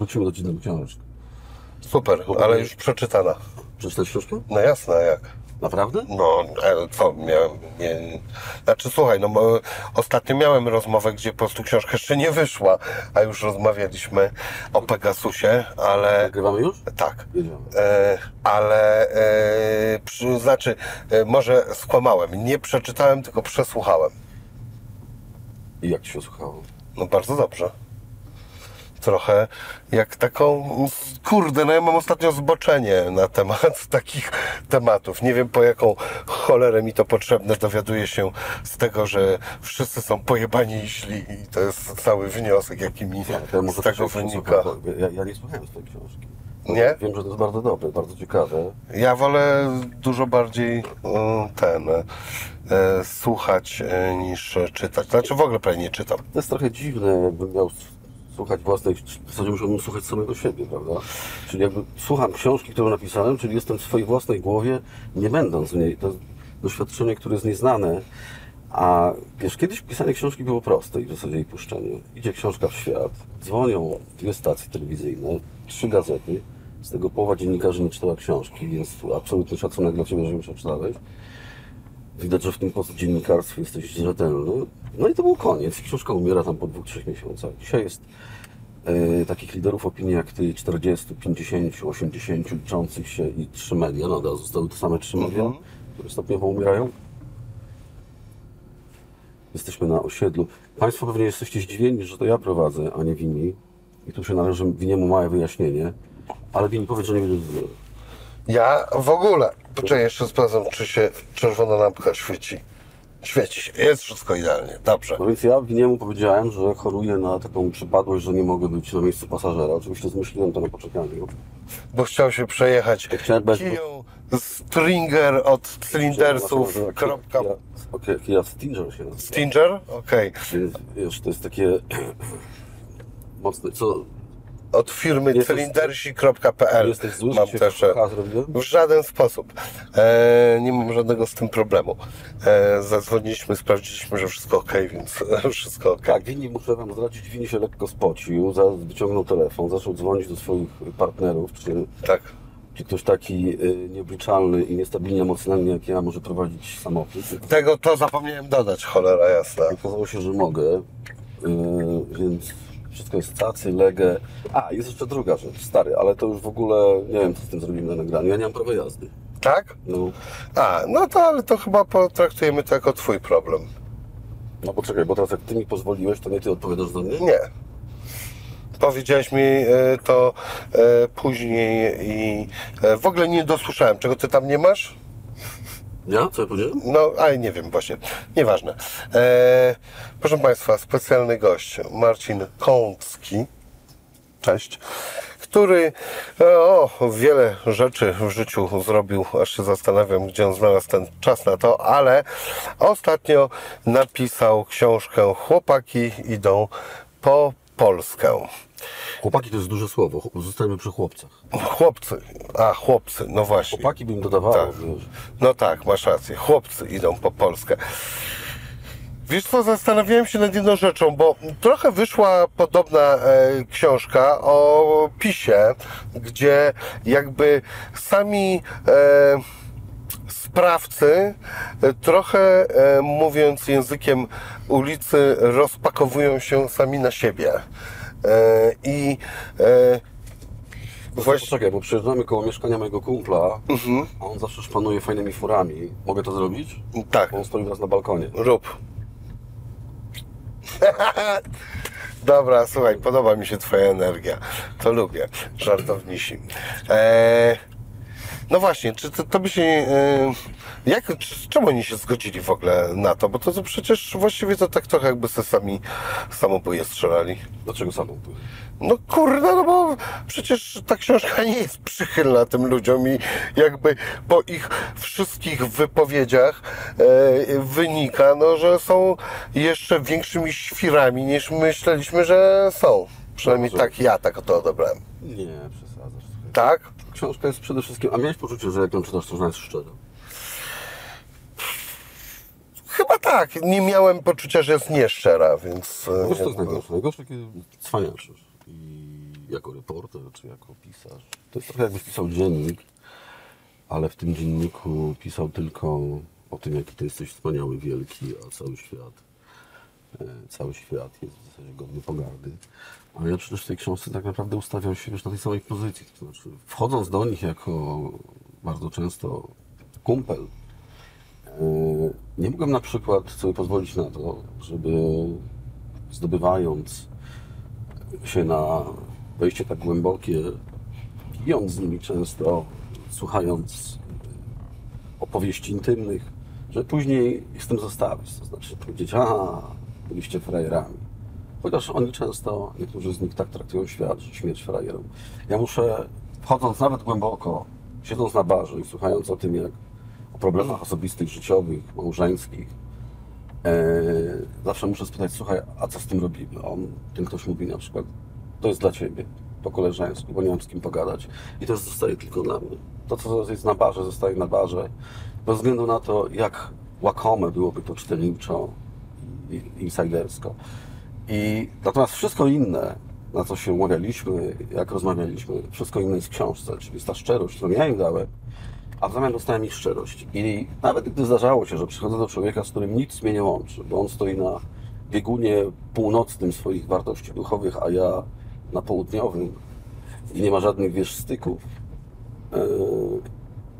Wrócimy do czytania książki. Super, ale już przeczytana. Przeczytałeś książkę? No jasne, jak? Naprawdę? No, ale co, miałem, nie... Znaczy, słuchaj, no bo ostatnio miałem rozmowę, gdzie po prostu książka jeszcze nie wyszła, a już rozmawialiśmy o Pegasusie, ale... Nagrywamy już? Tak. E, ale, e, przy, znaczy, e, może skłamałem. Nie przeczytałem, tylko przesłuchałem. I jak Ci się słuchało? No bardzo dobrze. Trochę jak taką, kurde, no ja mam ostatnio zboczenie na temat takich tematów. Nie wiem po jaką cholerę mi to potrzebne. Dowiaduję się z tego, że wszyscy są pojebani i źli i to jest cały wniosek, jaki mi Ja, z tego wynika. Ja, ja nie słuchałem z tej książki. Nie? Wiem, że to jest bardzo dobre, bardzo ciekawe. Ja wolę dużo bardziej mm, ten e, słuchać e, niż czytać. Znaczy w ogóle prawie nie czytam. To jest trochę dziwne, jakbym miał słuchać własnej, w zasadzie musiałbym słuchać samego siebie, prawda? Czyli jakby słucham książki, którą napisałem, czyli jestem w swojej własnej głowie, nie będąc w niej. To doświadczenie, które jest nieznane. A wiesz, kiedyś pisanie książki było proste i w zasadzie jej puszczenie. Idzie książka w świat, dzwonią dwie stacje telewizyjne, trzy gazety, z tego połowa dziennikarzy nie czytała książki, więc absolutny szacunek dla Ciebie, że ją przeczytałeś. Widać, że w tym dziennikarstwie jesteś rzetelny. No i to był koniec. Książka umiera tam po dwóch, trzech miesiącach. Dzisiaj jest takich liderów opinii jak ty, 40, 50, 80 liczących się i trzy media. Nadal zostały te same trzy media, które stopniowo umierają. Jesteśmy na osiedlu. Państwo pewnie jesteście zdziwieni, że to ja prowadzę, a nie Wini. I tu się należy Winiemu małe wyjaśnienie. Ale Wini powiedz, że nie będzie zły. Ja w ogóle. Poczekaj, jeszcze sprawdzam, czy się czerwona lampka świeci. Świeci się. Jest wszystko idealnie. Dobrze. No więc ja Winiemu powiedziałem, że choruję na taką przypadłość, że nie mogę być na miejscu pasażera. Oczywiście zmyśliłem to na poczekaniu. Bo chciał się przejechać Chciałem bez- kiją Stringer od cylindersów. Kropka. Kia, okay, Stinger się nazywa. Stinger? Okej. Więc, Wiesz, to jest takie mocne. Co, Od firmy Jesteś- cylindersi.pl jesteś zły, mam też. zrobiłem? W żaden sposób. E, nie mam żadnego z tym problemu. E, zadzwoniliśmy, sprawdziliśmy, że wszystko ok, więc wszystko ok. Tak, Wini, muszę wam zdradzić, Wini się lekko spocił, wyciągnął telefon, zaczął dzwonić do swoich partnerów, czy, Tak. czy ktoś taki y, nieobliczalny i niestabilnie emocjonalnie jak ja może prowadzić samochód. Tego to zapomniałem dodać, cholera jasna. Okazało się, że mogę, więc wszystko jest cacy, legę. A, jest jeszcze druga rzecz, stary, ale to już w ogóle nie wiem, co z tym zrobimy na nagraniu. Ja nie mam prawa jazdy. Tak? No, A, no to ale to chyba potraktujemy to jako twój problem. no poczekaj, bo teraz jak ty mi pozwoliłeś, to nie ty odpowiadasz za mnie? Nie. Powiedziałeś mi e, to e, później i e, w ogóle nie dosłyszałem. Czego ty tam nie masz? Ja? Co ja powiedziałem? No, ale nie wiem właśnie. Nieważne. E, proszę Państwa, specjalny gość Marcin Kącki. Cześć. Który e, o, wiele rzeczy w życiu zrobił, aż się zastanawiam, gdzie on znalazł ten czas na to, ale ostatnio napisał książkę Chłopaki idą po Polskę. Chłopaki to jest duże słowo, zostańmy przy chłopcach. Chłopcy, a chłopcy, no właśnie. Chłopaki bym dodawało, Tak. No tak, masz rację. Chłopcy idą po Polskę. Wiesz co, zastanawiałem się nad jedną rzeczą, bo trochę wyszła podobna e, książka o PiSie, gdzie jakby sami e, sprawcy e, trochę e, mówiąc językiem ulicy rozpakowują się sami na siebie. E, I e, Właśnie... Poczekaj, bo przejeżdżamy koło mieszkania mojego kumpla, a on zawsze szpanuje fajnymi furami. Mogę to zrobić? tak, Bo on stoi teraz na balkonie. Rób. Dobra, słuchaj, podoba mi się Twoja energia. To lubię. Żartownisi. Eee, no właśnie, czy to, to by się. E, jak, czemu oni się zgodzili w ogóle na to? Bo to, to przecież właściwie to tak trochę jakby se sami samobóje strzelali. Dlaczego tu? No kurde, no bo przecież ta książka nie jest przychylna tym ludziom i jakby po ich wszystkich wypowiedziach e, wynika, no, że są jeszcze większymi świrami niż myśleliśmy, że są. Przynajmniej Dobrze. tak ja tak to odebrałem. Nie, przesadzasz. Tak? Książka jest przede wszystkim... A miałeś poczucie, że jak ją czytasz, to ona jest szczera? Chyba tak. Nie miałem poczucia, że jest nieszczera, więc... e, Wiesz, co jest najgorsze? Najgorsze, kiedy cwaniaczysz. I jako reporter, czy jako pisarz. To jest trochę jakbyś pisał dziennik, ale w tym dzienniku pisał tylko o tym, jaki ty jesteś wspaniały, wielki, a cały świat, e, cały świat jest w zasadzie godny pogardy. A ja przecież w tej książce tak naprawdę ustawiam się już na tej samej pozycji. To znaczy, wchodząc do nich jako bardzo często kumpel, nie mogłem na przykład sobie pozwolić na to, żeby zdobywając się na wejście tak głębokie, pijąc z nimi często, słuchając opowieści intymnych, że później ich z tym zostawić. To znaczy powiedzieć, a byliście frajerami. Chociaż oni często, niektórzy z nich tak traktują świat, że śmierć frajerom. Ja muszę, wchodząc nawet głęboko, siedząc na barze i słuchając o tym, jak problemach osobistych, życiowych, małżeńskich, e, zawsze muszę spytać, słuchaj, a co z tym robimy? On, ten ktoś mówi na przykład, to jest dla ciebie, po koleżeńsku, bo nie mam z kim pogadać. I to zostaje tylko dla mnie. To, co jest na barze, zostaje na barze. Bez względu na to, jak łakome byłoby to czytelniczo insidersko. I natomiast wszystko inne, na co się umawialiśmy, jak rozmawialiśmy, wszystko inne jest w książce, czyli ta szczerość, którą ja im dałem, a w zamian dostałem ich szczerość. I nawet gdy zdarzało się, że przychodzę do człowieka, z którym nic mnie nie łączy, bo on stoi na biegunie północnym swoich wartości duchowych, a ja na południowym i nie ma żadnych, wiesz, styków, yy,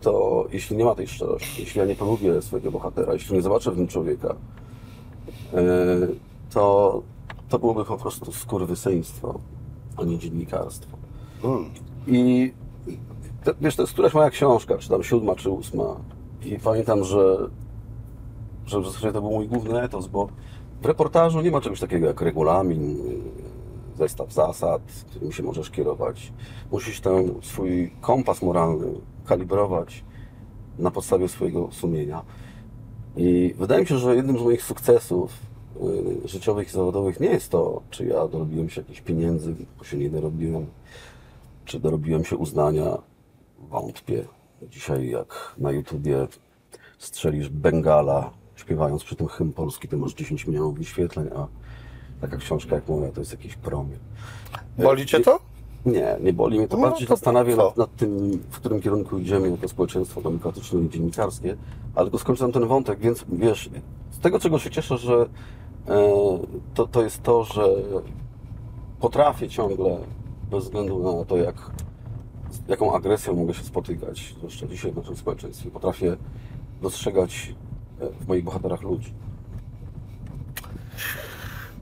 to jeśli nie ma tej szczerości, jeśli ja nie polubię swojego bohatera, jeśli nie zobaczę w nim człowieka, yy, to, to byłoby po prostu skurwysyństwo, a nie dziennikarstwo. I to, wiesz, to jest któraś moja książka, czy tam siódma, czy ósma. I pamiętam, że, że w zasadzie to był mój główny etos, bo w reportażu nie ma czegoś takiego jak regulamin, y, zestaw zasad, którym się możesz kierować. Musisz ten swój kompas moralny kalibrować na podstawie swojego sumienia. I wydaje mi się, że jednym z moich sukcesów y, życiowych i zawodowych nie jest to, czy ja dorobiłem się jakichś pieniędzy, bo się nie dorobiłem, czy dorobiłem się uznania. Wątpię. Dzisiaj jak na YouTubie strzelisz Bengala, śpiewając przy tym hymn polski, to masz 10 milionów wyświetleń, a taka książka jak moja to jest jakiś promil. Boli cię to? Nie, nie boli mnie to. No, Bardziej to zastanawiam co? nad, nad tym, w którym kierunku idziemy jako społeczeństwo demokratyczne i dziennikarskie, ale tylko skończyłem ten wątek, więc wiesz, z tego czego się cieszę, że e, to, to jest to, że potrafię ciągle, bez względu na to, jak, z jaką agresją mogę się spotykać, zwłaszcza dzisiaj w naszym społeczeństwie, potrafię dostrzegać e, w moich bohaterach ludzi.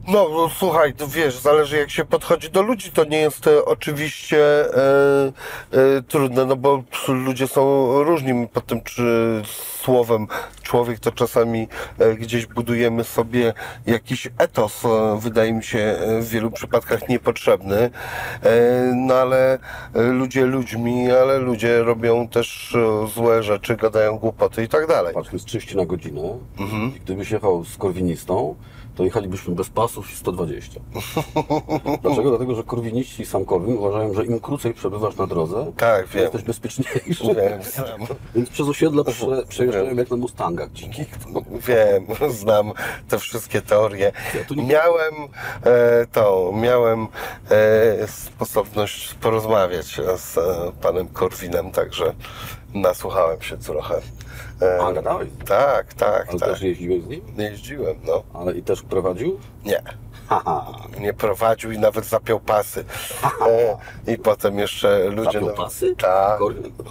No, no słuchaj, wiesz, zależy jak się podchodzi do ludzi, to nie jest e, oczywiście e, e, trudne, no bo ludzie są różni pod tym czy słowem człowiek to czasami e, gdzieś budujemy sobie jakiś etos, e, wydaje mi się e, w wielu przypadkach niepotrzebny, e, no ale e, ludzie ludźmi, ale ludzie robią też e, złe rzeczy, gadają głupoty i tak dalej. Patrz, to jest 30 na godzinę Mhm. i gdybyś jechał z korwinistą, to jechalibyśmy bez pasów i 120. Dlaczego? Dlatego, że korwiniści i sam Korwin uważają, że im krócej przebywasz na drodze, Tak, to wiem. jesteś bezpieczniejszy. Wiem. Więc przez osiedla prze, przejeżdżają jak na Mustangach dzikich. Wiem, znam te wszystkie teorie. Ja Miałem e, tą, miałem e, sposobność porozmawiać z e, panem Korwinem, także nasłuchałem się trochę. E, A, gadałeś? tak, tak, Ale tak. też jeździłeś z nim? Jeździłem, no. Ale i też prowadził? Nie. Haha. Nie prowadził i nawet zapiął pasy. E, I potem jeszcze ludzie... Zapiął pasy? Tak.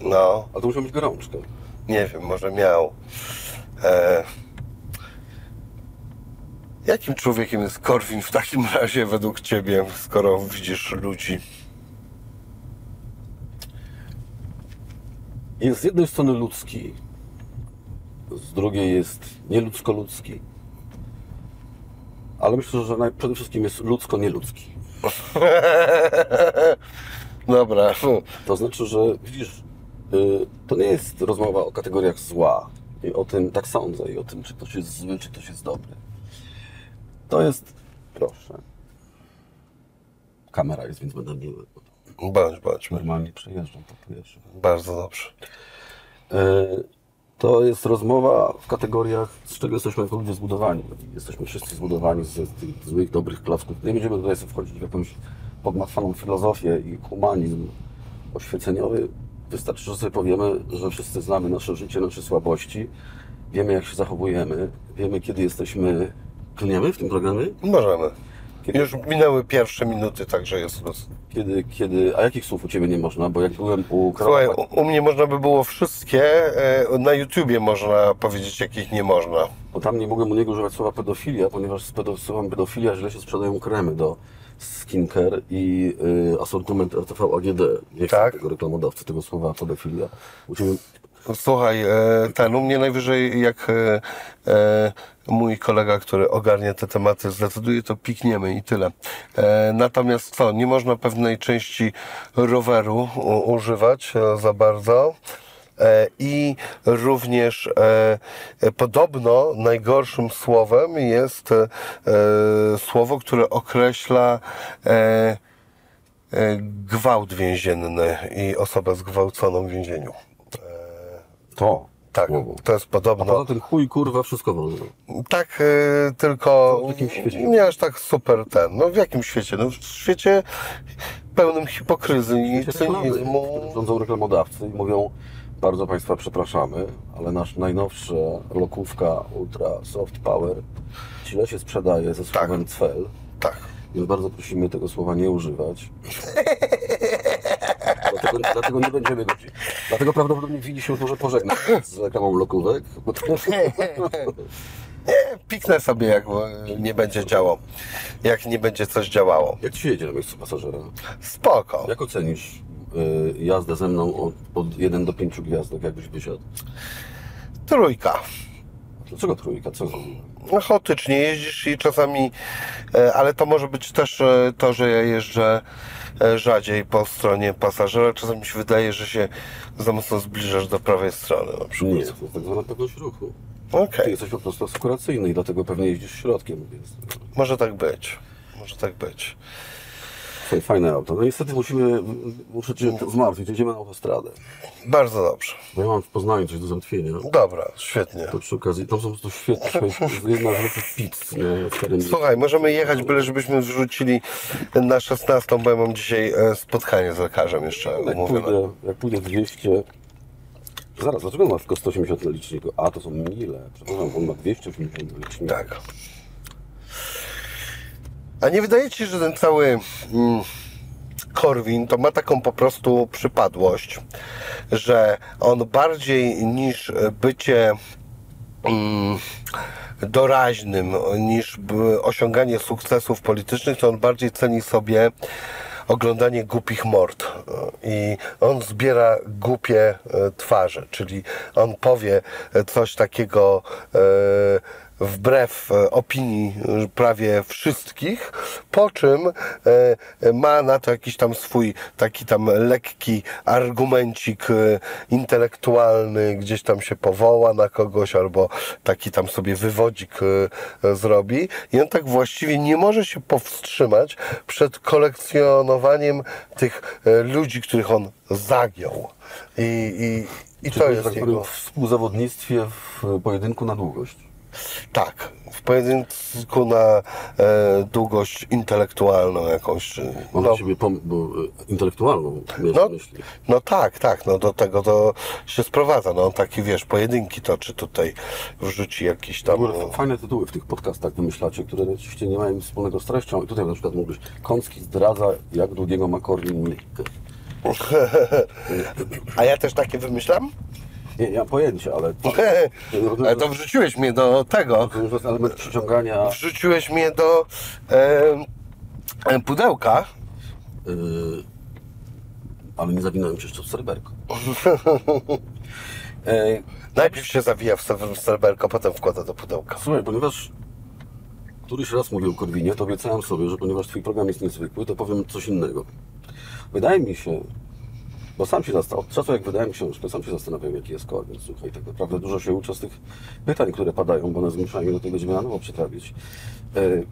No. A to musiał mieć gorączkę. Nie wiem, może miał. E... Jakim człowiekiem jest Korwin w takim razie według ciebie, skoro widzisz ludzi? Jest z jednej strony ludzki, z drugiej jest nieludzko-ludzki. Ale myślę, że naj- przede wszystkim jest ludzko-nieludzki. Dobra. To znaczy, że widzisz, y, to nie jest rozmowa o kategoriach zła i o tym, tak sądzę, i o tym, czy ktoś jest zły, czy ktoś jest dobry. To jest, proszę, kamera jest, więc będę miły. Bądź, bądź. Normalnie przejeżdżam po powietrzu. Bardzo dobrze. Y, To jest rozmowa w kategoriach, z czego jesteśmy jako ludzie zbudowani. Jesteśmy wszyscy zbudowani z, z tych złych, dobrych klocków. Nie będziemy tutaj sobie wchodzić w jakąś pogmatwaną filozofię i humanizm oświeceniowy, wystarczy, że sobie powiemy, że wszyscy znamy nasze życie, nasze słabości, wiemy jak się zachowujemy, wiemy kiedy jesteśmy... Klniemy w tym programie? Możemy. Kiedy, Już minęły pierwsze minuty, także jest luz. kiedy, kiedy... A jakich słów u Ciebie nie można? Bo jak byłem u Słuchaj, u, u mnie można by było wszystkie, e, na YouTubie można powiedzieć, jakich nie można. Bo tam nie mogłem u niego używać słowa pedofilia, ponieważ z pedo, słowem pedofilia źle się sprzedają kremy do skincare i y, asortyment RTV AGD. Nie Tak. tego reklamodawcy, tego słowa pedofilia. U Ciebie Słuchaj, e, ten u mnie najwyżej jak e, mój kolega, który ogarnia te tematy, zdecyduje, to pikniemy i tyle. E, natomiast co, nie można pewnej części roweru używać e, za bardzo. E, I również e, podobno najgorszym słowem jest e, słowo, które określa e, gwałt więzienny i osobę zgwałconą w więzieniu. to. Tak, słowo. to jest A podobno. poza tym chuj, kurwa, wszystko wolno. Tak, y, tylko W jakim świecie? nie aż tak super ten. No w jakim świecie? No w świecie pełnym hipokryzji i cynizmu. Rządzą reklamodawcy i mówią, bardzo Państwa przepraszamy, ale nasz najnowsza lokówka Ultra Soft Power źle się sprzedaje ze słowem cel. Tak. Więc bardzo prosimy tego słowa nie używać. dlatego, dlatego nie będziemy go. Dlatego prawdopodobnie widzi się może pożegnać z reklamą lokówek. Piknę sobie, jak nie będzie działał. Jak nie będzie coś działało. jak ci jedzie na miejscu pasażera? Spoko. Jak ocenisz y, jazdę ze mną od, od 1 do 5 gwiazdek, jakbyś wysiadł? Trójka. Dlaczego trójka? Co zrobiłem? No, chaotycznie jeździsz i czasami, e, ale to może być też e, to, że ja jeżdżę rzadziej po stronie pasażera. Czasami mi się wydaje, że się za mocno zbliżasz do prawej strony na przykład. Nie, to jest tak zwana pewność ruchu. Okej. Ty jesteś po prostu asekuracyjny i dlatego pewnie jeździsz środkiem, więc Może tak być. Może tak być. Fajne auto. No niestety musimy, muszę Cię zmartwić, jedziemy na autostradę. Bardzo dobrze. Bo ja mam w Poznaniu coś do załatwienia. Dobra, świetnie. To przy okazji, tam są po prostu świetne, jedna pizz, nie? Słuchaj, możemy jechać, byle żebyśmy wrzucili na 16, bo ja mam dzisiaj e, spotkanie z lekarzem jeszcze Jak umówione. pójdę, jak pójdę 200... Zaraz, dlaczego on ma tylko 180 na liczniku? A, to są mile. Przepraszam, on ma 280 na liczniku. Tak. A nie wydaje Ci się, że ten cały mm, Korwin to ma taką po prostu przypadłość, że on bardziej niż bycie mm, doraźnym, niż osiąganie sukcesów politycznych, to on bardziej ceni sobie oglądanie głupich mord. I on zbiera głupie e, twarze, czyli on powie e, coś takiego e, wbrew e, opinii e, prawie wszystkich, po czym e, ma na to jakiś tam swój taki tam lekki argumencik intelektualny, gdzieś tam się powoła na kogoś albo taki tam sobie wywodzik zrobi i on tak właściwie nie może się powstrzymać przed kolekcjonowaniem tych ludzi, których on zagiął. I, i, i to jest tak jego... w współzawodnictwie w pojedynku na długość. Tak, w pojedynku na e, długość intelektualną jakąś. czy- Mam No, no. siebie pom- bo, e, intelektualną, No. myśli. no tak, tak, no do tego to się sprowadza. No taki wiesz, pojedynki toczy tutaj, wrzuci jakiś tam. ogóle fajne tytuły w tych podcastach wymyślacie, które oczywiście nie mają wspólnego z treścią. I tutaj na przykład mógłbyś Kącki zdradza, jak długiego ma Korwin Mikke. A ja też takie wymyślam? Nie, nie mam pojęcia, ale to, Ale to wrzuciłeś mnie do tego. to już jest element przyciągania. Wrzuciłeś mnie do e, pudełka. Yy, ale nie zawinąłem cię jeszcze w serberko. E, Najpierw się zawija w ser- w serberko, potem wkłada do pudełka. Słuchaj, ponieważ któryś raz mówię o Korwinie, to obiecałem sobie, że ponieważ Twój program jest niezwykły, to powiem coś innego. Wydaje mi się, bo sam się zastanawiam, od czasu jak wydałem książkę, sam się zastanawiam, jaki jest Korwin. Słuchaj, tak naprawdę dużo się uczę z tych pytań, które padają, bo one zmuszają mnie do tego, żeby na nowo przetrawić. E, e,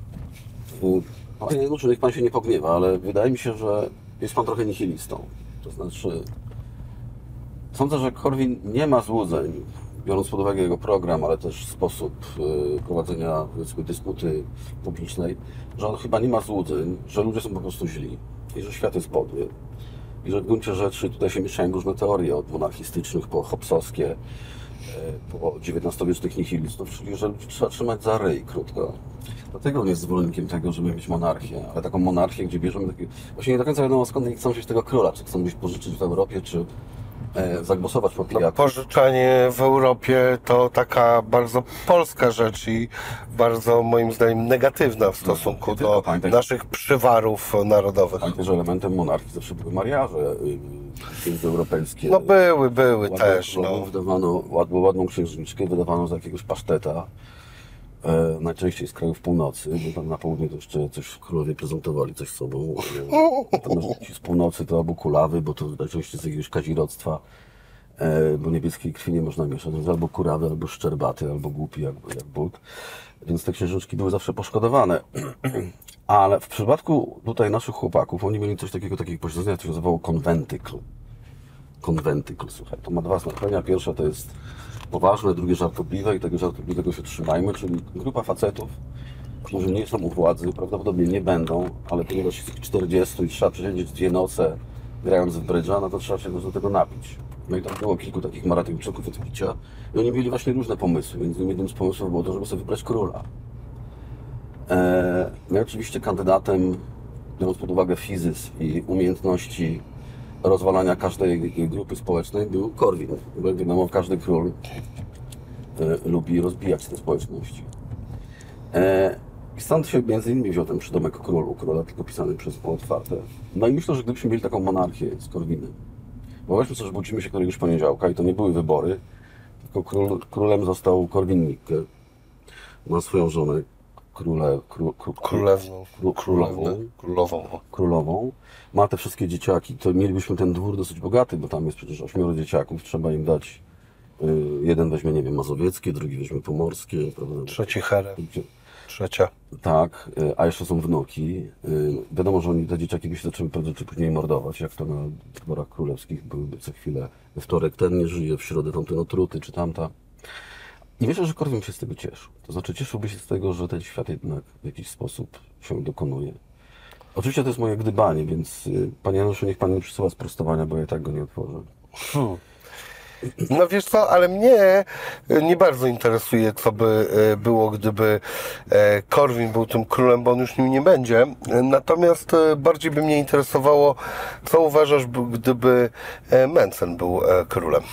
Panie Januszu, niech Pan się nie pogniewa, ale wydaje mi się, że jest Pan trochę nihilistą. To znaczy, Sądzę, że Korwin nie ma złudzeń, biorąc pod uwagę jego program, ale też sposób y, prowadzenia dysputy publicznej, że on chyba nie ma złudzeń, że ludzie są po prostu źli. i że świat jest podły. I że w gruncie rzeczy tutaj się mieszają różne teorie, od monarchistycznych po hopsowskie, e, po XIX-wiecznych nihilistów, czyli że ludzi trzeba trzymać za ryj, krótko. Dlatego on jest zwolennikiem tego, żeby mieć monarchię, ale taką monarchię, gdzie bierzemy taki... Właśnie nie do końca wiadomo skąd chcą wziąć tego króla, czy chcą gdzieś pożyczyć w Europie, czy zagłosować po No, pijaku. pożyczanie w Europie to taka bardzo polska rzecz i bardzo moim zdaniem negatywna w stosunku tylko, do pamiętaj- naszych przywarów narodowych. Pamiętaj, że elementem monarchii zawsze były mariaże y, międzyeuropejskie. No były, były też. No. Wydawano ładną, ładną księżniczkę, wydawano za jakiegoś paszteta. E, najczęściej z krajów północy, bo tam na południe to jeszcze coś królowie prezentowali coś sobą. Natomiast ci z północy to albo kulawy, bo to najczęściej z jakiegoś kazirodztwa, e, bo niebieskiej krwi nie można mieszać. Albo kurawy, albo szczerbaty, albo głupi jak, jak but. Więc te księżniczki były zawsze poszkodowane. Ale w przypadku tutaj naszych chłopaków, oni mieli coś takiego, takiego posiedzenia, co się nazywało konwentykl konwentykl, słuchaj. To ma dwa znaczenia. Pierwsze to jest poważne, drugie żartobliwe i tego żartobliwego się trzymajmy, czyli grupa facetów, którzy nie są u władzy, prawdopodobnie nie będą, ale ponieważ jest ich 40 i trzeba przesiedzieć dwie noce grając w brydża, no to trzeba się do tego napić. No i tam było kilku takich maratończyków od picia i oni mieli właśnie różne pomysły, więc jednym z pomysłów było to, żeby sobie wybrać króla. Eee, no i oczywiście kandydatem, biorąc pod uwagę fizys i umiejętności rozwalania każdej grupy społecznej, był Korwin. Bo jak wiadomo, każdy król e, lubi rozbijać te społeczności. E, I stąd się między innymi wziął ten przydomek królu, króla tylko pisany przez otwarte. No i myślę, że gdybyśmy mieli taką monarchię z Korwinem, bo weźmy sobie, że budzimy się któregoś poniedziałka i to nie były wybory, tylko król, królem został Korwin Mikke. Ma swoją żonę, króle, kró, kró, Królewną. kró, królową. Królową. królową, ma te wszystkie dzieciaki, to mielibyśmy ten dwór dosyć bogaty, bo tam jest przecież ośmioro dzieciaków, trzeba im dać, y, jeden weźmie, nie wiem, mazowieckie, drugi weźmie pomorskie, prawda? Trzeci herem. Trzecia. Tak, y, a jeszcze są wnuki. Y, Wiadomo, że oni, te dzieciaki by się zaczęły prędzej czy później mordować, jak to na wyborach królewskich byłyby co chwilę. We wtorek ten nie żyje, w środę tamten otruty, czy tamta. I myślę, że Korwin się z tego cieszył. To znaczy cieszyłby się z tego, że ten świat jednak w jakiś sposób się dokonuje. Oczywiście to jest moje gdybanie, więc y, panie Januszu, niech pan nie przysyła sprostowania, bo ja tak go nie otworzę. No wiesz co, ale mnie e, nie bardzo interesuje, co by e, było, gdyby e, Korwin był tym królem, bo on już nim nie będzie. Natomiast bardziej by mnie interesowało, co uważasz, gdyby e, Mencen był e, królem.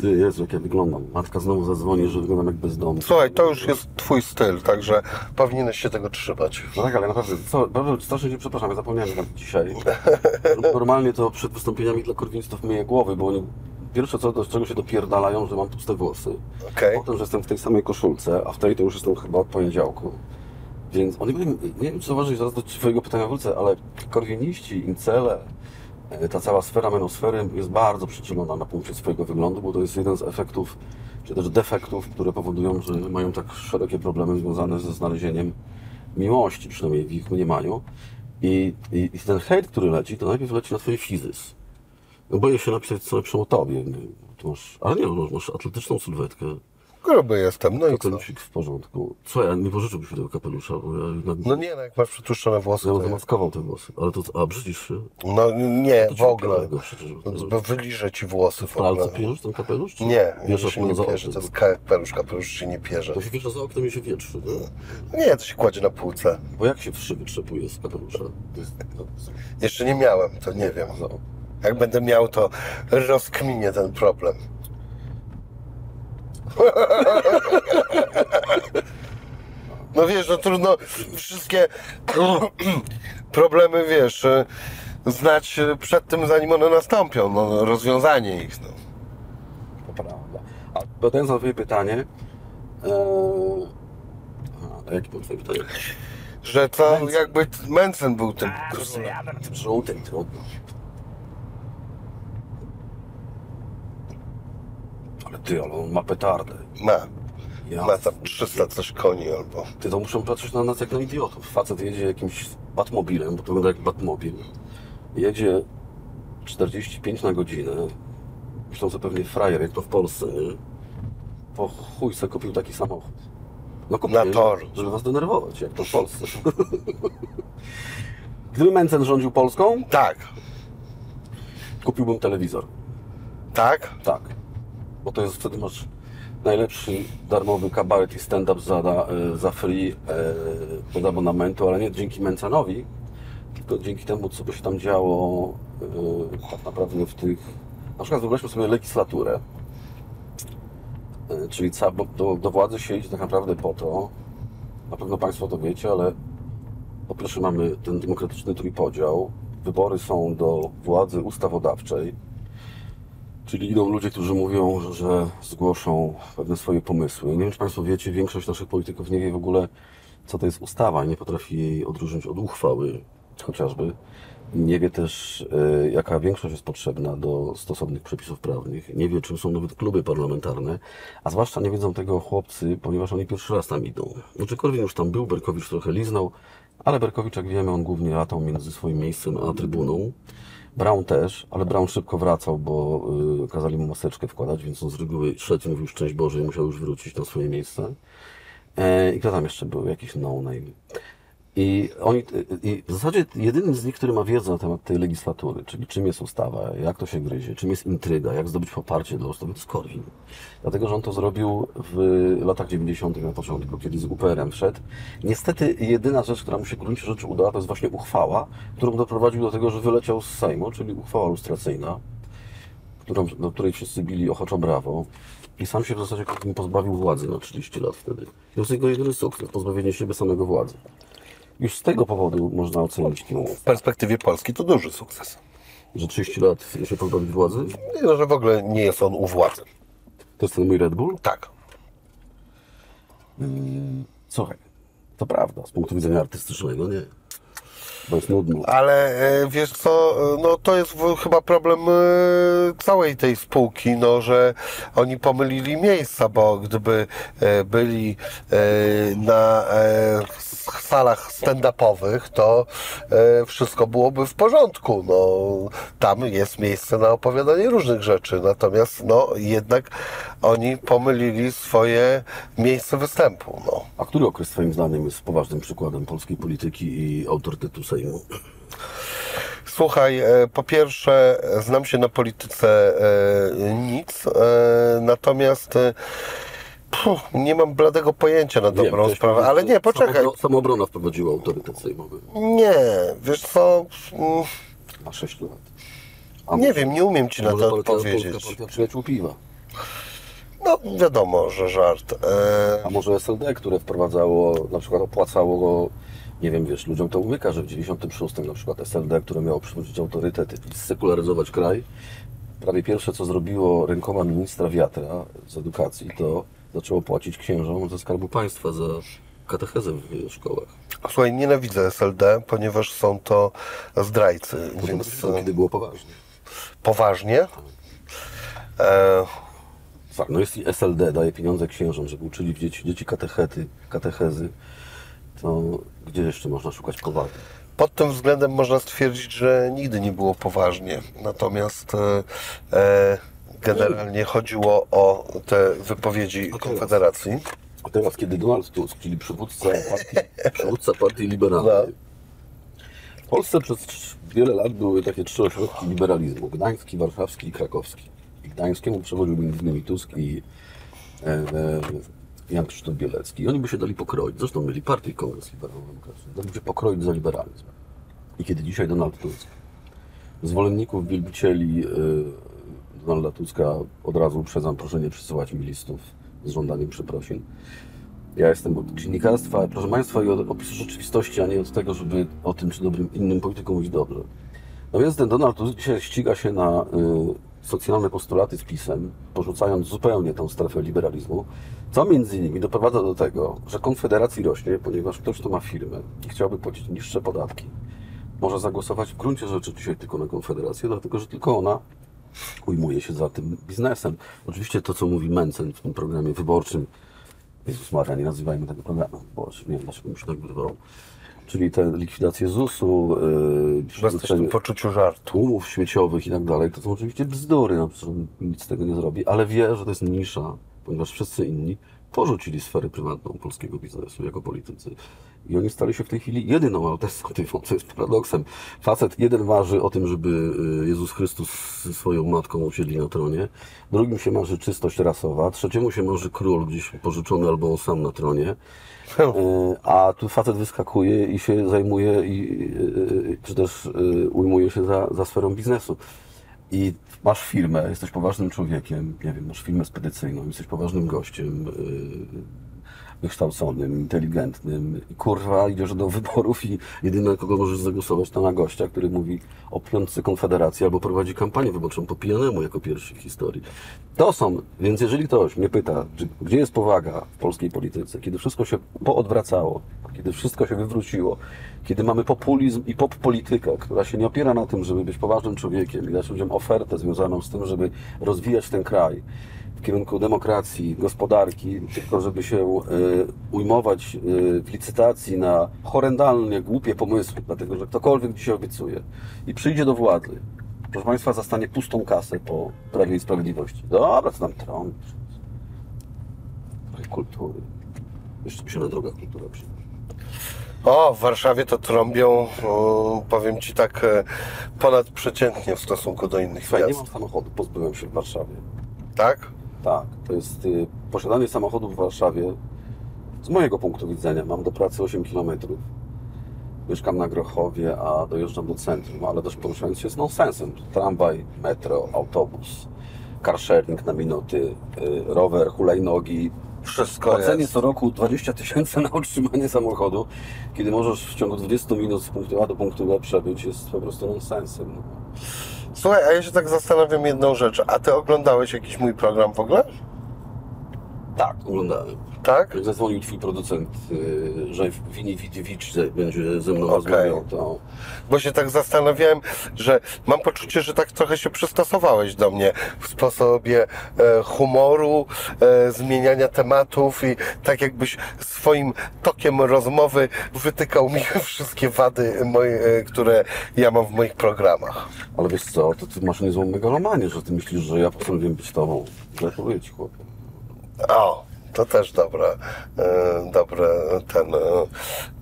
Ty, Jezu, jak ja wyglądam. Matka znowu zadzwoni, że wyglądam jak bezdomny. Słuchaj, to już jest twój styl, także powinieneś się tego trzymać. No tak, ale naprawdę, co, bardzo strasznie się przepraszam, ja zapomniałem nawet dzisiaj. Normalnie to przed wystąpieniami dla korwinistów myję głowy, bo oni pierwsze co, do czego się dopierdalają, że mam puste włosy. Okej. Potem, że jestem w tej samej koszulce, a w tej to już jestem chyba od poniedziałku. Więc oni nie wiem czy zauważyć, zaraz do twojego pytania wrócę, ale korwiniści, incele, ta cała sfera menosfery jest bardzo przyczynona na punkcie swojego wyglądu, bo to jest jeden z efektów, czy też defektów, które powodują, że mają tak szerokie problemy związane ze znalezieniem miłości, przynajmniej w ich mniemaniu. I, i, i ten hejt, który leci, to najpierw leci na twój fizys. No boję się napisać co lepszą o tobie. Ty masz, ale nie, masz, masz atletyczną sylwetkę, Gruby jestem, no i co? kapelusik w porządku. Co, ja nie pożyczyłbyś mi tego kapelusza, bo ja jednak... No nie, no jak masz przytłuszczone włosy, Ja to zamaskował te włosy, ale to, a brzydzisz się? No nie, w ogóle. Bo wyliżę ci włosy w W ogóle. pierzesz ten kapelusz? Czy Nie, wieszasz się nie za pierze, to jest kapelusz, kapelusz się nie pierze. To się wiesza za oknem i się wietrzy, nie? Nie, to się kładzie na półce. Bo jak się wszy wytrzepuje z kapelusza? Jest, no, Jeszcze nie miałem, to nie wiem. Jak będę miał, to rozkminię ten problem. No wiesz, no trudno wszystkie problemy, wiesz, e, znać e, przed tym, zanim one nastąpią, no, rozwiązanie ich. No. to prawda. A pytając na twoje pytanie... Aha, a jakie było twoje pytanie? Że to jakby Mencen był tym na tym żółtym, trudno. Ale ty, ale on ma petardę. Ma. Ja, Ma tam 300 coś koni albo... Ty to muszą patrzeć na nas jak na idiotów. Facet jedzie jakimś Batmobilem, bo to wygląda jak Batmobil. Jedzie 45 na godzinę. Myślą, że pewnie frajer, jak to w Polsce, nie? Po chuj se kupił taki samochód. No kupiłem, Na tor. żeby was denerwować, jak to w Polsce. Gdyby Mencen rządził Polską, Tak, kupiłbym telewizor. tak. Tak. Bo to jest wtedy masz najlepszy darmowy kabaret i stand-up za, e, za free e, od abonamentu, ale nie dzięki Mencenowi, tylko dzięki temu, co by się tam działo e, tak naprawdę w tych... Na przykład wyobraźmy sobie legislaturę, czyli do, do władzy się idzie tak naprawdę po to, na pewno Państwo to wiecie, ale po pierwsze mamy ten demokratyczny trójpodział, wybory są do władzy ustawodawczej, Czyli idą ludzie, którzy mówią, że- zgłoszą pewne swoje pomysły. Nie wiem, czy Państwo wiecie, większość naszych polityków nie wie w ogóle, co to jest ustawa nie potrafi jej odróżnić od uchwały chociażby. Nie wie też, e, jaka większość jest potrzebna do stosownych przepisów prawnych. Nie wie, czym są nawet kluby parlamentarne, a zwłaszcza nie wiedzą tego chłopcy, ponieważ oni pierwszy raz tam idą. Znaczy, Korwin już tam był, Berkowicz trochę liznął, ale Berkowicz, jak wiemy, on głównie latał między swoim miejscem a trybuną. Brown też, ale Brown szybko wracał, bo y, kazali mu maseczkę wkładać, więc on z reguły szedł, mówił szczęść Boże i musiał już wrócić na swoje miejsce. E, I kto tam jeszcze był? Jakiś no-name. I oni, i w zasadzie jedynym z nich, który ma wiedzę na temat tej legislatury, czyli czym jest ustawa, jak to się gryzie, czym jest intryga, jak zdobyć poparcie dla ustawy, to jest Korwin. Dlatego, że on to zrobił w latach 90. na początku, kiedy z UPR-em wszedł. Niestety jedyna rzecz, która mu się w gruncie rzeczy udała, to jest właśnie uchwała, którą doprowadził do tego, że wyleciał z Sejmu, czyli uchwała lustracyjna, którą, do której wszyscy bili ochoczo brawo. I sam się w zasadzie pozbawił władzy na 30 lat wtedy. To jest jego jedyny sukces, pozbawienie siebie samego władzy. Już z tego powodu można ocenić tę W perspektywie Polski to duży sukces. że 30 lat się pozbawić władzy. Nie, no, że w ogóle nie jest on u władzy. To jest ten mój Red Bull? Tak. Słuchaj, to prawda, z punktu widzenia artystycznego nie. Bo jest nudno. Ale e, wiesz co, e, no to jest chyba problem e, całej tej spółki, no że oni pomylili miejsca, bo gdyby byli na salach stand-upowych, to wszystko byłoby w porządku. No, tam jest miejsce na opowiadanie różnych rzeczy, natomiast no jednak oni pomylili swoje miejsce występu. No. A który okres Twoim zdaniem jest poważnym przykładem polskiej polityki i autorytetu Sejmu? Słuchaj, e, po pierwsze, znam się na polityce e, nic, e, natomiast nie mam bladego pojęcia na dobrą ktoś sprawę, ale nie, poczekaj. samobro- Samoobrona wprowadziła autorytet sejmowy Nie, wiesz co, mm, na 6 lat. nie wiem, nie umiem ci na to odpowiedzieć. Polska Partia Przyjaciół Piwa. No, wiadomo, że żart. E, A może SLD, które wprowadzało, na przykład opłacało, nie wiem, wiesz, ludziom to umyka, że w 96 na przykład SLD, które miało przywrócić autorytet i sekularyzować kraj, prawie pierwsze co zrobiło rękoma ministra Wiatra z edukacji, to zaczęło płacić księżom ze Skarbu Państwa za katechezę w szkołach. Słuchaj, nienawidzę SLD, ponieważ są to zdrajcy, Więc, więc e, kiedy było poważnie. poważnie. E, Tak, no jeśli SLD daje pieniądze księżom, żeby uczyli dzieci, dzieci katechety, katechezy, to gdzie jeszcze można szukać powagi? Pod tym względem można stwierdzić, że nigdy nie było poważnie. Natomiast e, e, generalnie chodziło o te wypowiedzi Konfederacji. A teraz, kiedy Donald Tusk, czyli przywódca partii, przywódca partii liberalnej, w Polsce przez wiele lat były takie trzy ośrodki liberalizmu. Gdański, warszawski i krakowski. I Gdańskiemu przewodził innymi Tusk i e, e, Jan Krzysztof Bielecki. I oni by się dali pokroić. Zresztą mieli partię i Kongres Liberalno-Demokratyczny. Dali by się pokroić za liberalizm. I kiedy dzisiaj Donald Tusk zwolenników, wielbicieli e, Donalda Tuska od razu uprzedzam, proszę nie przysyłać mi listów z żądaniem przeprosin. Ja jestem od dziennikarstwa, proszę Państwa, i od opisu rzeczywistości, a nie od tego, żeby o tym, czy dobrym innym politykom mówić dobrze. No więc ten Donald Tusk dzisiaj ściga się na y, socjalne postulaty z PiSem, porzucając zupełnie tą strefę liberalizmu, co między innymi doprowadza do tego, że Konfederacji rośnie, ponieważ ktoś, kto ma firmę i chciałby płacić niższe podatki, może zagłosować w gruncie rzeczy dzisiaj tylko na Konfederację, dlatego że tylko ona ujmuje się za tym biznesem. Oczywiście to, co mówi Mencen w tym programie wyborczym, Jezus Maria, nie nazywajmy tego programu wyborczym, nie wiem dlaczego mi się tak wydawało, czyli te likwidacje ZUS-u, yy, poczuciu żartu. tłumów śmieciowych i tak dalej, to są oczywiście bzdury, no, nic z tego nie zrobi, ale wie, że to jest nisza, ponieważ wszyscy inni porzucili sferę prywatną polskiego biznesu jako politycy. I oni stali się w tej chwili jedyną alternatywą, co jest paradoksem. Facet jeden marzy o tym, żeby y, Jezus Chrystus ze swoją matką usiedli na tronie, drugim się marzy czystość rasowa, trzeciemu się marzy król gdzieś pożyczony albo on sam na tronie, Y, a tu facet wyskakuje i się zajmuje, i, y, czy też ujmuje się za, za sferą biznesu. I masz firmę, jesteś poważnym człowiekiem, nie wiem, masz firmę spedycyjną, jesteś poważnym gościem, yy, wykształconym, inteligentnym kurwa idziesz do wyborów i jedyne, kogo możesz zagłosować, to na gościa, który mówi o piątce Konfederacji albo prowadzi kampanię wyborczą po pijanemu jako pierwszy w historii. To są, więc jeżeli ktoś mnie pyta, gdzie jest powaga w polskiej polityce, kiedy wszystko się poodwracało, kiedy wszystko się wywróciło, kiedy mamy populizm i pop-politykę, która się nie opiera na tym, żeby być poważnym człowiekiem i dać ludziom ofertę związaną z tym, żeby rozwijać ten kraj w kierunku demokracji, gospodarki, tylko żeby się y, ujmować y, w licytacji na horrendalnie głupie pomysły, dlatego że ktokolwiek dzisiaj obiecuje i przyjdzie do władzy, proszę Państwa, zastanie pustą kasę po Prawie i Sprawiedliwości. Dobra, co tam trąb? Trochę kultury. Jeszcze mi się na drogach kultura przyda. O, w Warszawie to trąbią, powiem Ci tak, e, ponadprzeciętnie w stosunku do innych Słuchaj, nie miast. mam samochodu, pozbyłem się w Warszawie. Tak? Tak, to jest y, posiadanie samochodu w Warszawie. Z mojego punktu widzenia mam do pracy 8 km. Mieszkam na Grochowie, a dojeżdżam do centrum, ale też poruszając się jest nonsensem. Tramwaj, metro, autobus, carsharing na minuty, y, rower, hulajnogi. Wszystko Płacenie jest. co roku 20 tysięcy na utrzymanie samochodu, kiedy możesz w ciągu 20 minut z punktu A do punktu B przebyć, jest po prostu nonsensem. Słuchaj, a ja się tak zastanawiam jedną rzecz. A Ty oglądałeś jakiś mój program w ogóle? Tak, oglądałem. Tak? Jak zadzwonił twój producent, y, że Wini Widziewicz ze- będzie ze mną Okej. rozmawiał, to Bo się tak zastanawiałem, że mam poczucie, że tak trochę się przystosowałeś do mnie w sposobie e, humoru, e, zmieniania tematów i tak jakbyś swoim tokiem rozmowy wytykał mi wszystkie wady moje, e, które ja mam w moich programach. ale wiesz co, to ty masz niezłą megalomanię, że ty myślisz, że ja postanowiłem być tobą. Gratuluję ci chłopie. O, to też dobre, e, dobre ten, e,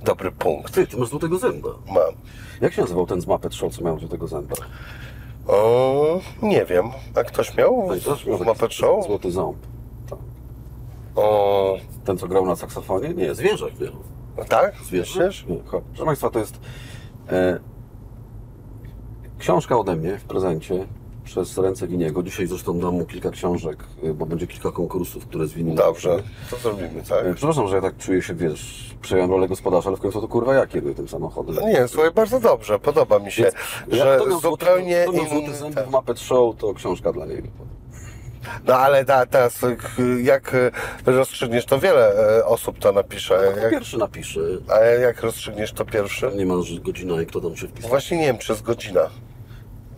dobry punkt Ty, ty masz złotego zęba. mam. Jak się nazywał ten z Muppet Show, co miał złotego zęba? O, nie wiem, a ktoś miał Pamiętasz? Miał w taki Muppet Show? Złoty ząb. Tak. O, Ten, co grał na saksofonie? Nie, zwierzak miał. tak? Myślisz? Nie. Proszę Państwa, to jest e, książka ode mnie w prezencie przez ręce Winiego. Dzisiaj zresztą dam mu kilka książek, y, bo będzie kilka konkursów, które z Winim Dobrze, to zrobimy, tak. E, Przepraszam, że ja tak czuję się, wiesz, przejąłem rolę gospodarza, ale w końcu to kurwa ja kieruję tym samochodem. No nie, słuchaj, bardzo dobrze, podoba mi się, Więc że miał zupełnie złoty, miał złoty zęb w Muppet Show, to książka dla niego. No ale da, teraz k- jak rozstrzygniesz, to wiele osób to napisze. Kto Jak, pierwszy napisze, a jak rozstrzygniesz to pierwszy? nie ma godzina i kto tam się wpisał. Właśnie nie wiem, czy jest godzina.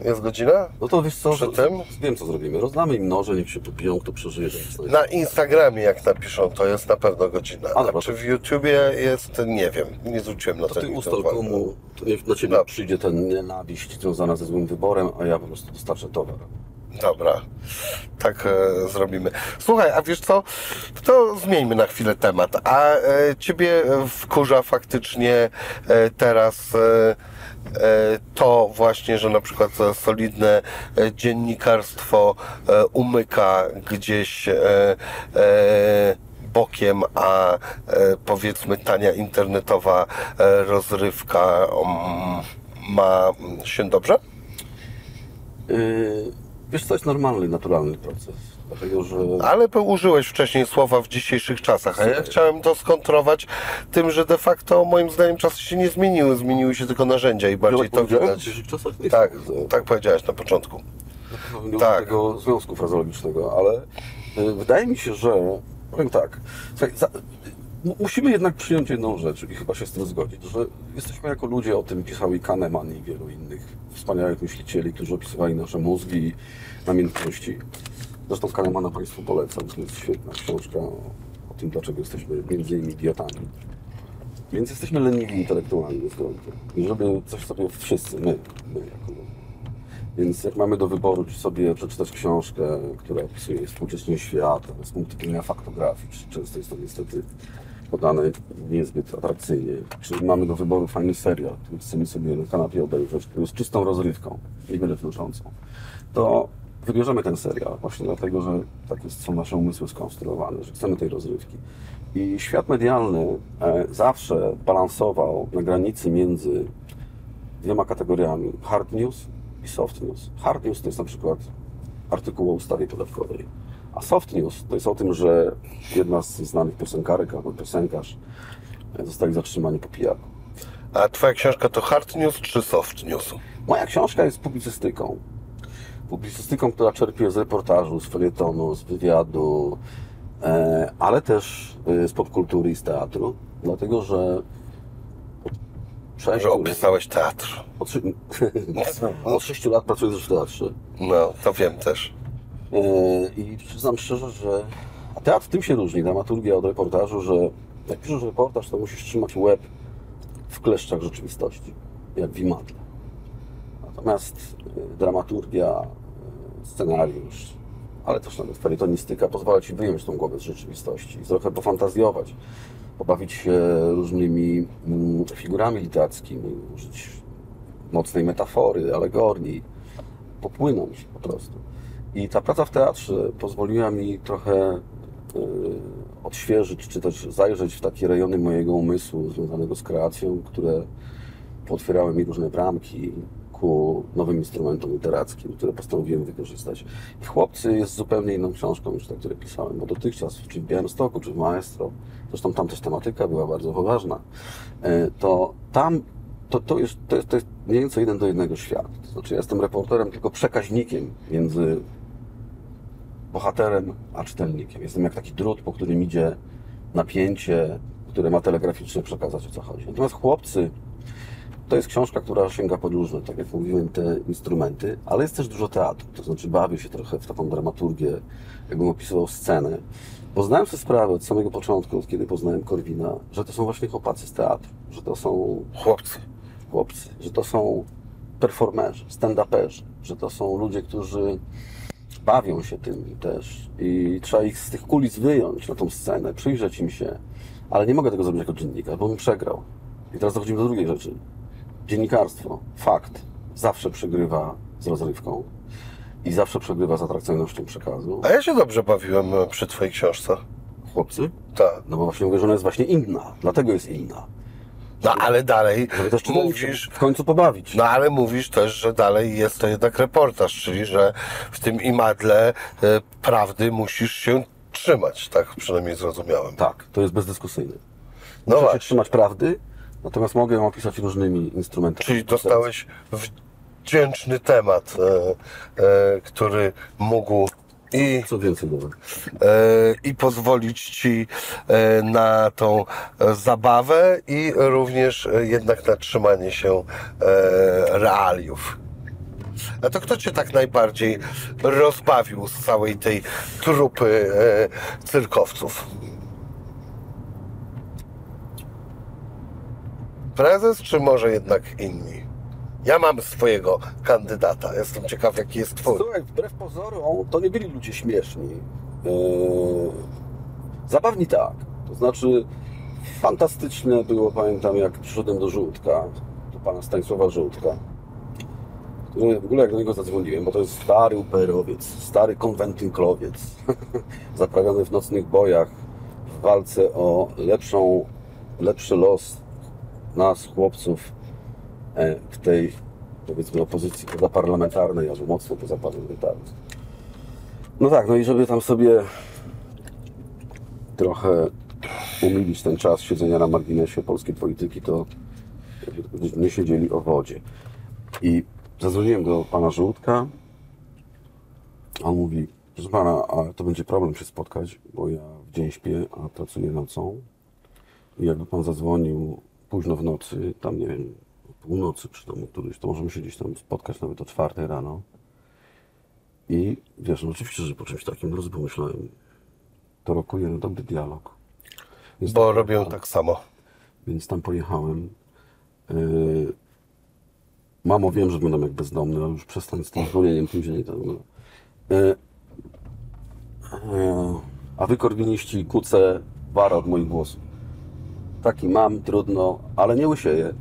Jest godzina? No to wiesz co, Przy że- tym? wiem co zrobimy. Rozdamy im noże, niech się popiją, kto przeżyje, ten jest Na Instagramie jak napiszą, to jest na pewno godzina. A, dobra, czy to- w YouTubie jest, nie wiem, nie zwróciłem na To to ty ustal uwagi. komu, to niech na ciebie Dobrze. przyjdzie ten nienawiść związana ze złym wyborem, a ja po prostu dostarczę towar. Dobra, tak e, zrobimy. Słuchaj, a wiesz co? To zmieńmy na chwilę temat. A e, ciebie wkurza faktycznie e, teraz e, e, to właśnie, że na przykład solidne e, dziennikarstwo umyka gdzieś bokiem, a powiedzmy tania internetowa rozrywka mm, ma się dobrze? Yy, wiesz co, jest normalny, naturalny proces. Dlatego, że Ale użyłeś wcześniej słowa w dzisiejszych czasach, a ja chciałem to skontrować tym, że de facto moim zdaniem czasy się nie zmieniły, zmieniły się tylko narzędzia i bardziej to powiedziałem, w widać. dzisiejszych czasach nie Tak, są- tak powiedziałeś na początku. nie Tak. tego związku frazologicznego, ale y, wydaje mi się, że powiem tak, słuchaj, za, musimy jednak przyjąć jedną rzecz i chyba się z tym zgodzić, że jesteśmy jako ludzie, o tym pisał i Kahneman i wielu innych wspaniałych myślicieli, którzy opisywali nasze mózgi i namiętności. Zresztą Kahnemana Państwu polecam, to jest świetna książka o, tym, dlaczego jesteśmy między innymi idiotami. Więc jesteśmy leniwi intelektualnie z gruntu. Żeby coś sobie wszyscy, my, my jako ludzie, Więc jak mamy do wyboru, czy sobie przeczytać książkę, która opisuje współczesny świat z punktu widzenia faktografii, często jest to niestety podane niezbyt atrakcyjnie, czy mamy do wyboru fajny serial, który chcemy sobie na kanapie obejrzeć, który jest czystą rozrywką, niewiele wnoszącą, to wybierzemy ten serial właśnie dlatego, że tak jest, są nasze umysły skonstruowane, że chcemy tej rozrywki. I świat medialny e, zawsze balansował na granicy między dwiema kategoriami hard news i soft news. Hard news to jest na przykład artykuł o ustawie podatkowej, a soft news to jest o tym, że jedna z znanych piosenkarek albo piosenkarz e, zostali zatrzymani po pijaku. A twoja książka to hard news czy soft news? Moja książka jest publicystyką. Publicystyką, która czerpie z reportażu, z felietonu, z wywiadu, e, ale też e, z popkultury i z teatru, dlatego że sześciu Że opisałeś teatr. od, szy- od sześciu lat pracuję w teatrze. No, to wiem też. E, I przyznam szczerze, że a teatr tym się różni, dramaturgia od reportażu, że jak piszesz reportaż, to musisz trzymać łeb w kleszczach rzeczywistości, jak w imadle. Natomiast e, dramaturgia, e, scenariusz, ale też nawet felietonistyka pozwala Ci wyjąć tą głowę z rzeczywistości, trochę pofantazjować, pobawić się różnymi mm, figurami literackimi, użyć mocnej metafory, alegorii, popłynąć po prostu. I ta praca w teatrze pozwoliła mi trochę y, odświeżyć, czy też zajrzeć w takie rejony mojego umysłu związanego z kreacją, które otwierały mi różne bramki ku nowym instrumentom literackim, które postanowiłem wykorzystać. I Chłopcy jest zupełnie inną książką niż ta, którą pisałem, bo dotychczas, czy w Białymstoku, czy w Maestro, zresztą tam też tematyka była bardzo poważna, y, to tam to, to, jest, to, jest, to jest mniej więcej jeden do jednego świat. To znaczy, ja jestem reporterem, tylko przekaźnikiem między bohaterem a czytelnikiem. Jestem jak taki drut, po którym idzie napięcie, które ma telegraficznie przekazać o co chodzi. Natomiast chłopcy to jest książka, która sięga po różne, tak jak mówiłem, te instrumenty, ale jest też dużo teatru. To znaczy bawię się trochę w taką dramaturgię, jakbym opisywał scenę. Bo zdałem sobie sprawę od samego początku, od kiedy poznałem Korwina, że to są właśnie chłopacy z teatru, że to są Chłopcy. chłopcy, że to są performerzy, stand-uperzy, że to są ludzie, którzy bawią się tym też i trzeba ich z tych kulis wyjąć na tą scenę, przyjrzeć im się, ale nie mogę tego zrobić jako dziennikarz, bo bym przegrał. I teraz dochodzimy do drugiej rzeczy. Dziennikarstwo, fakt, zawsze przegrywa z rozrywką i zawsze przegrywa z atrakcyjnością przekazu. A ja się dobrze bawiłem przy twojej książce. Chłopcy? Tak. No bo właśnie mówię, że ona jest właśnie inna, dlatego jest inna. No ale dalej się mówisz, w końcu pobawić. no ale mówisz też, że dalej jest to jednak reportaż, czyli że w tym imadle e, prawdy musisz się trzymać, tak przynajmniej zrozumiałem. Tak, to jest bezdyskusyjne. No Muszę się właśnie. trzymać prawdy, natomiast mogę ją opisać różnymi instrumentami. Czyli dostałeś wdzięczny temat, e, e, który mógł i, Co więcej e, i pozwolić ci e, na tą e, zabawę i również e, jednak na trzymanie się realiów. A to kto cię tak najbardziej rozbawił z całej tej trupy cyrkowców? Prezes, czy może jednak inni? Ja mam swojego kandydata. Jestem ciekaw, jaki jest twój. Słuchaj, wbrew pozorom, to nie byli ludzie śmieszni. Yy, zabawni tak. To znaczy, fantastyczne było, pamiętam, jak przyszedłem do Żółtka, do pana Stanisława Żółtka, który w ogóle jak do niego zadzwoniłem, bo to jest stary uperowiec, stary konwentynklowiec, zaprawiony w nocnych bojach, w walce o lepszą, lepszy los nas, chłopców, w tej, powiedzmy, opozycji pozaparlamentarnej, albo mocno pozaparlamentarnej. No tak, no i żeby tam sobie trochę umilić ten czas siedzenia na marginesie polskiej polityki, to nie siedzieli o wodzie. I zadzwoniłem do pana Żółtka, on mówi, proszę pana, to będzie problem się spotkać, bo ja w dzień śpię, a pracuję nocą. I jakby pan zadzwonił późno w nocy, tam nie wiem, północy przy domu któryś, to możemy się gdzieś tam spotkać nawet o czwartej rano. I wiesz, no oczywiście, że po czymś takim, drodzy, pomyślałem, to rokuje na dobry dialog. Więc Bo robią tak samo. więc tam pojechałem. Yy, Mamo, wiem, że wyglądam jak bezdomny, ale już przestań z tym dzwonieniem później. To, no. e, e, a wy, korwiniści, kuce, wara od moich głosów. Taki mam, trudno, ale nie łysieję.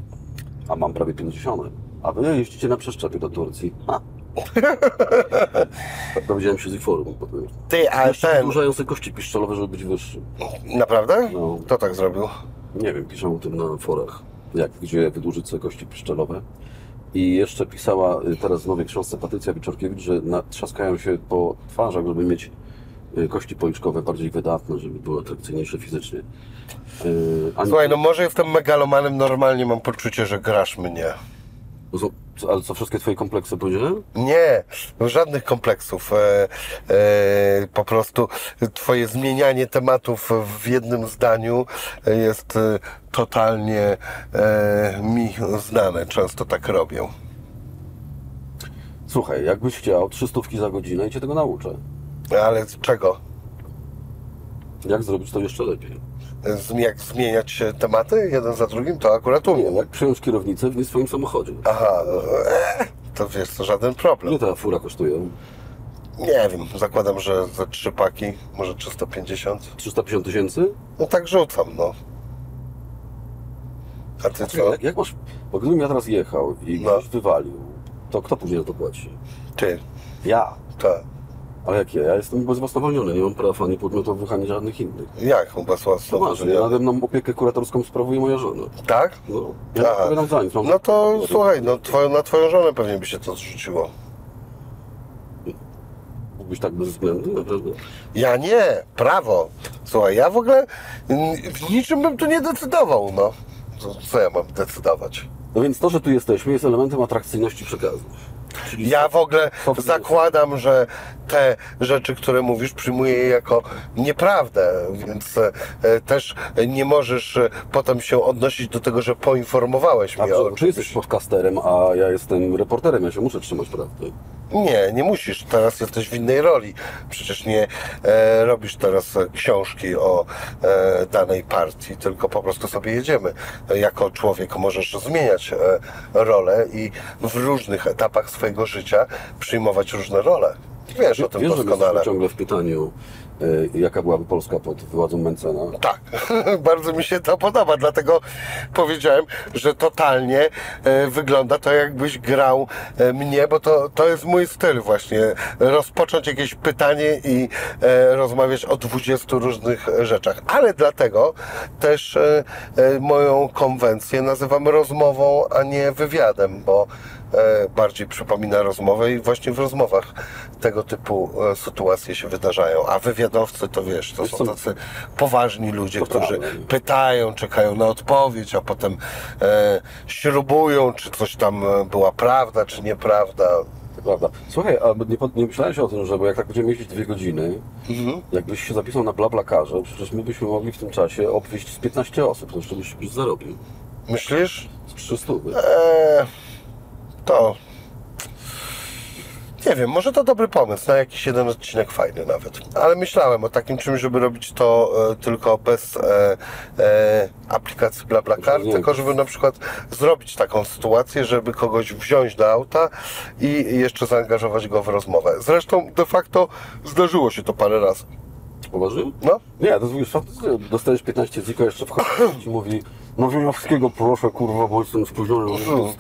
A mam prawie 50. A wy jeździcie na przeszczepie do Turcji. Ha. Dowiedziałem się z forum. Ty, ale ten... Sobie kości piszczelowe, żeby być wyższy. Naprawdę? No. Kto tak zrobił? Nie wiem, piszą o tym na forach, jak, gdzie wydłużyć sobie kości piszczelowe. I jeszcze pisała y, teraz w nowej książce Patrycja Wiczorkiewicz, że na, trzaskają się po twarzach, żeby mieć kości policzkowe bardziej wydatne, żeby były atrakcyjniejsze fizycznie. Yy, ani- Słuchaj, no może jestem megalomanem, normalnie mam poczucie, że grasz mnie. No co- co- Ale co, wszystkie twoje kompleksy powiedziałem? Nie, no żadnych kompleksów. E, e, po prostu twoje zmienianie tematów w jednym zdaniu jest e, totalnie e, mi znane. Często tak robię. Słuchaj, jakbyś chciał 300 za godzinę i cię tego nauczę. Ale z czego? Jak zrobić to jeszcze lepiej? Jak zmieniać tematy jeden za drugim? To akurat Nie umiem. jak przejąć kierownicę w nie swoim samochodzie. Aha, e, to wiesz, to żaden problem. Ile ta fura kosztuje? Nie wiem, zakładam, że za trzy paki, może 350. 350 tysięcy? No tak rzucam, no. A ty co? Jak, jak masz... Bo gdybym ja teraz jechał i No. ktoś wywalił, to kto później to płaci? Ty, Ja. tak. Ale jak ja? Jestem bezwłasnowolniony, nie mam praw ani podmiotowych, ani żadnych innych. Jak masz, ja nade mną opiekę kuratorską sprawuje moja żona. Tak? No, ja nie odpowiadam za nic. Mam... No to słuchaj, no twoją, na twoją żonę pewnie by się to zrzuciło. Mógłbyś tak bez względu, naprawdę. Ja nie, prawo. Słuchaj, ja w ogóle w niczym bym tu nie decydował, no. Co, co ja mam decydować? No więc to, że tu jesteśmy, jest elementem atrakcyjności przekazu. Czyli Ja w ogóle zakładam, że te rzeczy, które mówisz, przyjmuję je jako nieprawdę, więc e, też nie możesz e, potem się odnosić do tego, że poinformowałeś mnie o że, czy jesteś czymś. podcasterem, a ja jestem reporterem, ja się muszę trzymać prawdy. Nie, nie musisz. Teraz jesteś w innej roli. Przecież nie e, robisz teraz książki o e, danej partii, tylko po prostu sobie jedziemy. Jako człowiek możesz zmieniać e, rolę i w różnych etapach swojego życia przyjmować różne role. Wiesz o tym Wiesz, że doskonale. jesteśmy ciągle w pytaniu, e, jaka byłaby Polska pod władzą Mencena. Tak, bardzo mi się to podoba, dlatego powiedziałem, że totalnie e, wygląda to jakbyś grał e, mnie, bo to, to jest mój styl właśnie, rozpocząć jakieś pytanie i e, rozmawiać o 20 różnych rzeczach, ale dlatego też moją konwencję nazywam rozmową, a nie wywiadem, bo bardziej przypomina rozmowę i właśnie w rozmowach tego typu e, sytuacje się wydarzają, a wywiadowcy to wiesz, to Wiesz są tacy poważni ludzie, którzy pytają, czekają na odpowiedź, a potem e, śrubują, czy coś tam e, była prawda, czy nieprawda. Prawda. Słuchaj, a nie, nie myślałeś o tym, że bo jak tak będziemy jeździć dwie godziny, Mhm. jakbyś się zapisał na BlaBlaCarze, przecież my byśmy mogli w tym czasie obwieźć z 15 osób, to jeszcze byś, zarobił. Myślisz? Z 300. E, to. Nie wiem, może to dobry pomysł, na jakiś jeden odcinek fajny nawet. Ale myślałem o takim czymś, żeby robić to e, tylko bez e, e, aplikacji BlaBlaCar, tylko żeby na przykład zrobić taką sytuację, żeby kogoś wziąć do auta i jeszcze zaangażować go w rozmowę. Zresztą de facto zdarzyło się to parę razy. Poważył? No, Nie, to jest faktycznie dostajesz 15 ziko, jeszcze wchodzi i mówi, no proszę, kurwa, bo jestem spóźniony, no.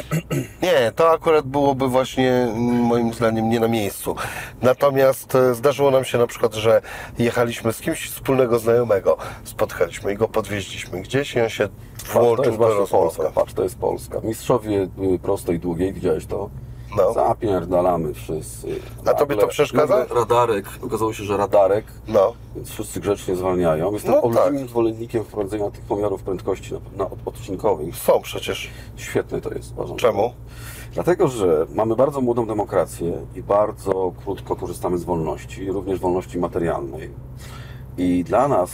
Nie, to akurat byłoby właśnie mm, moim zdaniem nie na miejscu. Natomiast e, zdarzyło nam się na przykład, że jechaliśmy z kimś wspólnego znajomego, spotkaliśmy i go podwieźliśmy gdzieś i on się To włączył jest do rozmowy. Polska, patrz, to jest Polska. Mistrzowie y, prostej, długiej, widziałeś to? No. Zapierdalamy wszyscy. A tobie to przeszkadza? nagle Radarek, okazało się, że radarek, No, więc wszyscy grzecznie zwalniają. Jestem No olbrzymim tak. zwolennikiem wprowadzenia tych pomiarów prędkości na, na od- odcinkowych. są przecież. Świetne to jest, uważam. Czemu? Dlatego, że mamy bardzo młodą demokrację i bardzo krótko korzystamy z wolności, również wolności materialnej. I dla nas,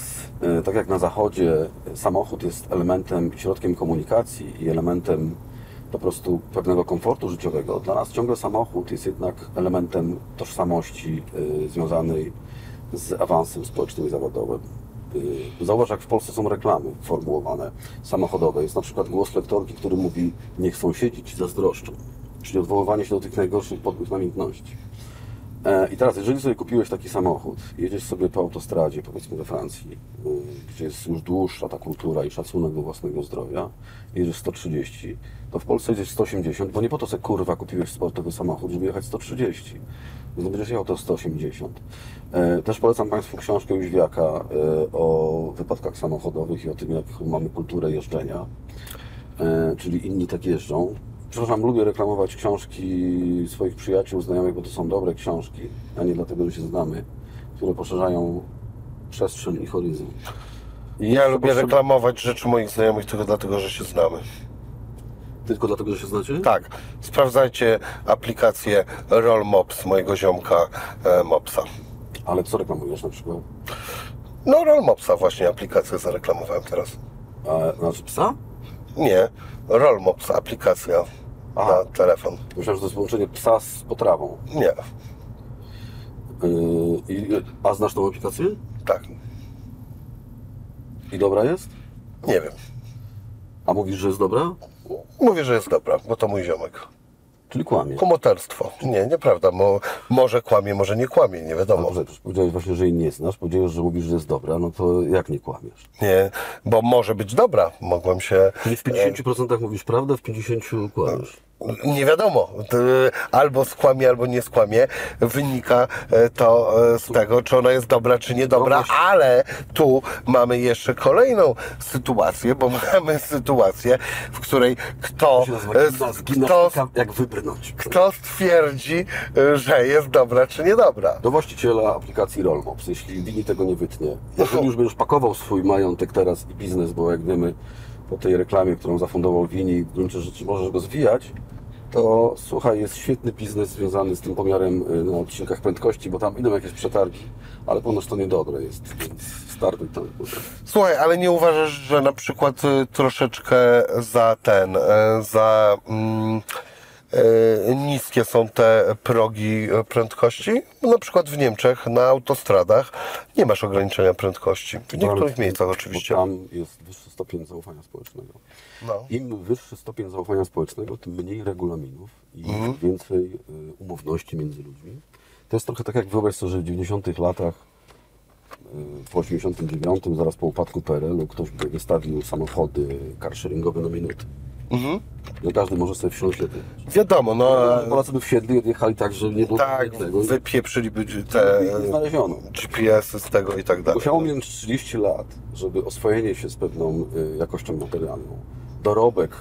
e, tak jak na Zachodzie, samochód jest elementem, środkiem komunikacji i elementem po prostu pewnego komfortu życiowego. Dla nas ciągle samochód jest jednak elementem tożsamości e, związanej z awansem społecznym i zawodowym. Yy, Zauważ, jak w Polsce są reklamy formułowane samochodowe. Jest na przykład głos lektorki, który mówi niech sąsiedzi ci zazdroszczą. Czyli odwoływanie się do tych najgorszych podłych namiętności. E, I teraz, jeżeli sobie kupiłeś taki samochód, jedziesz sobie po autostradzie, powiedzmy we Francji, y, gdzie jest już dłuższa ta kultura i szacunek do własnego zdrowia, jedziesz 130, to w Polsce jedziesz 180, bo nie po to sobie kurwa kupiłeś sportowy samochód, żeby jechać 130. Więc będziesz jechał to 180. E, Też polecam Państwu książkę Jóźwiaka e, o wypadkach samochodowych i o tym, jak mamy kulturę jeżdżenia czyli inni tak jeżdżą. Przepraszam, lubię reklamować książki swoich przyjaciół, znajomych, bo to są dobre książki, a nie dlatego, że się znamy, które poszerzają przestrzeń i horyzont. Ja lubię reklamować rzeczy moich znajomych tylko dlatego, że się znamy. Tylko dlatego, że się znacie? Tak, sprawdzajcie aplikację Roll Mops mojego ziomka e, Mopsa. Ale co reklamujesz na przykład? No Roll Mopsa właśnie aplikację zareklamowałem teraz. A, znaczy psa? Nie, Roll Mops aplikacja Aha. na telefon. Myślałem, że to jest połączenie psa z potrawą. Nie, Yy, a znasz tą aplikację? tak, I dobra jest? nie wiem. A mówisz, że jest dobra? Mówię, że jest dobra, bo to mój ziomek. Czyli kłamie. Komoterstwo. Nie, nieprawda. Mo, może kłamie, może nie kłamie, nie wiadomo. Dobrze, przecież powiedziałeś właśnie, że jej nie znasz, powiedziałeś, że mówisz, że jest dobra, no to jak nie kłamiesz? Nie, bo może być dobra. Mogłem się. Czyli w 50% mówisz prawdę, w 50% kłamiesz. Nie wiadomo. To Albo skłamie, albo nie skłamie. Wynika e, to e, z tego, czy ona jest dobra, czy niedobra, ale tu mamy jeszcze kolejną sytuację, bo mamy sytuację, w której kto, e, kto, gimnastyka, jak wybrnąć. kto stwierdzi, e, że jest dobra, czy niedobra. Do właściciela aplikacji Rollmops, jeśli Wini tego nie wytnie, jeżeli już będziesz pakował swój majątek teraz i biznes, bo jak wiemy po tej reklamie, którą zafundował Wini, w gruncie rzeczy możesz go zwijać, to słuchaj, jest świetny biznes związany z tym pomiarem y, na odcinkach prędkości, bo tam idą jakieś przetargi, ale ponoć to niedobre jest, startuj tam. Słuchaj, ale nie uważasz, że na przykład y, troszeczkę za ten, e, za mm, niskie są te progi e, prędkości? Na przykład w Niemczech na autostradach nie masz ograniczenia prędkości. W niektórych miejscach oczywiście. Tam jest wyższy stopień zaufania społecznego. No. Im wyższy stopień zaufania społecznego, tym mniej regulaminów i Mhm. więcej y, umowności między ludźmi. To jest trochę tak, jak wyobraź sobie, że w 90 latach, w 89, zaraz po upadku PRL-u, ktoś by wystawił samochody carsharingowe na minutę. Mhm. Że każdy może sobie wsiąść lepiej. Wiadomo, no Polacy by wsiedli i odjechali tak, że nie było tak, tego. wypieprzyliby te I nie znaleziono. GPS-y z tego i tak dalej. Musiało minąć 30 lat, żeby oswojenie się z pewną y, jakością materialną, dorobek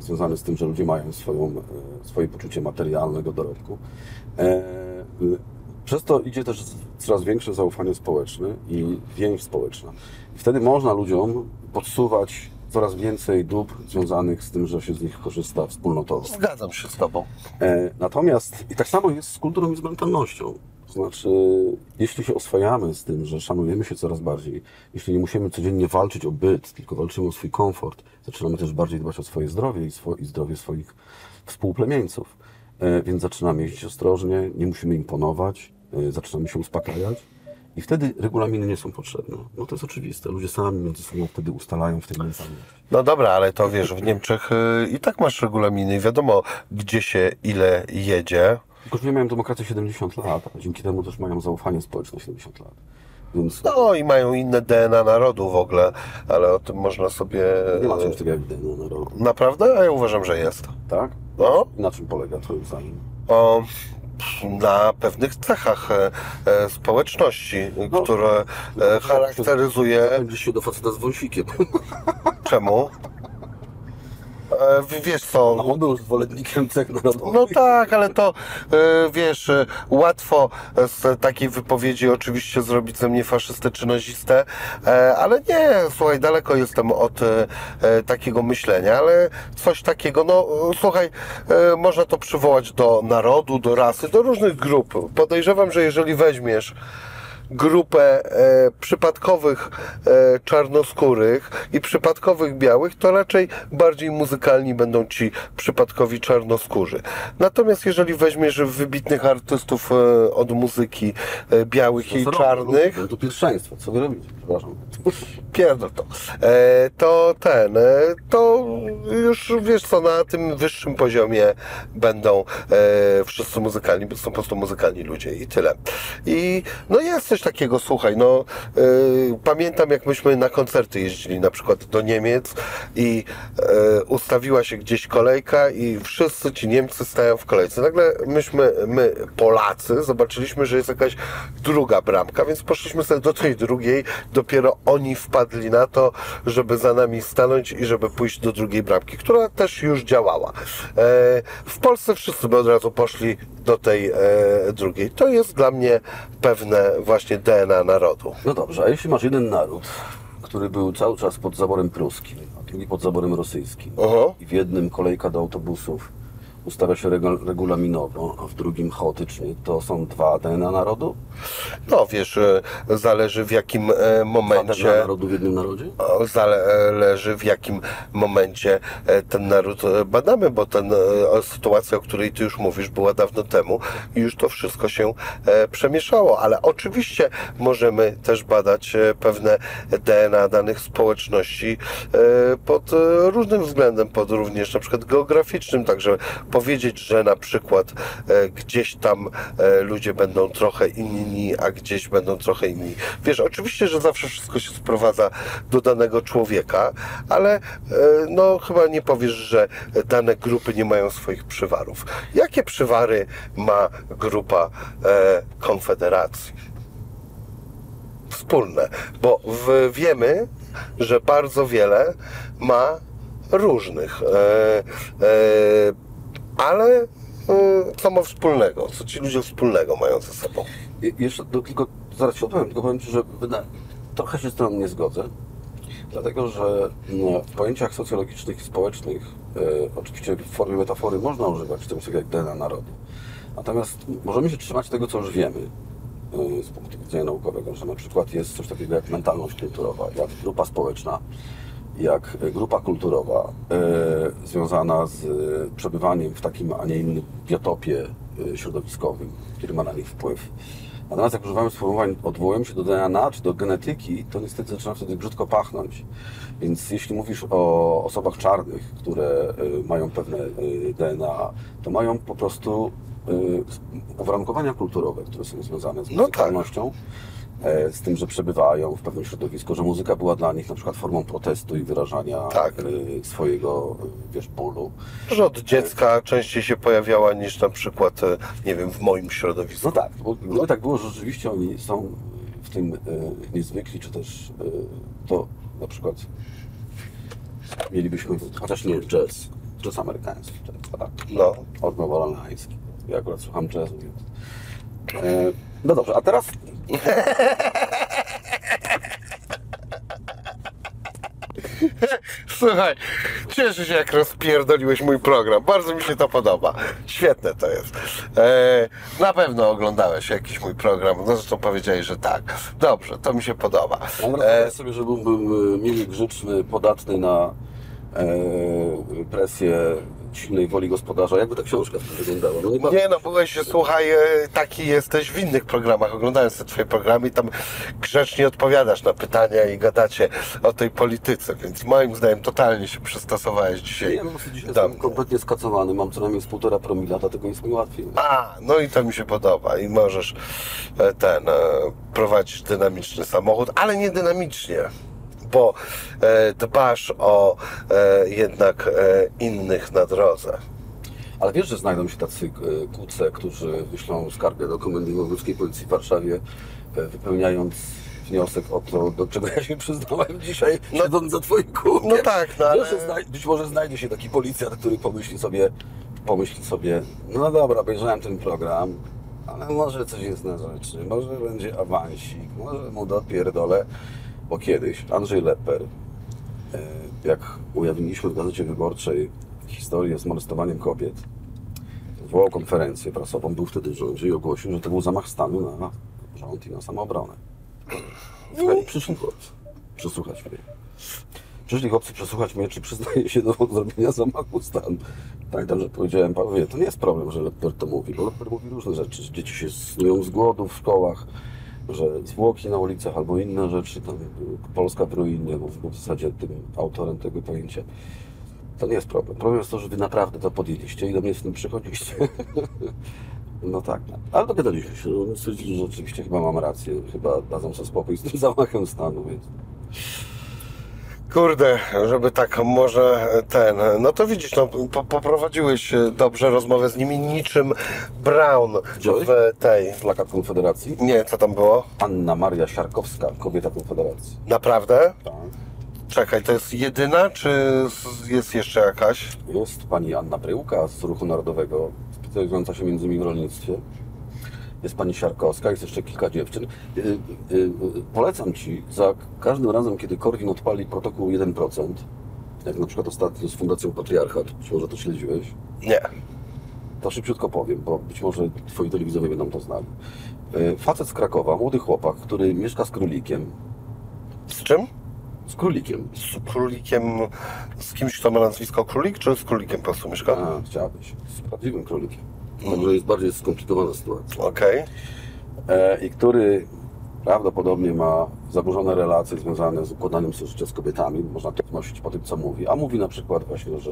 y, związany z tym, że ludzie mają swoją, y, swoje poczucie materialnego dorobku. E, przez to idzie też coraz większe zaufanie społeczne i więź społeczna. I wtedy można ludziom podsuwać coraz więcej dóbr związanych z tym, że się z nich korzysta wspólnotowo. Zgadzam się z Tobą. E, Natomiast i tak samo jest z kulturą i z mentalnością. To znaczy, jeśli się oswajamy z tym, że szanujemy się coraz bardziej, jeśli nie musimy codziennie walczyć o byt, tylko walczymy o swój komfort, zaczynamy też bardziej dbać o swoje zdrowie i, swo- i zdrowie swoich współplemieńców. E, Więc zaczynamy jeździć ostrożnie, nie musimy imponować, e, zaczynamy się uspokajać i wtedy regulaminy nie są potrzebne. No to jest oczywiste. Ludzie sami między sobą wtedy ustalają w tej mentalności. No dobra, ale to wiesz, w Niemczech y, i tak masz regulaminy i wiadomo, gdzie się ile jedzie. Tylko, że nie mają demokracji 70 lat, a dzięki temu też mają zaufanie społeczne 70 lat. Więc No i mają inne DNA narodu w ogóle, ale o tym można sobie... nie ma czegoś takiego jak DNA narodu. Naprawdę? A ja uważam, że jest. Tak? No, na czym polega twoim zdaniem? o, na pewnych cechach e, e, społeczności, No. które e, charakteryzuje... Będziesz się do faceta z wąsikiem. Czemu? E, wiesz co, A on był zwolennikiem cech narodowych. No tak, ale to e, wiesz, e, łatwo z takiej wypowiedzi oczywiście zrobić ze mnie faszystę czy nazistę, e, ale nie, słuchaj, daleko jestem od e, e, takiego myślenia, ale coś takiego, no słuchaj, można to przywołać do narodu, do rasy, do różnych grup. Podejrzewam, że jeżeli weźmiesz grupę e, przypadkowych e, czarnoskórych i przypadkowych białych, to raczej bardziej muzykalni będą ci przypadkowi czarnoskórzy. Natomiast jeżeli weźmiesz wybitnych artystów e, od muzyki e, białych i czarnych, to pierwszeństwo, co wy robicie? Przepraszam. Pierdol to, e, to ten, e, to już wiesz co, na tym wyższym poziomie będą e, wszyscy muzykalni, są po prostu muzykalni ludzie i tyle. I no jest coś takiego, słuchaj, no pamiętam jak myśmy na koncerty jeździli na przykład do Niemiec i ustawiła się gdzieś kolejka i wszyscy ci Niemcy stają w kolejce. Nagle myśmy, my Polacy, zobaczyliśmy, że jest jakaś druga bramka, więc poszliśmy sobie do tej drugiej, dopiero oni wpadli na to, żeby za nami stanąć i żeby pójść do drugiej bramki, która też już działała. E, w Polsce wszyscy by od razu poszli do tej e, drugiej. To jest dla mnie pewne właśnie DNA narodu. No dobrze, a jeśli masz jeden naród, który był cały czas pod zaborem pruskim, a drugi pod zaborem rosyjskim, i w jednym kolejka do autobusów ustawia się regu- regulaminowo, a w drugim chaotycznie, to są dwa DNA narodu? No wiesz, zależy w jakim e, Dwa DNA momencie narodu w jednym narodzie? Zależy w jakim momencie ten naród e, badamy, bo ten, e, sytuacja, o której ty już mówisz, była dawno temu i już to wszystko się e, przemieszało, ale oczywiście możemy też badać pewne DNA danych społeczności pod różnym względem, pod również na przykład geograficznym, także powiedzieć, że na przykład e, gdzieś tam e, ludzie będą trochę inni, a gdzieś będą trochę inni. Wiesz, oczywiście, że zawsze wszystko się sprowadza do danego człowieka, ale e, no chyba nie powiesz, że dane grupy nie mają swoich przywarów. Jakie przywary ma grupa Konfederacji? Wspólne, bo w, wiemy, że bardzo wiele ma różnych, e, e, ale e, co ma wspólnego? Co ci ludzie wspólnego mają ze sobą? Je- Jeszcze to tylko zaraz się odpowiem, tylko powiem Ci, że trochę się z tym nie zgodzę, dlatego że no, w pojęciach socjologicznych i społecznych e, oczywiście w formie metafory można używać czegoś takiego jak DNA narodu. Natomiast możemy się trzymać tego, co już wiemy e, z punktu widzenia naukowego, że na przykład jest coś takiego jak mentalność kulturowa, jak grupa społeczna, jak grupa kulturowa e, związana z e, przebywaniem w takim, a nie innym biotopie e, środowiskowym, który ma na nich wpływ. Natomiast jak używamy sformułowań, odwołujemy się do DNA czy do genetyki, to niestety zaczyna wtedy brzydko pachnąć. Więc jeśli mówisz o osobach czarnych, które mają pewne DNA, to mają po prostu uwarunkowania kulturowe, które są związane z No tak. E, z tym, że przebywają w pewnym środowisku, że muzyka była dla nich na przykład formą protestu i wyrażania Tak. e, swojego, e, wiesz, bólu. Że od dziecka częściej się pojawiała niż na przykład, nie wiem, w moim środowisku. No tak, bo gdyby tak było, że rzeczywiście oni są w tym niezwykli, czy też to na przykład mielibyśmy, chociaż nie jazz, jazz amerykański, jazz, tak, No. Ja akurat słucham jazzu, więc... No dobrze, a teraz Słuchaj, cieszę się jak rozpierdoliłeś mój program. Bardzo mi się to podoba. Świetne to jest. E, na pewno oglądałeś jakiś mój program. No zresztą powiedziałeś, że tak. Dobrze, to mi się podoba. Mam E, wrażenie sobie, że byłbym e, miły, grzeczny, podatny na e, presję silnej woli gospodarza. Jakby ta książka wyglądała? No nie, ma... nie no, byłeś, słuchaj, e, taki jesteś w innych programach. Oglądałem te twoje programy i tam grzecznie odpowiadasz na pytania i gadacie o tej polityce, więc moim zdaniem totalnie się przystosowałeś dzisiaj. Ja prostu dzisiaj jestem kompletnie skacowany, mam co najmniej z półtora promila, dlatego jest mi łatwiej. A, no i to mi się podoba i możesz e, ten, e, prowadzić dynamiczny samochód, ale nie dynamicznie, bo e, dbasz o e, jednak e, innych na drodze. Ale wiesz, że znajdą się tacy kuce, którzy wyślą skargę do Komendy Wojewódzkiej Policji w Warszawie, wypełniając wniosek o to, do czego ja się przyznałem dzisiaj, No- siedząc za twoim kółkiem. no tak, no ale- być może znajdzie się taki policjant, który pomyśli sobie, pomyśli sobie, no dobra, obejrzałem ten program, ale może coś jest na rzeczy, może będzie awansik, może mu dopierdolę, bo kiedyś Andrzej Leper, e, jak ujawniliśmy w Gazecie Wyborczej historię z molestowaniem kobiet, zwołał konferencję prasową, był wtedy w rządzie i ogłosił, że to był zamach stanu na rząd i na samoobronę. I przyszli chłopcy przesłuchać mnie. Przyszli chłopcy przesłuchać mnie, czy przyznaję się do zrobienia zamachu stanu. Pamiętam, że powiedziałem Pawłowie, to nie jest problem, że Lepper to mówi, bo Lepper mówi różne rzeczy, że dzieci się snują z głodu w szkołach, że zwłoki na ulicach albo inne rzeczy, tam Polska w ruinie, bo w zasadzie tym autorem tego pojęcia. To nie jest problem. Problem jest to, że wy naprawdę to podjęliście i do mnie z tym przychodziliście. No tak, ale dogadaliśmy się. No, Stwierdzili, że rzeczywiście chyba mam rację. Chyba dadzą sobie spokój z tym zamachem stanu, więc... Kurde, żeby tak może ten. No to widzisz, no, po, poprowadziłeś e, dobrze rozmowę z nimi niczym Brown Widziałeś? w tej. Plakat Konfederacji. Nie, co tam było? Anna Maria Siarkowska, kobieta Konfederacji. Naprawdę? Tak. Czekaj, to jest jedyna, czy jest jeszcze jakaś? Jest pani Anna Bryłka z Ruchu Narodowego, specjalizująca się między innymi w rolnictwie. Jest pani Siarkowska, jest jeszcze kilka dziewczyn. Y, y, y, polecam Ci, za każdym razem, kiedy Korwin odpali protokół 1%, jak na przykład ostatnio z Fundacją Patriarchat, być może to śledziłeś, Nie. to szybciutko powiem, bo być może Twoi telewizowie będą to znali. Facet z Krakowa, młody chłopak, który mieszka z królikiem. Z czym? Z królikiem. Z królikiem, z kimś, kto ma nazwisko królik, czy z królikiem po prostu mieszka? A, chciałbyś. Z prawdziwym królikiem. Także jest bardziej skomplikowana sytuacja. Okej. e, i który prawdopodobnie ma zaburzone relacje związane z układaniem życia z kobietami. Można to wnosić po tym, co mówi. A mówi na przykład właśnie, że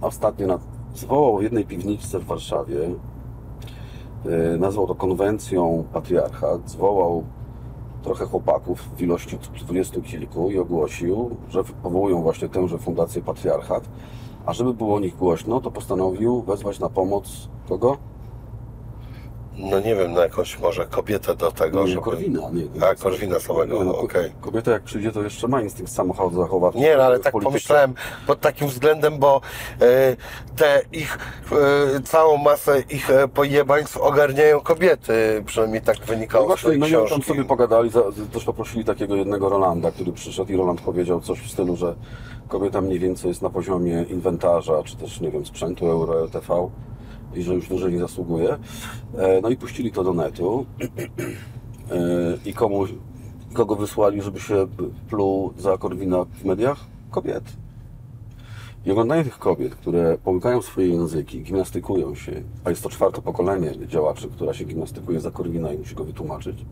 ostatnio na, zwołał w jednej piwniczce w Warszawie, e, nazwał to konwencją patriarchat, zwołał trochę chłopaków w ilości dwudziestu kilku i ogłosił, że powołują właśnie tęże fundację patriarchat. A żeby było o nich głośno, to postanowił wezwać na pomoc kogo? No nie wiem, na jakąś może kobietę do tego, Nie, żeby... Korwina, nie. A, Korwina samego, no, okej. Kobieta jak przyjdzie, to jeszcze ma instynkt samochodu zachowawczy. Nie, no ale tak polityce. pomyślałem pod takim względem, bo e, te ich, e, całą masę ich e, pojebaństw ogarniają kobiety, przynajmniej tak No wynikało z właśnie, tej no tam sobie pogadali, za, też poprosili takiego jednego Rolanda, który przyszedł i Roland powiedział coś w stylu, że kobieta mniej więcej jest na poziomie inwentarza, czy też, nie wiem, sprzętu Euro LTV i że już dłużej nie zasługuje. E, No i puścili to do netu E, i komu, kogo wysłali, żeby się pluł za Korwina w mediach? Kobiety. I oglądanie tych kobiet, które połykają swoje języki, gimnastykują się, a jest to czwarte pokolenie działaczy, która się gimnastykuje za Korwina i musi go wytłumaczyć.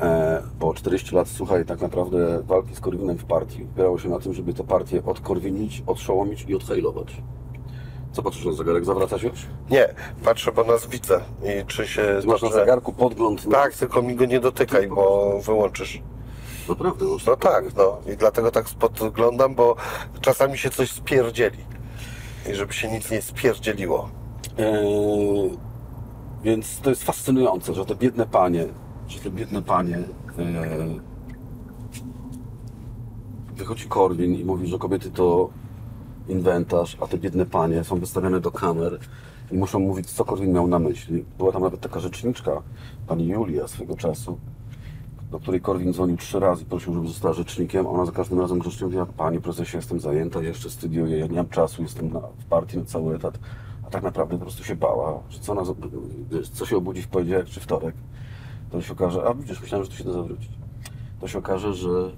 E, bo 40 lat, słuchaj, tak naprawdę walki z Korwinem w partii opierało się na tym, żeby tę partię odkorwinić, odszołomić i odhejlować. Co patrzysz na zegarek? Zawraca się już? Nie, patrzę, bo nas widzę i czy się... Ty masz na dobrze- zegarku podgląd na... Tak, tylko mi go nie dotykaj, bo wyłączysz. Naprawdę? masz No tak, no i dlatego tak podglądam, bo czasami się coś spierdzieli. I żeby się nic nie spierdzieliło. Eee, więc to jest fascynujące, że te biedne panie, że te biedne panie eee, wychodzi Korwin i mówi, że kobiety to inwentarz, a te biedne panie są wystawione do kamer i muszą mówić, co Korwin miał na myśli. Była tam nawet taka rzeczniczka, pani Julia swego czasu, do której Korwin dzwonił trzy razy, prosił, żeby została rzecznikiem. Ona za każdym razem grzecznie mówiła, panie prezesie, jestem zajęta, jeszcze studiuję, ja nie mam czasu, jestem na, w partii na cały etat. A tak naprawdę po prostu się bała, że co, wiesz, co się obudzi w poniedziałek czy wtorek, to się okaże, a widzisz, myślałem, że to się da zawrócić. To się okaże, że,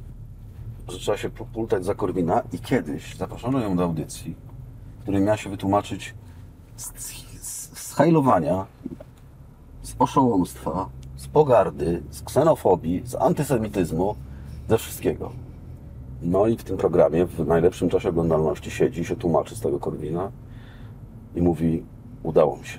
że trzeba się pultać za Korwina i kiedyś zaproszono ją do audycji, w której miała się wytłumaczyć z, z, hajlowania, z oszołomstwa, z pogardy, z ksenofobii, z antysemityzmu, ze wszystkiego. No i w tym programie, w najlepszym czasie oglądalności, siedzi się tłumaczy z tego Korwina i mówi, udało mi się.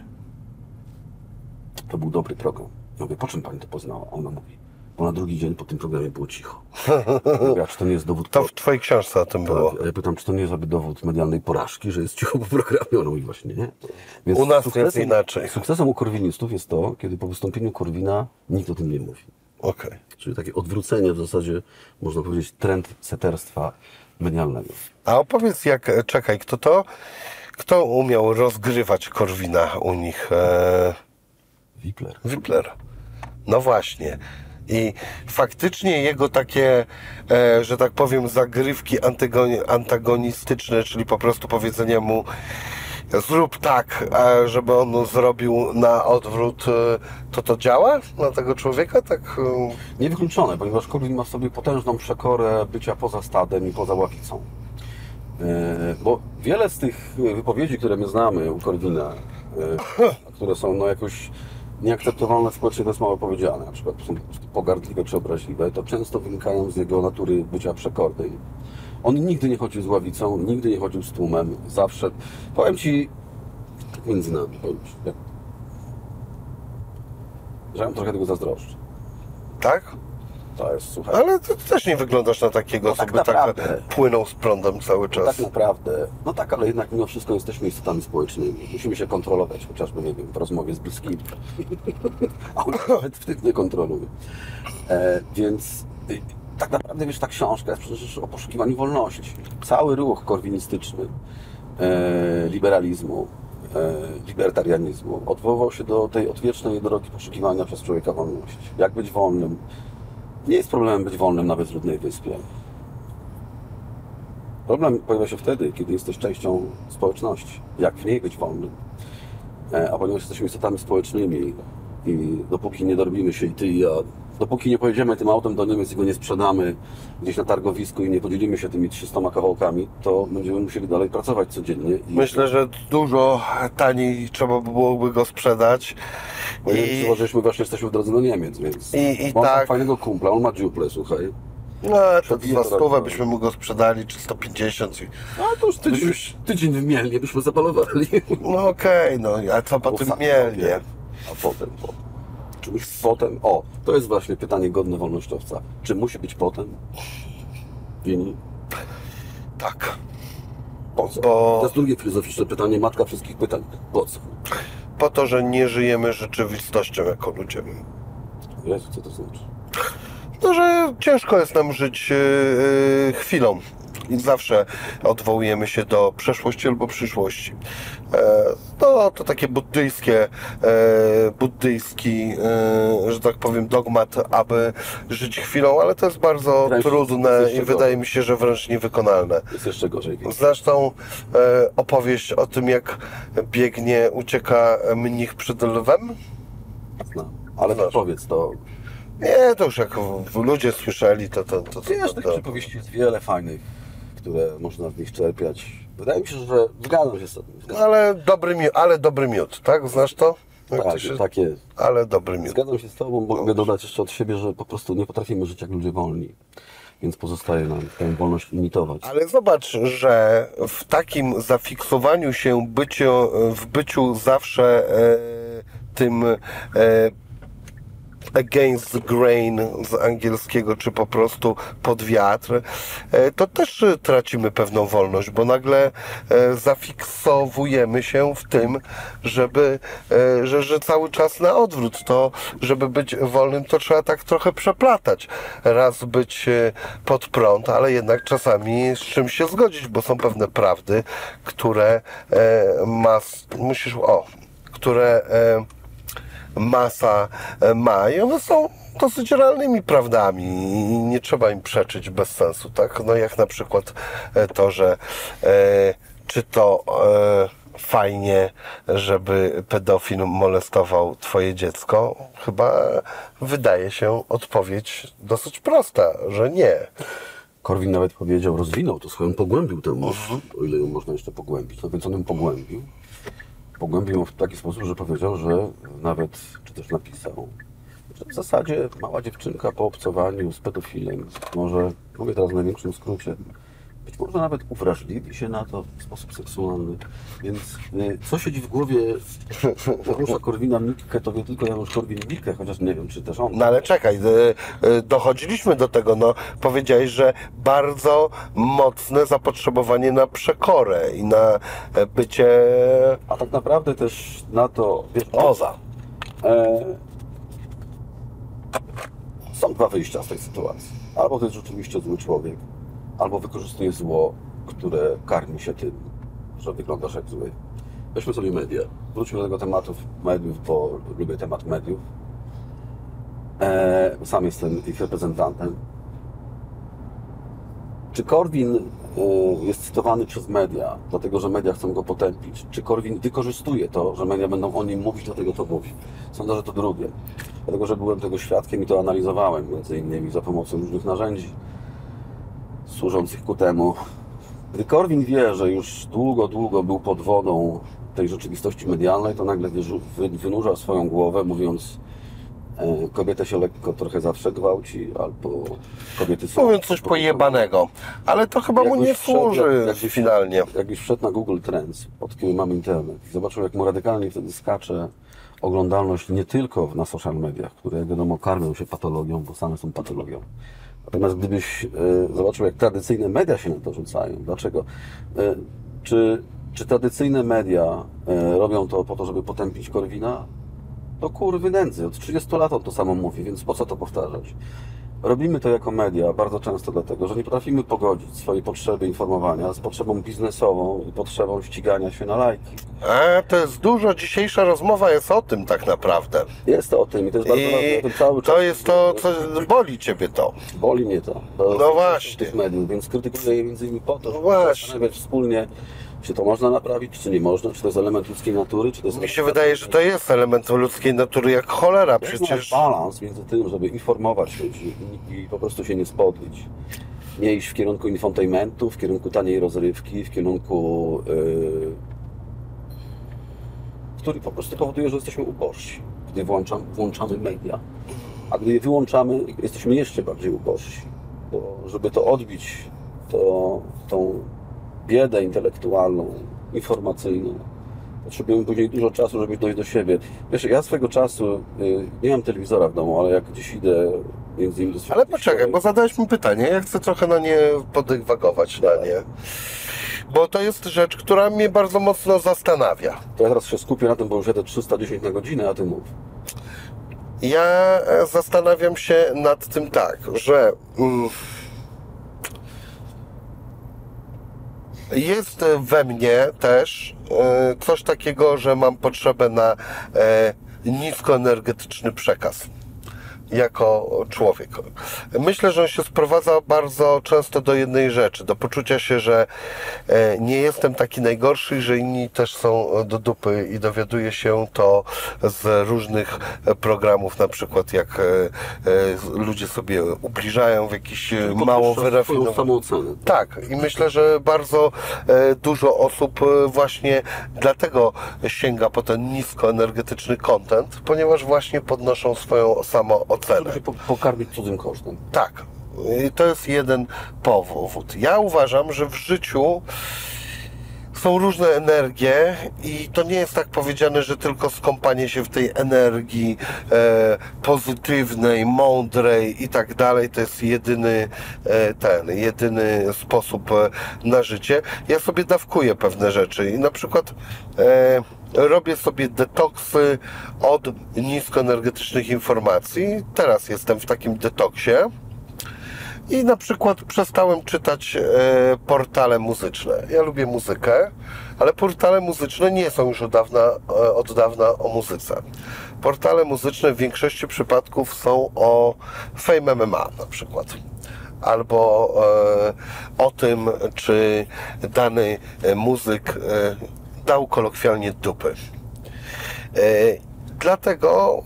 To był dobry program. Mówię, po czym pani to poznała? Ona mówi, bo na drugi dzień po tym programie było cicho. Ja czy to nie jest dowód To w twojej książce o tym było. tak, ja pytam, czy to nie jest jakby dowód medialnej porażki, że jest cicho po programie? On mówi właśnie nie. Więc U nas to jest inaczej. Sukcesem u korwinistów jest to, kiedy po wystąpieniu Korwina nikt o tym nie mówi. Okej. Czyli takie odwrócenie w zasadzie, można powiedzieć, trend seterstwa medialnego. A opowiedz jak, czekaj, kto to, kto umiał rozgrywać Korwina u nich? E, Wipler. Wipler. No właśnie. I faktycznie jego takie, e, że tak powiem, zagrywki antagonistyczne, czyli po prostu powiedzenie mu zrób tak, a żeby on zrobił na odwrót, e, to to działa na tego człowieka? Tak. e, Niewykluczone, ponieważ Korwin ma w sobie potężną przekorę bycia poza stadem i poza ławicą. E, Bo wiele z tych wypowiedzi, które my znamy u Korwina, e, które są no jakoś nieakceptowalne społecznie, to jest mało powiedziane, na przykład są pogardliwe czy obraźliwe, to często wynikają z jego natury bycia przekornej. On nigdy nie chodził z ławicą, nigdy nie chodził z tłumem, zawsze. Powiem Ci, tak między nami, powiem Ci, że ja trochę tego zazdroszczę. Tak? To jest, słuchaj, Ale ty też nie wyglądasz na takiego, No co tak by tak płynął z prądem cały czas. tak naprawdę, no tak, ale jednak mimo wszystko jesteśmy istotami społecznymi. Musimy się kontrolować, chociażby, nie wiem, w rozmowie z bliskimi. A nawet w tym nie kontroluje. E, więc y, tak naprawdę, wiesz, ta książka jest przecież o poszukiwaniu wolności. Cały ruch korwinistyczny, e, liberalizmu, e, libertarianizmu odwoływał się do tej odwiecznej drogi poszukiwania przez człowieka wolności. Jak być wolnym? Nie jest problemem być wolnym na bezludnej wyspie. Problem pojawia się wtedy, kiedy jesteś częścią społeczności. Jak w niej być wolnym? E, A ponieważ jesteśmy istotami społecznymi i dopóki nie dorobimy się i ty i ja, dopóki nie pojedziemy tym autem do Niemiec i go nie sprzedamy gdzieś na targowisku i nie podzielimy się tymi 300 kawałkami, to będziemy musieli dalej pracować codziennie. I Myślę, że dużo taniej trzeba by byłoby go sprzedać. Bo I, wiem, że my właśnie jesteśmy w drodze do Niemiec, więc I- i mam tak. fajnego kumpla, on ma dziuple, słuchaj. no, to za stówę byśmy mu go sprzedali, czy 150. i- A to już tydzień, tydzień w Mielnie byśmy zapalowali. No okej, no a co po tym mielnie? A potem, potem. Czy musi potem? O, to jest właśnie pytanie godne wolnościowca. Czy musi być potem? Wini? Tak. Po co? Bo- To jest drugie filozoficzne pytanie, matka wszystkich pytań. Po co? Po to, że nie żyjemy rzeczywistością jako ludzie. Jezu, co to znaczy? No, że ciężko jest nam żyć yy, chwilą. I zawsze odwołujemy się do przeszłości albo przyszłości. E, no, to takie buddyjskie, e, buddyjski, e, że tak powiem, dogmat, aby żyć chwilą, ale to jest bardzo Wręcz trudne jest i wydaje mi się, że wręcz niewykonalne. Jest jeszcze gorzej. Więc. Zresztą opowieść o tym, jak biegnie, ucieka mnich przed lwem, Znam. Ale Znasz. powiedz to. Nie, to już jak ludzie słyszeli, to to, to, to, Wiesz, to, tych to. przypowieści jest wiele fajnych, które można z nich czerpiać. Wydaje mi się, że zgadzam się z tym. Zgadzam. Ale dobry miód, ale dobry miód, tak? Znasz to? Jak to Tak, się... tak jest. Ale dobry miód. Zgadzam się z Tobą, bo mogę dodać jeszcze od siebie, że po prostu nie potrafimy żyć jak ludzie wolni. Więc pozostaje nam tę wolność imitować. Ale zobacz, że w takim zafiksowaniu się byciu, w byciu zawsze e, tym e, against the grain z angielskiego, czy po prostu pod wiatr, e, to też e, tracimy pewną wolność, bo nagle e, zafiksowujemy się w tym, żeby, że, że cały czas na odwrót, to żeby być wolnym, to trzeba tak trochę przeplatać. Raz być pod prąd, ale jednak czasami z czymś się zgodzić, bo są pewne prawdy, które mas, musisz, o, które masa e, ma i one są dosyć realnymi prawdami i nie trzeba im przeczyć bez sensu, tak? No jak na przykład e, to, że e, czy to e, fajnie, żeby pedofil molestował twoje dziecko? Chyba wydaje się odpowiedź dosyć prosta, że nie. Korwin nawet powiedział, rozwinął to swoją, pogłębił tę myśl, o ile ją można jeszcze pogłębić. No więc on ją pogłębił. Pogłębił w taki sposób, że powiedział, że nawet, czy też napisał, że w zasadzie mała dziewczynka po obcowaniu z pedofilem może, mówię teraz w największym skrócie, być może nawet uwrażliwi się na to w sposób seksualny. Więc y, co siedzi w głowie Janusza Korwina-Mikke, to wie tylko Janusz Korwin-Mikke, chociaż nie wiem, czy też on. No ale czekaj, y, y, dochodziliśmy do tego, no powiedziałeś, że bardzo mocne zapotrzebowanie na przekorę i na e, bycie A tak naprawdę też na to, wiesz, poza. E, są dwa wyjścia z tej sytuacji. Albo to jest rzeczywiście zły człowiek, albo wykorzystuje zło, które karmi się tym, że wyglądasz jak zły. Weźmy sobie media. Wróćmy do tego tematu mediów, bo lubię temat mediów. E, sam jestem ich reprezentantem. Czy Korwin y, jest cytowany przez media, dlatego że media chcą go potępić, czy Korwin wykorzystuje to, że media będą o nim mówić, dlatego to mówi. Sądzę, że to drugie. Dlatego, że byłem tego świadkiem i to analizowałem, między innymi za pomocą różnych narzędzi służących ku temu. Gdy Korwin wie, że już długo, długo był pod wodą tej rzeczywistości medialnej, to nagle wynurza swoją głowę, mówiąc e, kobietę się lekko trochę zawsze gwałci, albo kobiety są... Mówiąc coś pojebanego. Ale to chyba mu nie wszedł, służy jak- jakbyś- finalnie. Jakbyś wszedł na Google Trends, od kiedy mamy internet, i zobaczył, jak mu radykalnie wtedy skacze oglądalność nie tylko na social mediach, które jak wiadomo karmią się patologią, bo same są patologią. Natomiast gdybyś e, zobaczył, jak tradycyjne media się na to rzucają, dlaczego? E, czy, czy tradycyjne media e, robią to po to, żeby potępić Korwina? To kurwy nędzy. Od 30 lat on to samo mówi, więc po co to powtarzać? Robimy to jako media bardzo często dlatego, że nie potrafimy pogodzić swojej potrzeby informowania z potrzebą biznesową i potrzebą ścigania się na lajki. A, to jest dużo. Dzisiejsza rozmowa jest o tym tak naprawdę. Jest to o tym i to jest bardzo ważne. O I tym cały czas to jest to, co boli ciebie to. Boli mnie to. to No właśnie. Tych mediów, więc krytykuję je między innymi po to, No żeby właśnie. zastanawiać wspólnie, czy to można naprawić, czy nie można, czy to jest element ludzkiej natury, czy to jest... Mi się wydaje, że to jest element ludzkiej natury jak cholera. Jak Przecież balans między tym, żeby informować ludzi i, i po prostu się nie spodlić. Nie iść w kierunku infotainmentu, w kierunku taniej rozrywki, w kierunku, yy, który po prostu powoduje, że jesteśmy ubożsi, gdy włączam, włączamy media. A gdy je wyłączamy, jesteśmy jeszcze bardziej ubożsi. Bo żeby to odbić, to tą biedę intelektualną, informacyjną, Potrzebujemy później dużo czasu, żeby dojść do siebie. Wiesz, ja swego czasu y, nie mam telewizora w domu, ale jak gdzieś idę między innymi do Ale poczekaj, bo zadałeś mi pytanie, ja chcę trochę na nie podywagować na nie. Bo to jest rzecz, która mnie bardzo mocno zastanawia. To ja teraz się skupię na tym, bo już jadę 310 na godzinę, a ty mów. Ja e, zastanawiam się nad tym tak, że mm, jest we mnie też e, coś takiego, że mam potrzebę na e, niskoenergetyczny przekaz jako człowiek. Myślę, że on się sprowadza bardzo często do jednej rzeczy, do poczucia się, że e, nie jestem taki najgorszy, że inni też są do dupy i dowiaduję się to z różnych programów, na przykład jak e, e, ludzie sobie ubliżają w jakiś e, mało wyrafinowany tak, i myślę, że bardzo dużo osób właśnie dlatego sięga po ten niskoenergetyczny content, ponieważ właśnie podnoszą swoją samoocenę. Żeby się po- pokarmić cudzym kosztem. Tak, i to jest jeden powód. Ja uważam, że w życiu są różne energie i to nie jest tak powiedziane, że tylko skąpanie się w tej energii e, pozytywnej, mądrej i tak dalej to jest jedyny e, ten, jedyny sposób e, na życie. Ja sobie dawkuję pewne rzeczy i na przykład e, robię sobie detoksy od niskoenergetycznych informacji. Teraz jestem w takim detoksie. I na przykład przestałem czytać e, portale muzyczne. Ja lubię muzykę, ale portale muzyczne nie są już od dawna, e, od dawna o muzyce. Portale muzyczne w większości przypadków są o Fame MMA na przykład. Albo e, o tym, czy dany e, muzyk e, dał kolokwialnie dupy. E, dlatego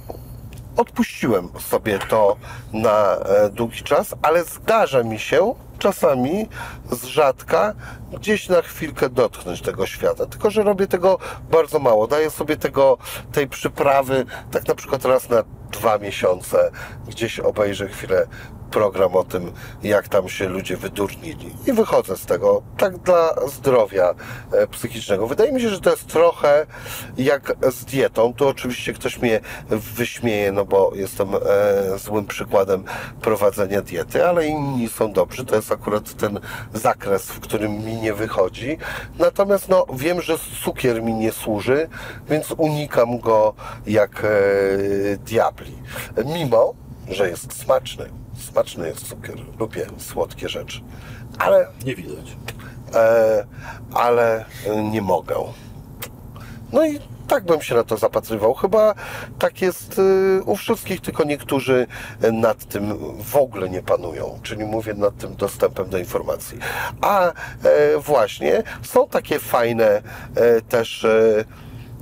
odpuściłem sobie to na e, długi czas, ale zdarza mi się czasami z rzadka gdzieś na chwilkę dotknąć tego świata. Tylko, że robię tego bardzo mało. Daję sobie tego, tej przyprawy tak na przykład raz na dwa miesiące. Gdzieś obejrzę chwilę program o tym, jak tam się ludzie wydurnili. I wychodzę z tego, tak dla zdrowia e, psychicznego. Wydaje mi się, że to jest trochę jak z dietą. Tu oczywiście ktoś mnie wyśmieje, no bo jestem e, złym przykładem prowadzenia diety, ale inni są dobrzy. To jest akurat ten zakres, w którym mi nie wychodzi. Natomiast no, wiem, że cukier mi nie służy, więc unikam go jak e, diabli. Mimo, że jest smaczny. Smaczny jest cukier. Lubię słodkie rzeczy. Ale, Nie widać. e, ale nie mogę. No i tak bym się na to zapatrywał. Chyba tak jest y, u wszystkich, tylko niektórzy nad tym w ogóle nie panują, czyli mówię nad tym dostępem do informacji. A e, właśnie są takie fajne e, też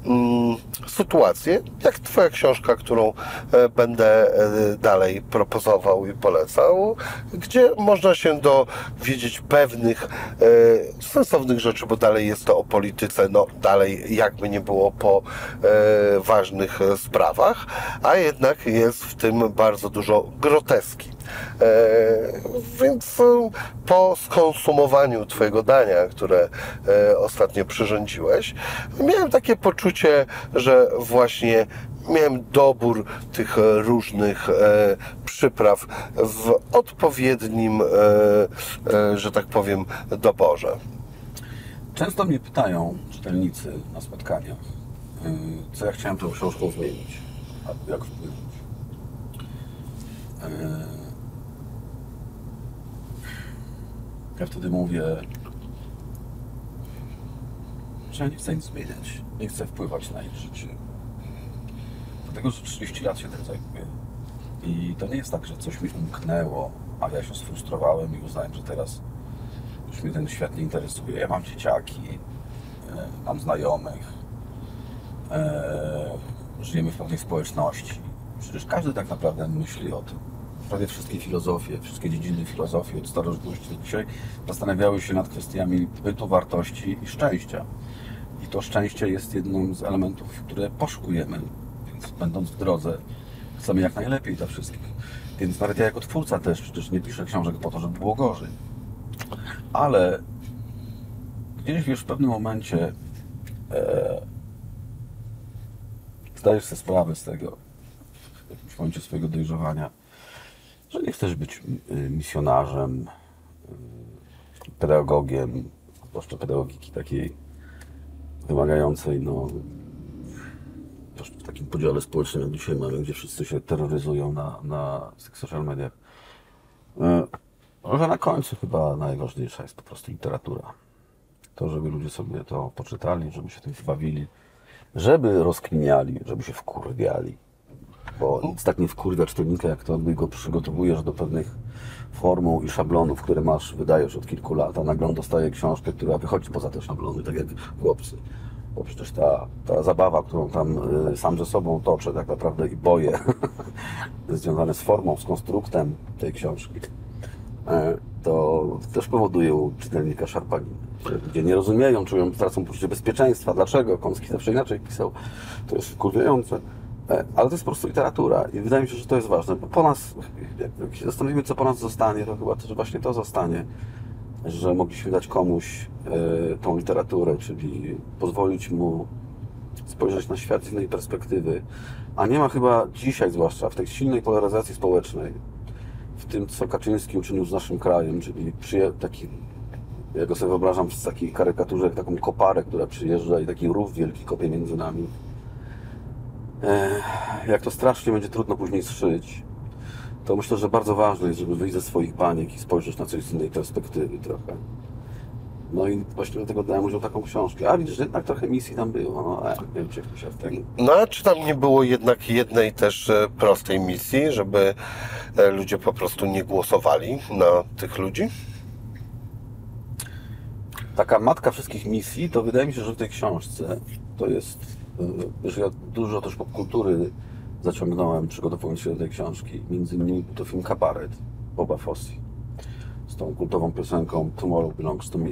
mm, sytuacje, jak Twoja książka, którą e, będę e, dalej proponował i polecał, gdzie można się dowiedzieć pewnych e, sensownych rzeczy, bo dalej jest to o polityce, no dalej jakby nie było po ważnych sprawach, a jednak jest w tym bardzo dużo groteski. E, więc e, po skonsumowaniu Twojego dania, które e, ostatnio przyrządziłeś, miałem takie poczucie, że właśnie miałem dobór tych różnych przypraw w odpowiednim, że tak powiem, doborze. Często mnie pytają czytelnicy na spotkaniach, y, co ja chciałem tą książką zmienić, jak wpłynąć. Y, Ja wtedy mówię, że nie chcę nic zmieniać, nie chcę wpływać na ich życie. Dlatego, że 30 lat się tym zajmuję. I to nie jest tak, że coś mi umknęło, a ja się sfrustrowałem i uznałem, że teraz już mnie ten świat nie interesuje. Ja mam dzieciaki, e, mam znajomych, e, żyjemy w pewnej społeczności. Przecież każdy tak naprawdę myśli o tym. Prawie wszystkie filozofie, wszystkie dziedziny filozofii od starożytności do dzisiaj zastanawiały się nad kwestiami bytu, wartości i szczęścia. I to szczęście jest jednym z elementów, które poszukujemy. Więc będąc w drodze, chcemy jak najlepiej dla wszystkich. Więc nawet ja jako twórca też przecież nie piszę książek po to, żeby było gorzej. Ale gdzieś wiesz w pewnym momencie e, zdajesz sobie sprawę z tego, w jakimś momencie swojego dojrzewania, że nie chcesz być y, misjonarzem, y, pedagogiem, zwłaszcza pedagogiki takiej wymagającej, no, w takim podziale społecznym, jak dzisiaj mamy, gdzie wszyscy się terroryzują na, na social mediach. Y, Że na końcu chyba najważniejsza jest po prostu literatura. To, żeby ludzie sobie to poczytali, żeby się tym zbawili, żeby rozkminiali, żeby się wkurwiali. Bo nic tak nie wkurwia czytelnika, jak to, gdy go przygotowujesz do pewnych formuł i szablonów, które masz, wydajesz od kilku lat, a nagle on dostaje książkę, która wychodzi poza te szablony, tak jak chłopcy. Bo przecież ta, ta zabawa, którą tam y, sam ze sobą toczę tak naprawdę i boję, związane z formą, z konstruktem tej książki, e, to też powoduje u czytelnika szarpaniny. Gdzie nie rozumieją, czują, tracą poczucie bezpieczeństwa. Dlaczego? Kąski zawsze inaczej pisał. To jest wkurwiające. E, Ale to jest po prostu literatura i wydaje mi się, że to jest ważne, bo po nas, jak się zastanowimy, co po nas zostanie, to chyba też właśnie to zostanie, że mogliśmy dać komuś e, tą literaturę, czyli pozwolić mu spojrzeć na świat z innej perspektywy. A nie ma chyba dzisiaj, zwłaszcza w tej silnej polaryzacji społecznej, w tym, co Kaczyński uczynił z naszym krajem, czyli przyje, taki, ja go sobie wyobrażam w takiej karykaturze, jak taką koparę, która przyjeżdża i taki rów wielki kopie między nami. Ech, jak to strasznie będzie trudno później zszyć, to myślę, że bardzo ważne jest, żeby wyjść ze swoich baniek i spojrzeć na coś z innej perspektywy trochę. No i właśnie dlatego dałem udział taką książkę. A widzisz, że jednak trochę misji tam było. No, a nie uciekł się w tego. No a czy tam nie było jednak jednej też e, prostej misji, żeby e, ludzie po prostu nie głosowali na tych ludzi? taka matka wszystkich misji, to wydaje mi się, że w tej książce to jest, że ja dużo też popkultury zaciągnąłem, przygotowując się do tej książki. Między innymi to film Kabaret Boba Fossi z tą kultową piosenką Tomorrow Belongs to Me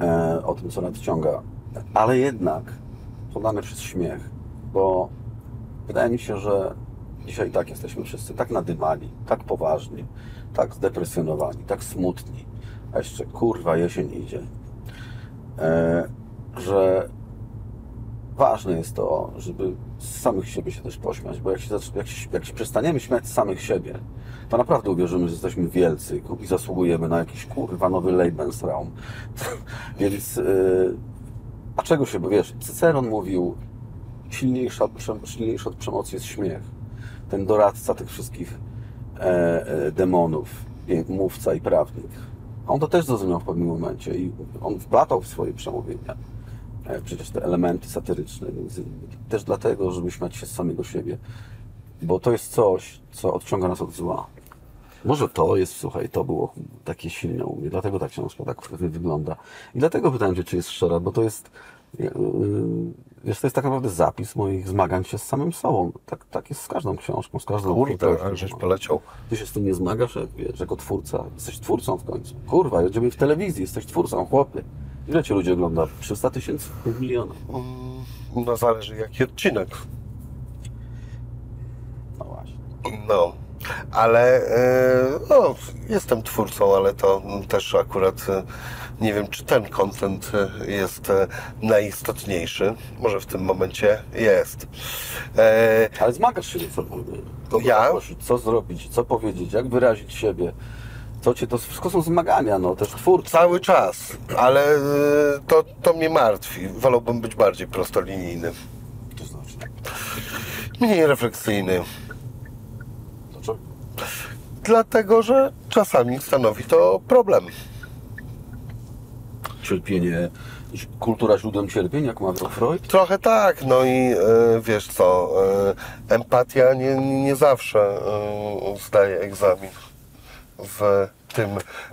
e, o tym, co nadciąga. Ale jednak podane przez śmiech, bo wydaje mi się, że dzisiaj tak jesteśmy wszyscy tak nadymani, tak poważni, tak zdepresjonowani, tak smutni, a jeszcze kurwa jesień idzie, e, że ważne jest to, żeby z samych siebie się też pośmiać, bo jak się, jak się, jak się przestaniemy śmiać z samych siebie, to naprawdę uwierzymy, że jesteśmy wielcy i zasługujemy na jakiś kurwa nowy Lebensraum. Więc, yy, a czego się, bo wiesz, Cyceron mówił, silniejszy od, silniejszy od przemocy jest śmiech. Ten doradca tych wszystkich e, e, demonów, mówca i prawnik. On to też zrozumiał w pewnym momencie i on wplatał w swoje przemówienia przecież te elementy satyryczne, innymi. Też dlatego, żeby śmiać się z samego siebie. Bo to jest coś, co odciąga nas od zła. Może to jest, słuchaj, to było takie silne u mnie, dlatego ta książka tak wy- wygląda. I dlatego pytałem Cię, czy jest szczera, bo to jest, yy, wiesz, to jest tak naprawdę zapis moich zmagań się z samym sobą. Tak, tak jest z każdą książką, z każdą Kurde, ale żeś poleciał. Ty się z tym nie zmagasz, jak wiesz, jako twórca. Jesteś twórcą w końcu. Kurwa, jedziemy w telewizji, jesteś twórcą, chłopie. Ile Cię ludzi ogląda? 300 tysięcy? Miliona. No zależy jaki odcinek. No właśnie. No, ale e, no, jestem twórcą, ale to też akurat e, nie wiem, czy ten content e, jest najistotniejszy. Może w tym momencie jest. Ale zmagasz się ze sobą. Ja? Co zrobić, co powiedzieć, jak wyrazić siebie. Co cię, to wszystko są zmagania, no też twórcy. cały czas, ale e, to, to mnie martwi. Wolałbym być bardziej prostolinijny, To znaczy, mniej refleksyjny. dlaczego? Dlatego, że czasami stanowi to problem. Cierpienie, kultura źródłem cierpień, jak mawiał Freud? Trochę tak, no i e, wiesz co, e, empatia nie, nie zawsze e, zdaje egzamin w tym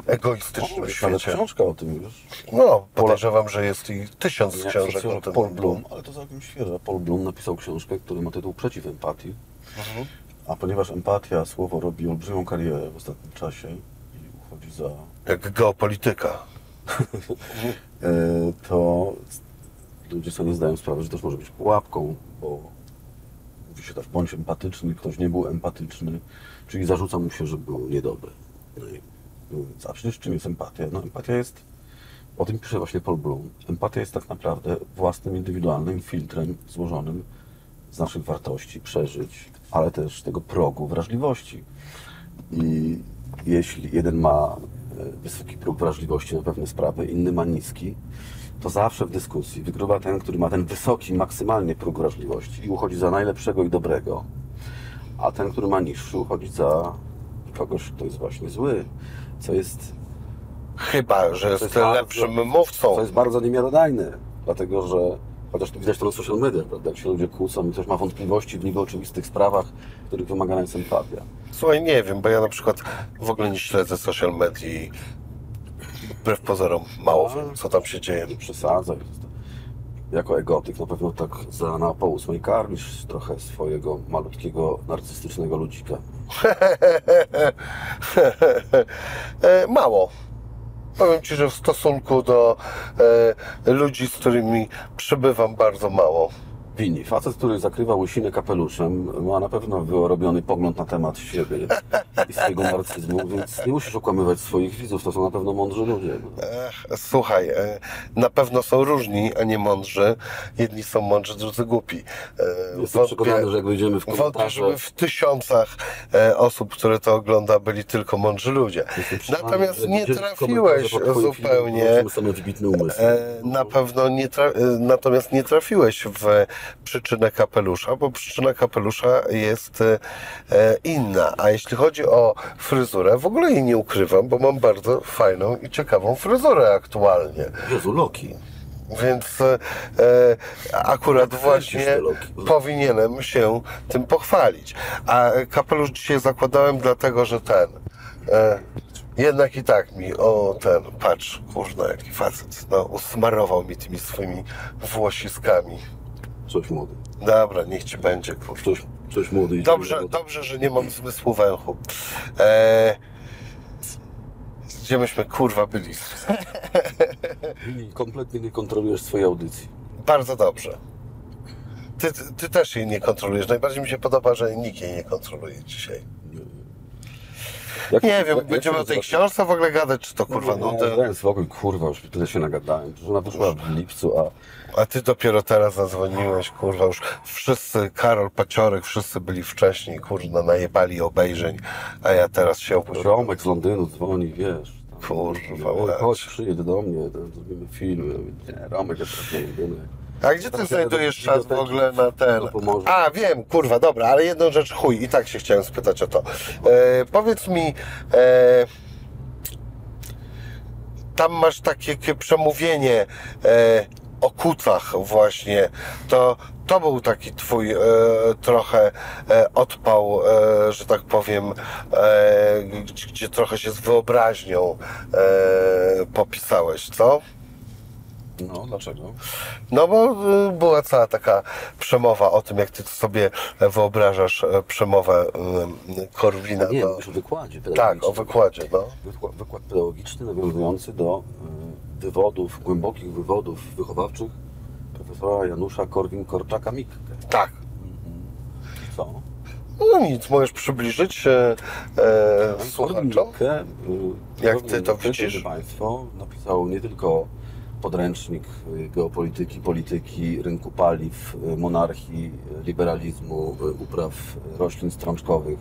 egoistycznym Ale świecie. książka o tym już. No, podejrzewam, że jest i tysiąc Nie, książek o tym. Paul Bloom, ale to całkiem świeże. Paul Bloom napisał książkę, która ma tytuł Przeciw empatii. Mhm. A ponieważ empatia, słowo robi olbrzymią karierę w ostatnim czasie i uchodzi za Jak geopolityka. e, to ludzie sobie nie zdają sprawy, że też może być pułapką, bo mówi się tak, bądź empatyczny, ktoś nie był empatyczny, czyli zarzuca mu się, że był niedobry. No mówiąc, a przecież czym jest empatia? No empatia jest, o tym pisze właśnie Paul Bloom, empatia jest tak naprawdę własnym, indywidualnym filtrem złożonym z naszych wartości, przeżyć, ale też tego progu wrażliwości. I jeśli jeden ma e, wysoki próg wrażliwości na pewne sprawy, inny ma niski, to zawsze w dyskusji wygrywa ten, który ma ten wysoki, maksymalnie próg wrażliwości i uchodzi za najlepszego i dobrego, a ten, który ma niższy, uchodzi za kogoś, kto jest właśnie zły, co jest, Chyba, że jest jest bardzo- lepszym mówcą. co jest bardzo niemiarodajne, dlatego że chociaż to widać to na social media, prawda, jak się ludzie kłócą i ktoś ma wątpliwości w niby oczywistych sprawach, których wymagana jest empatia. Słuchaj, nie wiem, bo ja na przykład w ogóle nie śledzę social medii. Wbrew pozorom mało wiem, co tam się dzieje. Nie przesadzaj. Jako egotyk na pewno tak za na pół ósmej karmisz trochę swojego malutkiego, narcystycznego ludzika. E, Mało. Powiem Ci, że w stosunku do e, ludzi, z którymi przybywam, bardzo mało. Wini. Facet, który zakrywa łysinę kapeluszem, ma na pewno wyrobiony pogląd na temat siebie i swojego narcyzmu, więc nie musisz okłamywać swoich widzów, to są na pewno mądrzy ludzie. Ech, słuchaj, e, na pewno są różni, a nie mądrzy. Jedni są mądrzy, drudzy głupi. E, Jestem przekonany, że jak wejdziemy w Wątpię, komentarze... żeby w tysiącach e, osób, które to ogląda, byli tylko mądrzy ludzie. Natomiast nie trafiłeś zupełnie. zobaczymy same wybitne umysły. E, Na pewno nie tra- natomiast nie trafiłeś w przyczynę kapelusza, bo przyczyna kapelusza jest e, inna. A jeśli chodzi o fryzurę, w ogóle jej nie ukrywam, bo mam bardzo fajną i ciekawą fryzurę aktualnie. Jezu, Loki. Więc e, e, akurat Jak właśnie powinienem się tym pochwalić. A kapelusz dzisiaj zakładałem dlatego, że ten. E, jednak i tak mi, o ten, patrz, kurna, jaki facet, no, usmarował mi tymi swoimi włosiskami. Coś młody. Dobra, niech ci będzie, kurwa. Coś, coś młody. Dobrze, dobrze, że nie mam zmysłu węchu. E, gdzie myśmy, kurwa, byli? Kompletnie nie kontrolujesz swojej audycji. Bardzo dobrze. Ty, ty, ty też jej nie kontrolujesz. Najbardziej mi się podoba, że nikt jej nie kontroluje dzisiaj. Jak, Nie wiem, jak- jak będziemy się o tej książce w ogóle gadać, czy to kurwa no, nudy? Dałem spokój, kurwa, już tyle się nagadałem. Że ona wyszła w lipcu, a A ty dopiero teraz zadzwoniłeś, kurwa, już wszyscy, Karol Paciorek, wszyscy byli wcześniej, kurwa, najebali obejrzeń, a ja teraz się obudziłem. Romek z Londynu dzwoni, wiesz. Kurwa, chodź, przyjedź do mnie, zrobimy film. Nie, Romek jest Londynu. A gdzie ty znajdujesz czas w ogóle na ten? Pomorza. A, wiem, kurwa, dobra, ale jedną rzecz, chuj, i tak się chciałem spytać o to. E, powiedz mi, e, tam masz takie, przemówienie e, o kucach właśnie, to, to był taki twój e, trochę e, odpał, e, że tak powiem, gdzie, gdzie trochę się z wyobraźnią e, popisałeś, co? No, dlaczego? No bo y, była cała taka przemowa o tym, jak ty sobie wyobrażasz e, przemowę y, Korwina. Nie, do... o wykładzie Tak, o wykładzie, no. Wykład, pedagogiczny nawiązujący do y, wywodów, głębokich wywodów wychowawczych profesora Janusza Korwin-Korczaka-Mikke. Tak. I co? No nic, możesz przybliżyć e, e, słuchaczom. Jak ty to widzisz? Państwo, napisał nie tylko podręcznik y, geopolityki, polityki, rynku paliw, y, monarchii, liberalizmu, y, upraw roślin strączkowych,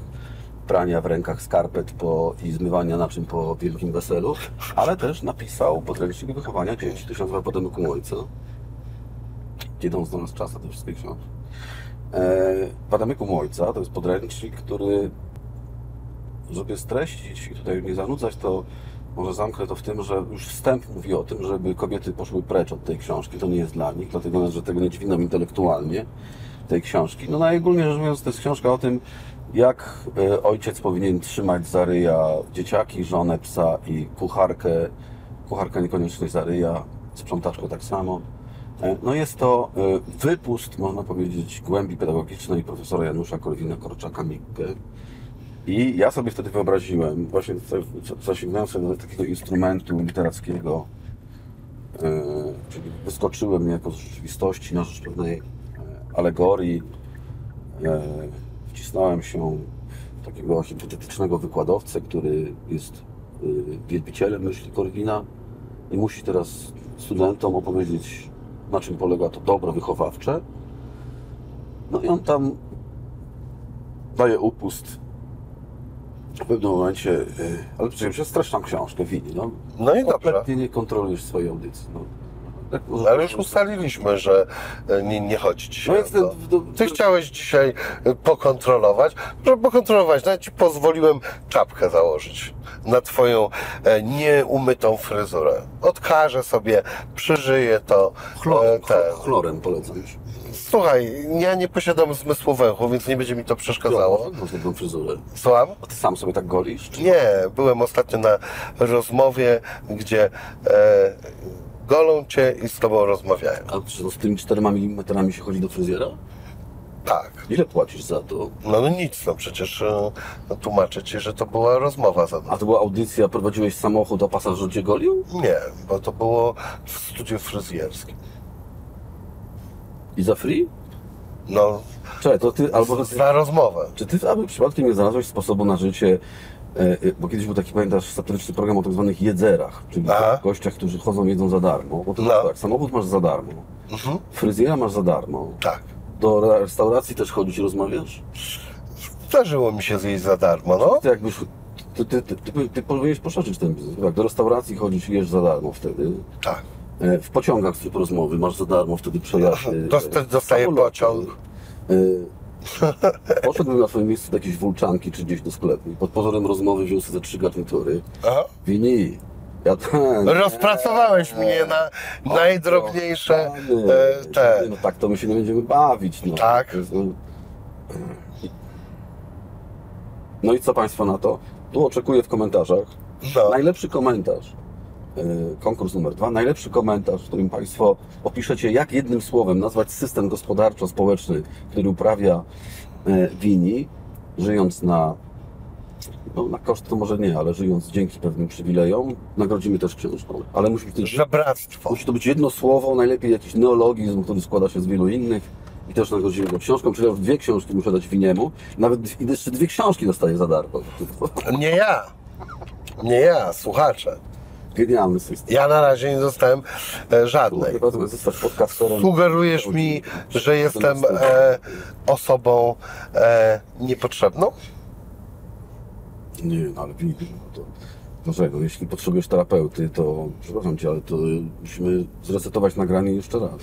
prania w rękach skarpet po, i zmywania naczyń po wielkim weselu, ale też napisał podręcznik wychowania dzieci, tysiąc lat potem u ojca. Idą z nas czas na te wszystkie książki. E, Padamyku ojca to jest podręcznik, który żeby streścić i tutaj nie zanudzać, to może zamknę to w tym, że już wstęp mówi o tym, żeby kobiety poszły precz od tej książki. To nie jest dla nich, dlatego że tego nie dźwigną intelektualnie tej książki. No najogólniej rzecz mówiąc, to jest książka o tym, jak e, ojciec powinien trzymać za ryja dzieciaki, żonę, psa i kucharkę. Kucharka niekoniecznie za ryja, sprzątaczkę tak samo. E, No jest to e, wypust, można powiedzieć, głębi pedagogicznej profesora Janusza Korwina-Korczaka-Mikke. I ja sobie wtedy wyobraziłem, właśnie zasięgnąłem sobie do takiego instrumentu literackiego, e, czyli wyskoczyłem niejako z rzeczywistości na rzecz pewnej e, alegorii, e, wcisnąłem się w takiego hipotetycznego wykładowcę, który jest wielbicielem myśli Korwina i musi teraz studentom opowiedzieć, na czym polega to dobro wychowawcze. No i on tam daje upust w pewnym momencie, y, ale przecież streszczam książkę, Wini, no. No i dobrze. Kompletnie nie kontrolujesz swojej audycji, no. Tak Ale już ustaliliśmy, że e, nie, nie chodzi ci No o więc to. ten- do- Ty chciałeś dzisiaj e, pokontrolować. Żeby pokontrolować, nawet ci pozwoliłem czapkę założyć na twoją nieumytą fryzurę. Odkażę sobie, przeżyję to. Chlor, ten. chlorem polecam. Słuchaj, ja nie posiadam zmysłu węchu, więc nie będzie mi to przeszkadzało. Masz taką fryzurę. Słucham? A ty sam sobie tak golisz? Czy... Nie, byłem ostatnio na rozmowie, gdzie e, golą cię i z tobą rozmawiają. A czy z tymi czterema milimetrami się chodzi do fryzjera? Tak. Ile płacisz za to? No, no nic, no przecież e, no, tłumaczę ci, że to była rozmowa za A to była audycja, prowadziłeś samochód, a pasażer cię golił? Nie, bo to było w studiu fryzjerskim. I za free? No, Czekaj, to ty, albo ty, za rozmowę. czy ty aby przypadkiem nie znalazłeś sposobu na życie, e, e, bo kiedyś był taki, pamiętasz, satyryczny program o tak zwanych jedzerach, czyli Aha. gościach, którzy chodzą, jedzą za darmo. Bo to No. tak, samochód masz za darmo, Mhm. fryzjera masz za darmo, Tak. do restauracji też chodzisz i rozmawiasz? Zdarzyło mi się zjeść za darmo, no. Ty jakbyś, ty, ty, ty, ty, ty powinieneś poszerzyć ten biznes, tak? Do restauracji chodzisz i jesz za darmo wtedy. Tak. E, W pociągach tryb rozmowy masz za darmo wtedy przejazdy. Dosta- e, dostaję pociąg. E, Poszedłbym na swoim miejscu do jakiejś wulczanki czy gdzieś do sklepu i pod pozorem rozmowy wziął sobie ze trzy garnitury. Aha. Wini, ja ten... Rozpracowałeś mnie na najdrobniejsze kochany, e, te. No tak to my się nie będziemy bawić. No. Tak. No. no i co Państwo na to? Tu oczekuję w komentarzach. No. Najlepszy komentarz, konkurs numer dwa, najlepszy komentarz, w którym Państwo opiszecie, jak jednym słowem nazwać system gospodarczo-społeczny, który uprawia e, Wini, żyjąc na, no na koszt to może nie, ale żyjąc dzięki pewnym przywilejom, nagrodzimy też książką. Ale musi być, Żebractwo. musi to być jedno słowo, najlepiej jakiś neologizm, który składa się z wielu innych. I też nagrodzimy go książką, czyli już dwie książki muszę dać Winiemu. Nawet jeszcze dwie książki dostaję za darmo. Nie ja. Nie ja, słuchacze. Genialny system. Ja na razie nie dostałem e, żadnej. Sugerujesz mi, że jestem e, osobą e, niepotrzebną? Nie, no ale Filip, no to dlaczego? Jeśli potrzebujesz terapeuty, to przepraszam cię, ale to musimy zresetować nagranie jeszcze raz.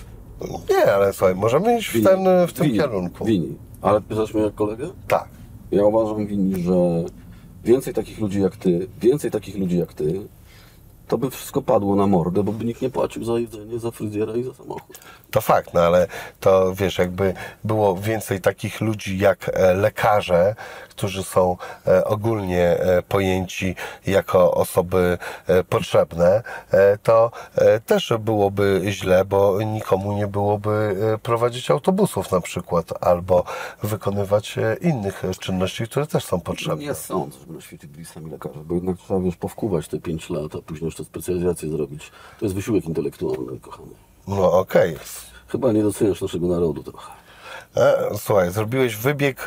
Nie, ale słuchaj, możemy iść w, ten, w tym Wini, kierunku. Wini. Ale pytasz mnie jak kolegę? Tak. Ja uważam, Wini, że więcej takich ludzi jak ty, więcej takich ludzi jak ty to by wszystko padło na mordę, bo by nikt nie płacił za jedzenie, za fryzjera i za samochód. To fakt, no ale to wiesz, jakby było więcej takich ludzi jak e, lekarze, którzy są e, ogólnie e, pojęci jako osoby potrzebne, to też byłoby źle, bo nikomu nie byłoby prowadzić autobusów na przykład, albo wykonywać innych czynności, które też są potrzebne. Nie sądzę, żeby na świecie byli sami lekarze, bo jednak trzeba, wiesz, powkuwać te 5 lat, a później jeszcze specjalizację zrobić. To jest wysiłek intelektualny, kochany. No okej. Chyba nie doceniasz naszego narodu trochę. E, Słuchaj, zrobiłeś wybieg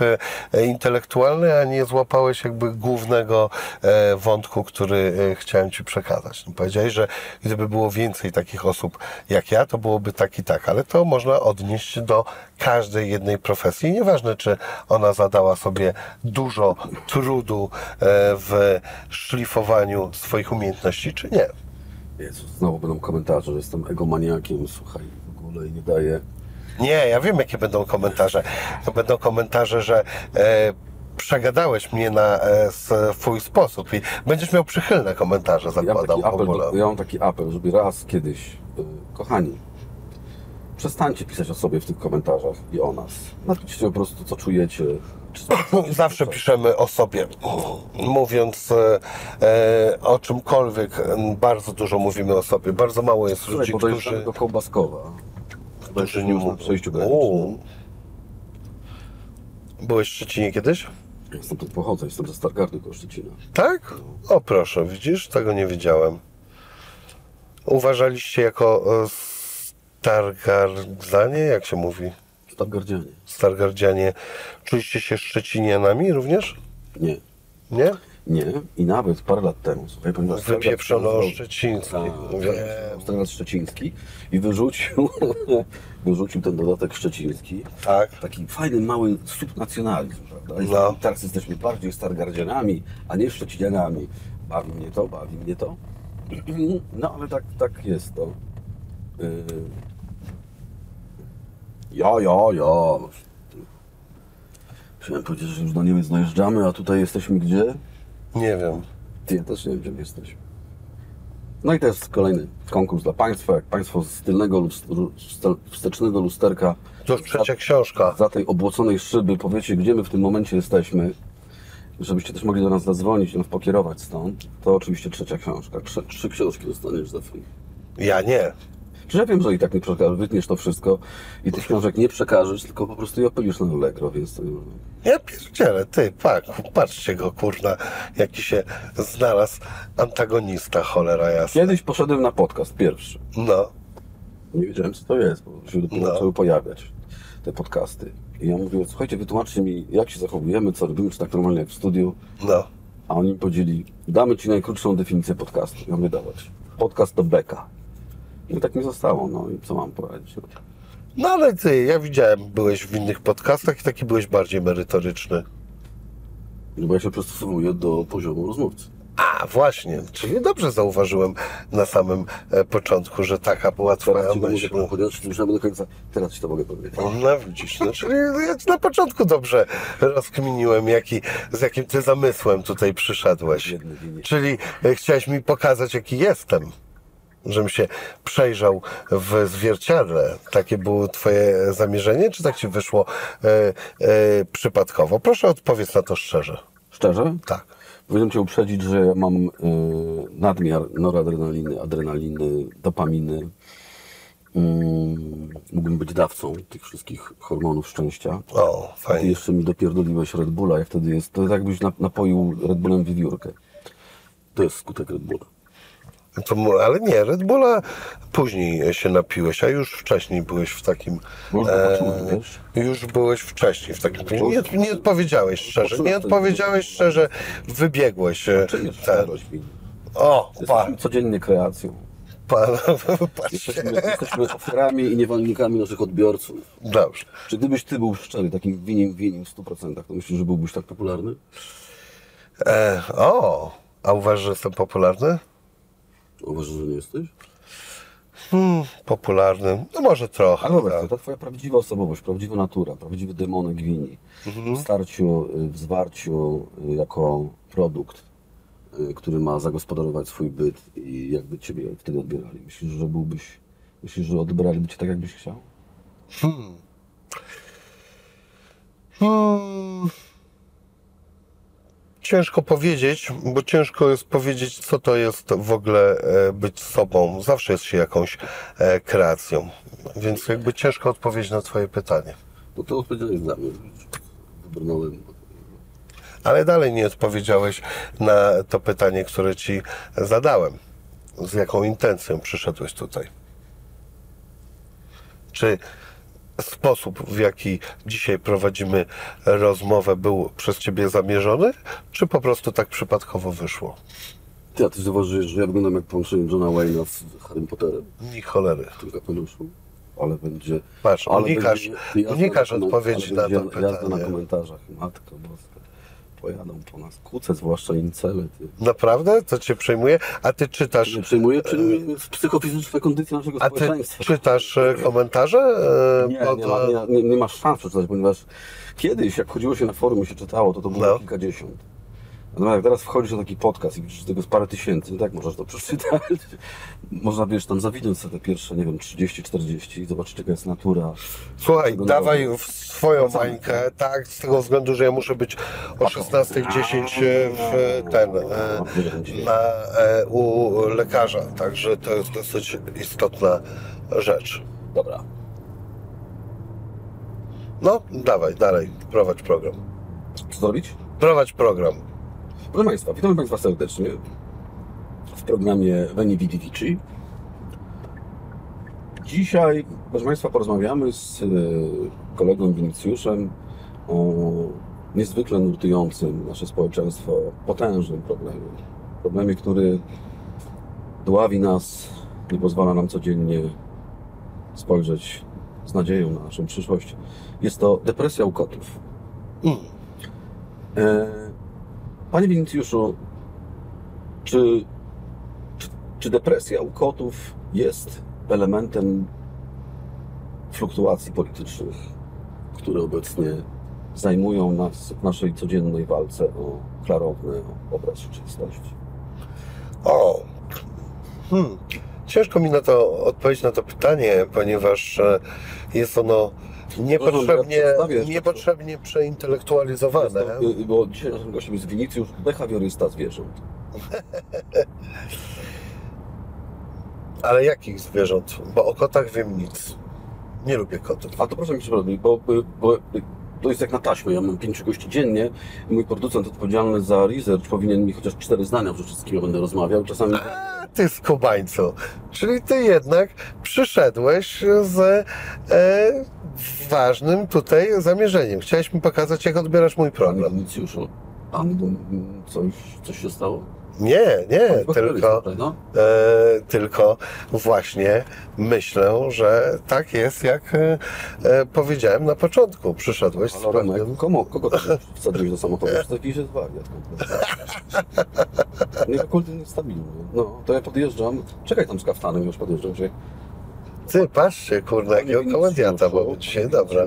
e, intelektualny, a nie złapałeś jakby głównego e, wątku, który e, chciałem Ci przekazać. No, Powiedziałeś, że gdyby było więcej takich osób jak ja, to byłoby tak i tak, ale to można odnieść do każdej jednej profesji. Nieważne, czy ona zadała sobie dużo trudu e, w szlifowaniu swoich umiejętności, czy nie. Jezu, znowu będą komentarze, że jestem egomaniakiem, słuchaj, w ogóle i nie daję. Nie, ja wiem, jakie będą komentarze. To będą komentarze, że e, przegadałeś mnie na e, swój sposób i będziesz miał przychylne komentarze, Ja mam, zakładam taki w apel, ogóle. ja mam taki apel, żeby raz kiedyś, y, kochani, przestańcie pisać o sobie w tych komentarzach i o nas. Napiszcie po prostu, co czujecie. Zawsze piszemy o sobie, mówiąc e, e, o czymkolwiek, bardzo dużo mówimy o sobie. Bardzo mało jest Słuchaj, ludzi, którzy, do Kołbaskowa. Mówią. przejściu Uuu. granicznym. Byłeś w Szczecinie kiedyś? Ja Stamtąd pochodzę, jestem ze Stargardu koło Szczecina. Tak? O proszę, widzisz? Tego nie wiedziałem. Uważaliście jako e, Stargardzanie, jak się mówi? Stargardzianie. Stargardzianie. Czuliście się Szczecinianami również? Nie. Nie? Nie. I nawet parę lat temu, słuchaj, ponieważ Wypieprzono szczeciński. Tak, Wiem. Stargard Szczeciński i wyrzucił, wyrzucił ten dodatek szczeciński. Tak. Taki fajny, mały subnacjonalizm, prawda? No. Teraz jesteśmy bardziej Stargardzianami, a nie Szczecinianami. Bawi mnie to, bawi mnie to. No, ale tak, tak jest to. Ja, ja, ja. Chciałem powiedzieć, że już do Niemiec dojeżdżamy, a tutaj jesteśmy gdzie? Nie wiem. Ty, ja też nie wiem, gdzie my jesteśmy. No i to jest kolejny konkurs dla Państwa. Jak Państwo z tylnego wstecznego lusterka To trzecia książka. za tej obłoconej szyby powiecie, gdzie my w tym momencie jesteśmy, żebyście też mogli do nas zadzwonić i nas pokierować stąd, to oczywiście trzecia książka. Trzy, trzy książki dostaniesz za free. Ja nie. Przecież ja wiem, że i tak nie przekażesz, wytniesz to wszystko i tych książek nie przekażesz, tylko po prostu je opylisz na Allegro, więc nie Ja pierdzielę, ty, pak, patrzcie go, kurna, jaki się znalazł antagonista, cholera jasna. Kiedyś poszedłem na podcast pierwszy. No, Nie wiedziałem, co to jest, bo się dopiero No. zaczęły pojawiać te podcasty. I ja mówię, słuchajcie, wytłumaczcie mi, jak się zachowujemy, co robimy, czy tak normalnie jak w studiu. no. A oni mi powiedzieli, damy ci najkrótszą definicję podcastu. Ja mówię, dawać. Podcast to beka. I tak mi zostało, no i co mam poradzić? No. No ale ty, ja widziałem, byłeś w innych podcastach i taki byłeś bardziej merytoryczny. No bo ja się przystosowuję do poziomu rozmówcy. A, właśnie, czyli dobrze zauważyłem na samym e, początku, że taka była twoja Teraz ci to myśl. mogę powiedzieć, już do końca. Teraz ci to mogę powiedzieć. No widzisz, no, czyli ja ci na początku dobrze rozkminiłem, jaki, z jakim ty zamysłem tutaj przyszedłeś. Czyli e, chciałeś mi pokazać, jaki jestem. Żebym się przejrzał w zwierciadle. Takie było twoje zamierzenie, czy tak ci wyszło e, e, przypadkowo? Proszę odpowiedz na to szczerze. Szczerze? Tak. Powinienem Cię uprzedzić, że ja mam y, nadmiar noradrenaliny, adrenaliny, dopaminy. Mm, mógłbym być dawcą tych wszystkich hormonów szczęścia. O, Ty fajnie. jeszcze mi dopierdoliłeś Red Bulla, jak wtedy jest. To jest jakbyś nap- napoił Red Bullem wiewiórkę. To jest skutek Red Bulla. To, mu- ale nie, Red Bulla później się napiłeś, a już wcześniej byłeś w takim. Można wiesz? Już byłeś wcześniej w takim. Nie, nie odpowiedziałeś szczerze. Nie odpowiedziałeś szczerze, wybiegłeś. e, Czy jest ten. szczerość mi? O, pa, Jesteśmy codziennie kreacją. pa, patrzcie. Jesteśmy, jesteśmy ofiarami i niewolnikami naszych odbiorców. Dobrze. Czy gdybyś Ty był szczery, takim winiem winiem w 100%, to myślisz, że byłbyś tak popularny? E, o, a uważasz, że jestem popularny? Uważasz, że nie jesteś? Hmm, popularny. No może trochę. Ale dobra, tak. to twoja prawdziwa osobowość, prawdziwa natura, prawdziwy demonek wini. W starciu, y, w zwarciu y, jako produkt y, który ma zagospodarować swój byt i jakby ciebie wtedy odbierali? Myślisz, że byłbyś, myślisz, że odbieraliby cię tak, jakbyś chciał? Hmm. Ciężko powiedzieć, bo ciężko jest powiedzieć, co to jest w ogóle e, być sobą. Zawsze jest się jakąś e, kreacją. Więc jakby ciężko odpowiedzieć na Twoje pytanie. No to odpowiedziałeś dla mnie. Wybrnąłem. Ale dalej nie odpowiedziałeś na to pytanie, które Ci zadałem. Z jaką intencją przyszedłeś tutaj? Czy sposób, w jaki dzisiaj prowadzimy rozmowę, był przez Ciebie zamierzony, czy po prostu tak przypadkowo wyszło? Ty, a ty zauważyłeś, że ja wyglądam jak połączenie Johna Wayne'a z Harrym Potterem Ni cholery. w tym kapeluszu? Ale będzie... Patrz, ale unikasz- będzie unikasz odpowiedzi na to będzie Jazda na pytanie. komentarzach. Matko boska. Pojadą po nas. Kuce, zwłaszcza incele. Ty. Naprawdę? To Cię przejmuje? A Ty czytasz, Nie przejmuje, przejmuje psychofizyczne kondycje naszego a Ty społeczeństwa. czytasz e, komentarze? e, Nie, pod, nie, ma, nie, nie, nie masz szans przeczytać, ponieważ kiedyś, jak chodziło się na forum i się czytało, to to było No. kilkadziesiąt. Natomiast jak teraz wchodzisz na taki podcast i widzisz tego z parę tysięcy, no tak możesz to przeczytać. Można, wiesz, tam zawinąć sobie te pierwsze, nie wiem, 30-40 i zobaczyć, jaka jest natura. Słuchaj, dawaj w swoją bańkę, tak, z tego względu, że ja muszę być o 16.10 w ten, e, na, e, u lekarza, także to jest dosyć istotna rzecz. Dobra. No, dawaj, dalej, prowadź program. Co zrobić? Prowadź program. Proszę Państwa, witamy Państwa serdecznie w programie Veni Vidi Vici. Dzisiaj, proszę Państwa, porozmawiamy z e, kolegą Winicjuszem o niezwykle nurtującym nasze społeczeństwo potężnym problemie. Problemie, który dławi nas, nie pozwala nam codziennie spojrzeć z nadzieją na naszą przyszłość. Jest to depresja u kotów. Mm. E, Panie Winicjuszu, czy, czy, czy depresja u kotów jest elementem fluktuacji politycznych, które obecnie zajmują nas w naszej codziennej walce o klarowny obraz rzeczywistości? O, hmm. ciężko mi na to odpowiedzieć na to pytanie, ponieważ e, jest ono niepotrzebnie, jeszcze niepotrzebnie przeintelektualizowane. Y, bo dzisiaj naszym gościem jest Winicjusz, behawiorysta zwierząt. Ale jakich zwierząt? Bo o kotach wiem nic. Nie lubię kotów. A to proszę mi przeprosić, bo, bo, bo to jest jak na taśmę. Ja mam pięciu gości dziennie mój producent odpowiedzialny za research powinien mi chociaż cztery zdania wrzucić, z kim ja będę rozmawiał. Czasami A, ty skubańcu. Czyli ty jednak przyszedłeś z e, ważnym tutaj zamierzeniem. Chciałeś mi pokazać, jak odbierasz mój program. Winicjuszu, pan mm, coś, coś się stało? Nie, nie, tylko, prawda? e, tylko właśnie myślę, że tak jest, jak e, e, powiedziałem na początku. Przyszedłeś z Ale pewnym... komu, kogo wsadziłeś do samochodu? To jakiś jest wariat kompletnie. Nie, niestabilny. No, to ja podjeżdżam, czekaj tam z kaftanem, już podjeżdżam się. Ty, patrzcie, kurde, jakiego komedianta mamy dzisiaj, dobra.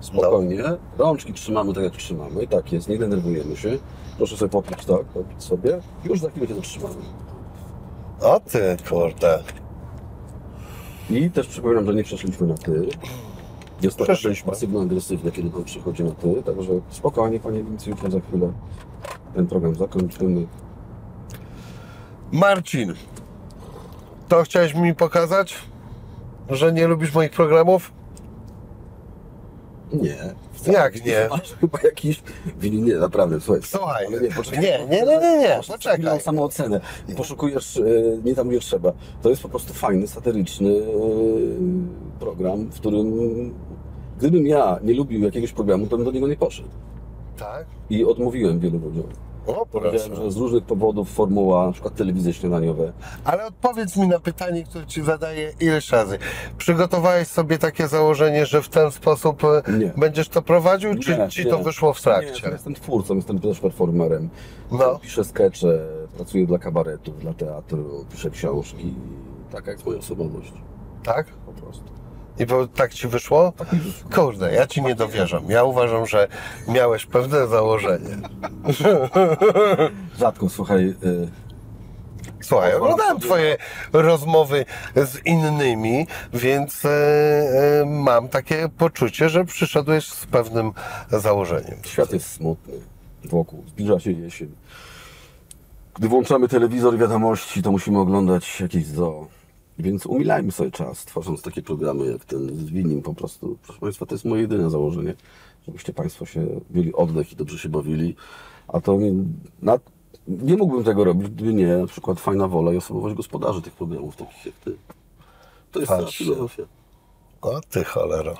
Spokojnie, rączki trzymamy tak jak trzymamy, tak jest, nie denerwujemy się. Proszę sobie popić tak, popić sobie, już za chwilę się zatrzymamy. O ty, kurde. I też przypominam, że nie przeszliśmy na ty. Jest to Przeszliśmy. pasywno-agresywne, kiedy pan przychodzi na ty, także spokojnie, panie Wincjuszu, za chwilę ten program zakończymy. Marcin, to chciałeś mi pokazać, że nie lubisz moich programów? Nie. Jak nie? Masz chyba jakiś... Win- Nie, naprawdę, słuchaj. Słuchaj, Ale poczekaj. nie, nie, nie, nie, nie, poczekaj. chwilę samoocenę poszukujesz e, nie tam, gdzie trzeba. To jest po prostu fajny, satyryczny e, program, w którym gdybym ja nie lubił jakiegoś programu, to bym do niego nie poszedł. Tak? I odmówiłem wielu ludziom. O, Powiedziałem, że z różnych powodów formuła, na przykład telewizje śniadaniowe. Ale odpowiedz mi na pytanie, które ci zadaję ileś razy. Przygotowałeś sobie takie założenie, że w ten sposób e, Nie. będziesz to prowadził, czy Nie, ci nie. to wyszło w Nie, trakcie? ja jestem twórcą, jestem też performerem. No. Piszę skecze, pracuję dla kabaretów, dla teatru, piszę książki. Taka jest moja osobowość. Tak? Po prostu. I po, tak ci wyszło? Kurde, ja ci nie dowierzam. Ja uważam, że miałeś pewne założenie. Rzadko, słuchaj, y, Słuchaj, oglądałem twoje rozmowy z innymi, więc e, e, mam takie poczucie, że przyszedłeś z pewnym założeniem. świat jest smutny wokół, zbliża się jesień. Gdy włączamy telewizor wiadomości, to musimy oglądać jakieś zoo. Więc umilajmy sobie czas, tworząc takie programy jak ten z Winim po prostu. Proszę Państwa, to jest moje jedyne założenie, żebyście Państwo się mieli oddech i dobrze się bawili. A to nie, na, nie mógłbym tego robić, gdyby nie na przykład fajna wola i osobowość gospodarzy tych programów, takich jak Ty. To jest cała Patrz. filozofia. O ty cholero.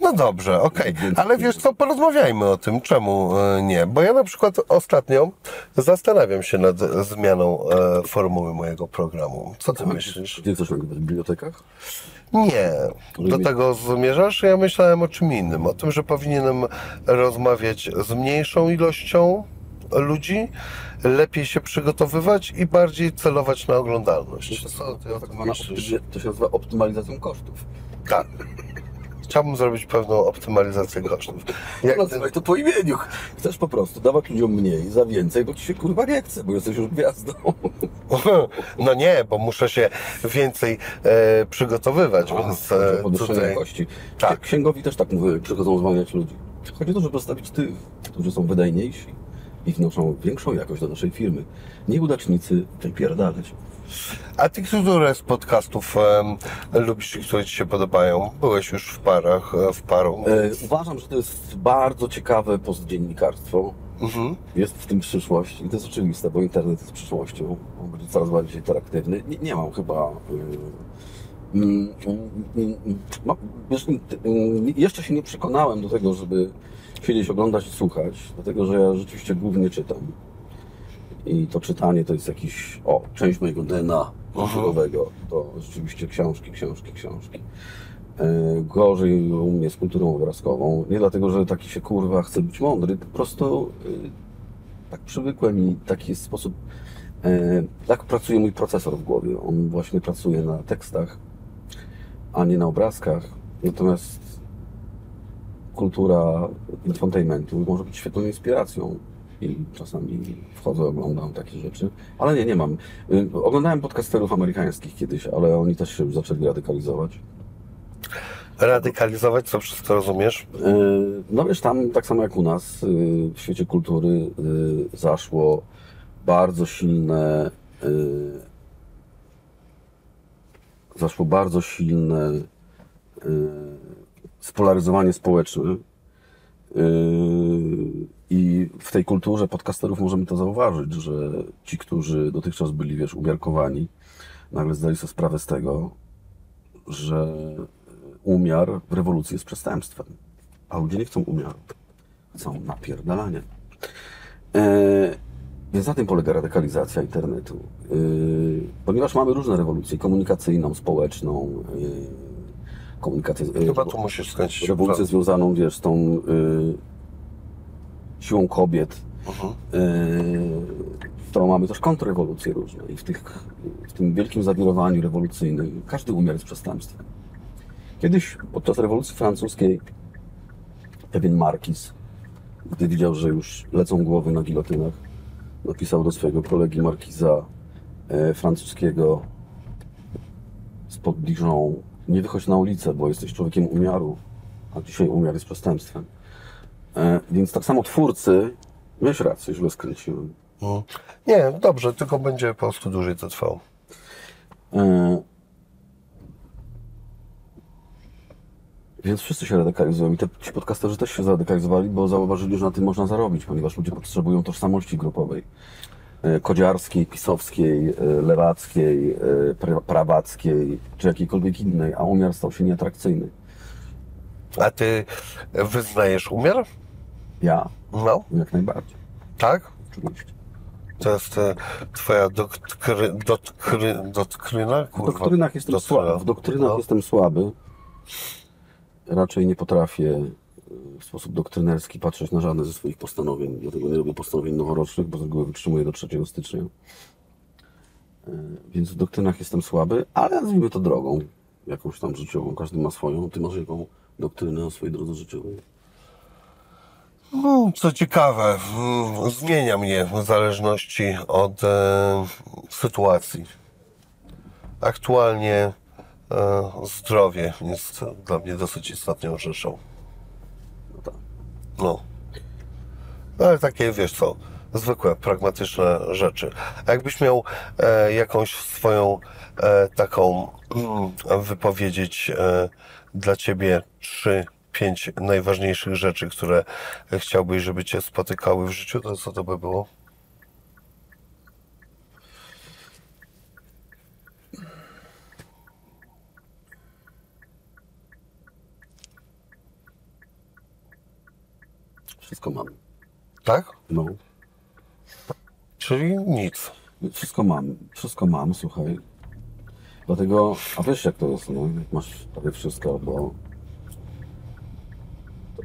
No dobrze, okej. Więc- Ale wiesz co, porozmawiajmy o tym, czemu e, nie. Bo ja na przykład ostatnio zastanawiam się nad zmianą e, formuły mojego programu. Co ty myślisz? Gdzie chcesz nagrywać? W bibliotekach? Nie. Do tego zmierzasz? Ja myślałem o czym innym. O tym, że powinienem rozmawiać z mniejszą ilością ludzi, lepiej się przygotowywać i bardziej celować na oglądalność. Co ty o tym myślisz? To się nazywa optymalizacją kosztów. Tak. Chciałbym zrobić pewną optymalizację kosztów. Jak Nazywaj to po imieniu. Chcesz po prostu dawać ludziom mniej za więcej, bo ci się kurwa nie chce, bo jesteś już gwiazdą. No nie, bo muszę się więcej e, przygotowywać, więc Chodzi e, tutaj... jakości. Tak. Księgowi też tak mówią, przychodzą zwalniać ludzi. Chodzi o to, żeby postawić tych, którzy są wydajniejsi i wnoszą większą jakość do naszej firmy. Nieudacznicy wypierdalać. A ty, które z podcastów em, lubisz i które ci się podobają? Byłeś już w parach, e, w paru. E, uważam, że to jest bardzo ciekawe postdziennikarstwo. Mhm. Jest w tym przyszłość i to jest oczywiste, bo internet jest przyszłością. On będzie coraz bardziej interaktywny. Nie, nie mam chyba. y, y, y, jeszcze się nie przekonałem do tego, żeby siedzieć, oglądać i słuchać, dlatego że ja rzeczywiście głównie czytam. I to czytanie to jest jakiś, o, część mojego DNA kulturowego. To rzeczywiście książki, książki, książki. E, Gorzej u mnie z kulturą obrazkową. Nie dlatego, że taki się kurwa chce być mądry, po prostu y, tak przywykłem i taki jest sposób. e, Tak pracuje mój procesor w głowie. On właśnie pracuje na tekstach, a nie na obrazkach. Natomiast kultura infotainmentu może być świetną inspiracją. I czasami wchodzę, oglądam takie rzeczy. Ale nie, nie mam. Y, Oglądałem podcasterów amerykańskich kiedyś, ale oni też się zaczęli radykalizować. Radykalizować, co przez to rozumiesz? Yy, No wiesz, tam tak samo jak u nas yy, w świecie kultury zaszło bardzo silne zaszło bardzo silne spolaryzowanie społeczne i w tej kulturze podcasterów możemy to zauważyć, że ci, którzy dotychczas byli, wiesz, umiarkowani, nagle zdali sobie sprawę z tego, że umiar w rewolucji jest przestępstwem. A ludzie nie chcą umiaru. Chcą napierdalania. E, więc na tym polega radykalizacja internetu. E, ponieważ mamy różne rewolucje, komunikacyjną, społeczną, e, komunikację... e, Chyba tu musisz skręcić. rewolucję związaną, wiesz, z tą y, siłą kobiet, Mhm. y, to mamy też kontrrewolucje różne i w, tych, w tym wielkim zawirowaniu rewolucyjnym każdy umiar jest przestępstwem. Kiedyś podczas rewolucji francuskiej pewien markiz, gdy widział, że już lecą głowy na gilotynach, napisał do swojego kolegi markiza e, francuskiego spod Dijon, nie wychodź na ulicę, bo jesteś człowiekiem umiaru, a dzisiaj umiar jest przestępstwem. E, więc tak samo twórcy, miałeś rację, źle skręciłem. Mhm. Nie, dobrze, tylko będzie po prostu dłużej to trwało. E, Więc wszyscy się radykalizują i te, ci podcasterzy też się zaradykalizowali, bo zauważyli, że na tym można zarobić, ponieważ ludzie potrzebują tożsamości grupowej. E, Kodziarskiej, pisowskiej, lewackiej, pra- prawackiej, czy jakiejkolwiek innej, a umiar stał się nieatrakcyjny. A ty wyznajesz umiar? Ja? No, Jak najbardziej, tak? oczywiście. To jest e, twoja doktry, dotkry, doktryna? W Kurwa, doktrynach jestem doktryna. słaby. W doktrynach No. jestem słaby. Raczej nie potrafię y, w sposób doktrynerski patrzeć na żadne ze swoich postanowień. Dlatego nie robię postanowień noworocznych, bo z reguły wytrzymuję do 3 stycznia. Y, Więc w doktrynach jestem słaby, ale nazwijmy to drogą. jakąś tam życiową, każdy ma swoją. Ty masz jaką doktrynę o swojej drodze życiowej? No, co ciekawe, zmienia mnie w zależności od e, sytuacji. Aktualnie e, zdrowie jest dla mnie dosyć istotną rzeczą. No. No, Ale takie, wiesz co, zwykłe, pragmatyczne rzeczy. A jakbyś miał e, jakąś swoją e, taką mm, wypowiedzieć e, dla ciebie trzy, pięć najważniejszych rzeczy, które chciałbyś, żeby cię spotykały w życiu, to co to by było? Wszystko mam. Tak? No. Czyli nic. Wszystko mam, wszystko mam, słuchaj. Dlatego, a wiesz jak to jest, no, masz prawie wszystko, bo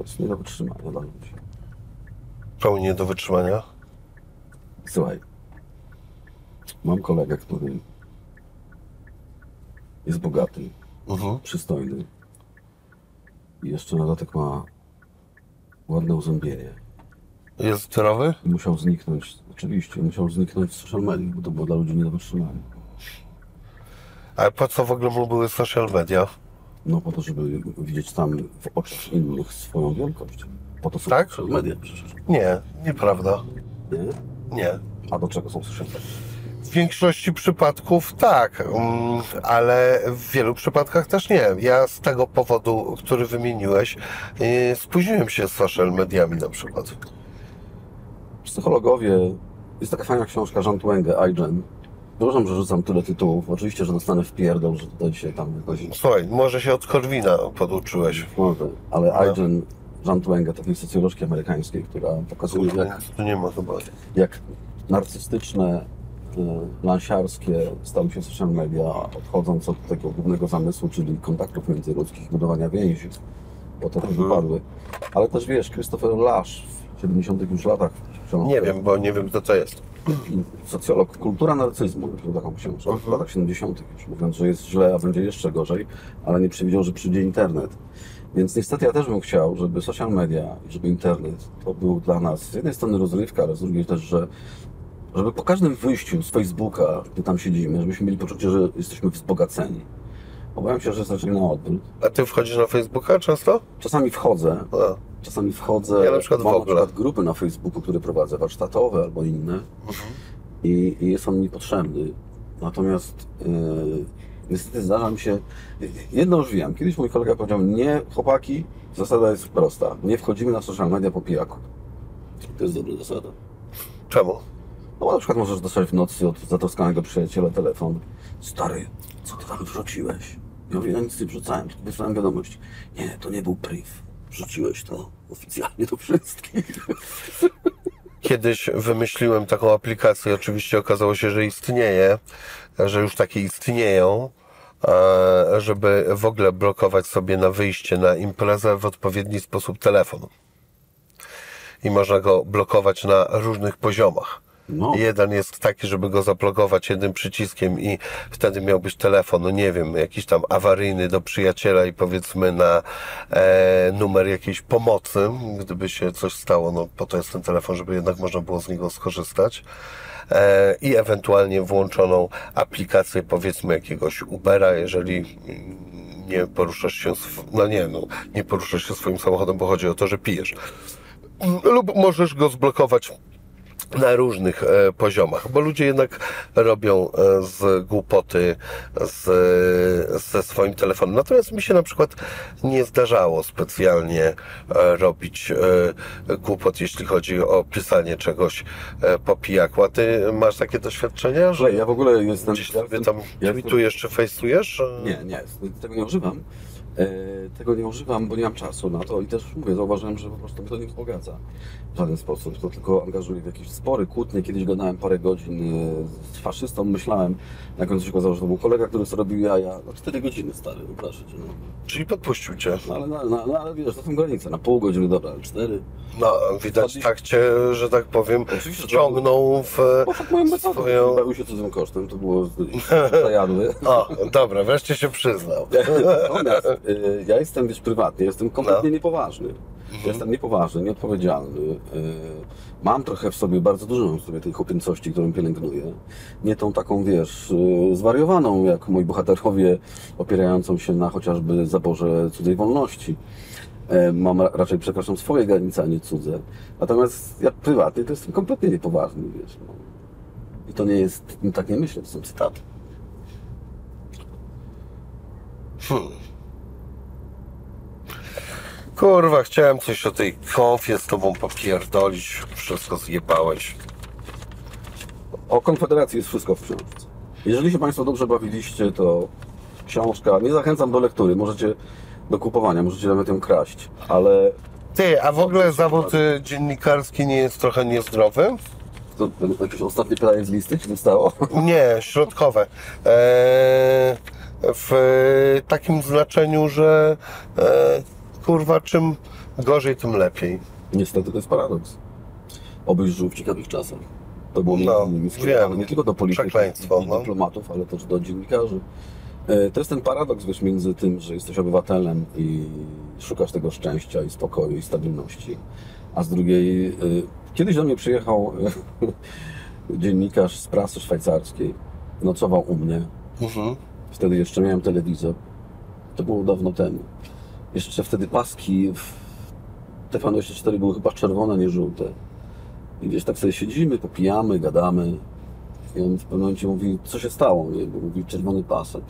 jest nie do wytrzymania dla ludzi. Pełnie do wytrzymania. Słuchaj, mam kolegę, który jest bogaty, Mhm. przystojny i jeszcze na dodatek ma ładne uzębienie. Jest zdrowy? I musiał zniknąć, oczywiście, musiał zniknąć z social media, bo to było dla ludzi nie do wytrzymania. Ale po co w ogóle mu były social media? No po to, żeby widzieć tam w oczach innych swoją wielkość. Po to są Tak? media przecież. Nie, nieprawda. Nie? Nie. A do czego są media? W większości przypadków tak, mm, ale w wielu przypadkach też nie. Ja z tego powodu, który wymieniłeś, yy, spóźniłem się z social mediami na przykład. Psychologowie, jest taka fajna książka Jean Twenge, iGen. Przepraszam, że rzucam tyle tytułów. Oczywiście, że dostanę w pierdol, że tutaj się tam jakoś... Słuchaj, może się od Korwina poduczyłeś. Może, ale No. iGen Jean Twenge, takiej socjolożki amerykańskiej, która pokazuje, jak, Tu nie ma chyba. jak narcystyczne, y, lansiarskie stały się social media, odchodząc od tego głównego zamysłu, czyli kontaktów międzyludzkich, budowania więzi. Bo to też Mhm. wypadły. Ale też wiesz, Christopher Lash w 70 już latach Nie wiem, bo nie wiem to jest. Socjolog, kultura narcyzmu, napisał taką książkę w Mhm. latach 70., już mówiąc, że jest źle, a będzie jeszcze gorzej, ale nie przewidział, że przyjdzie internet. Więc niestety ja też bym chciał, żeby social media, żeby internet to był dla nas z jednej strony rozrywka, ale z drugiej też, że żeby po każdym wyjściu z Facebooka, gdy tam siedzimy, żebyśmy mieli poczucie, że jesteśmy wzbogaceni. Obawiam się, że raczej na odwrót. A ty wchodzisz na Facebooka często? Czasami wchodzę, A, czasami wchodzę, Ja na przykład w mam ogóle. na przykład grupy na Facebooku, które prowadzę, warsztatowe albo inne i, i jest on mi potrzebny. Natomiast yy, niestety zdarza mi się, jedno już wiem, kiedyś mój kolega powiedział, nie chłopaki, zasada jest prosta, nie wchodzimy na social media po pijaku. To jest dobra zasada. czemu? No bo na przykład możesz dostać w nocy od zatroskanego przyjaciela telefon. Stary, co ty tam wrzuciłeś? Ja mówię, nic nie wrzucałem, tylko wysłałem wiadomość. Nie, to nie był priv. Wrzuciłeś to oficjalnie do wszystkich. Kiedyś wymyśliłem taką aplikację, oczywiście okazało się, że istnieje, że już takie istnieją, e, żeby w ogóle blokować sobie na wyjście na imprezę w odpowiedni sposób telefon. I można go blokować na różnych poziomach. No. Jeden jest taki, żeby go zablokować jednym przyciskiem i wtedy miał być telefon, no nie wiem, jakiś tam awaryjny do przyjaciela i powiedzmy na e, numer jakiejś pomocy, gdyby się coś stało, no po to jest ten telefon, żeby jednak można było z niego skorzystać. E, I ewentualnie włączoną aplikację powiedzmy jakiegoś Ubera, jeżeli nie poruszasz się, no nie, no nie poruszasz się swoim samochodem, bo chodzi o to, że pijesz. Lub możesz go zblokować na różnych e, poziomach, bo ludzie jednak robią e, z głupoty z, ze swoim telefonem. Natomiast mi się na przykład nie zdarzało specjalnie e, robić głupot, jeśli chodzi o pisanie czegoś po pijaku. A ty masz takie doświadczenia, że ja w ogóle jestem... gdzieś sobie jestem- tam ja jestem- tweetujesz czy fejsujesz? Nie, nie, tego nie używam. E, tego nie używam, bo nie mam czasu na to i też mówię, zauważyłem, że po prostu mnie to nie wzbogaca w żaden sposób. To tylko angażuje w jakieś spory, kłótnie. Kiedyś gadałem parę godzin e, z faszystą, myślałem, na końcu się okazało, że to był kolega, który sobie robił jaja. No 4 godziny stary, proszę cię. No. Czyli podpuścił cię. No, ale, no, no, no, ale wiesz, to są granice. Na pół godziny, dobra, ale cztery. No, widać tak cię, że tak powiem, Oczywiście, wciągnął w Poszedł moją metodą. swoją... Bawił się cudzym kosztem, to było zajadły. O, dobra, wreszcie się przyznał. Natomiast ja jestem, wiesz, prywatnie, jestem kompletnie No. niepoważny. Ja Jestem niepoważny, nieodpowiedzialny. Y, Mam trochę w sobie, bardzo dużo mam w sobie tej chłopieńcości, którą pielęgnuję. Nie tą taką, wiesz, y, zwariowaną, jak moi bohaterowie, opierającą się na chociażby zaborze cudzej wolności. E, Mam ra- raczej, przepraszam, swoje granice, a nie cudze. Natomiast ja prywatnie to jestem kompletnie niepoważny, wiesz. No. I to nie jest, tak nie myślę, to są cytaty. Hmm. Kurwa, chciałem coś o tej konfie z tobą popierdolić. Wszystko zjebałeś. O Konfederacji jest wszystko w książce. Jeżeli się Państwo dobrze bawiliście, to książka, nie zachęcam do lektury, możecie do kupowania, możecie nawet ją kraść, ale Ty, a w ogóle zawód y, dziennikarski nie jest trochę niezdrowy? to jakieś ostatnie pytanie z listy ci zostało? Nie, środkowe. Eee, w takim znaczeniu, że e, kurwa, czym gorzej, tym lepiej. Niestety to jest paradoks. Obyś żył w ciekawych czasach. To było No, innymi skierowane nie tylko do polityków no. dyplomatów, ale też do dziennikarzy. E, To jest ten paradoks wiesz, między tym, że jesteś obywatelem i szukasz tego szczęścia i spokoju i stabilności, a z drugiej e, kiedyś do mnie przyjechał e, dziennikarz z prasy szwajcarskiej, nocował u mnie. Mhm. Wtedy jeszcze miałem telewizor. To było dawno temu. Jeszcze wtedy paski w TVN24 były chyba czerwone, nie żółte. I gdzieś tak sobie siedzimy, popijamy, gadamy. I on w pewnym momencie mówi, co się stało? Nie? Bo mówi czerwony pasek.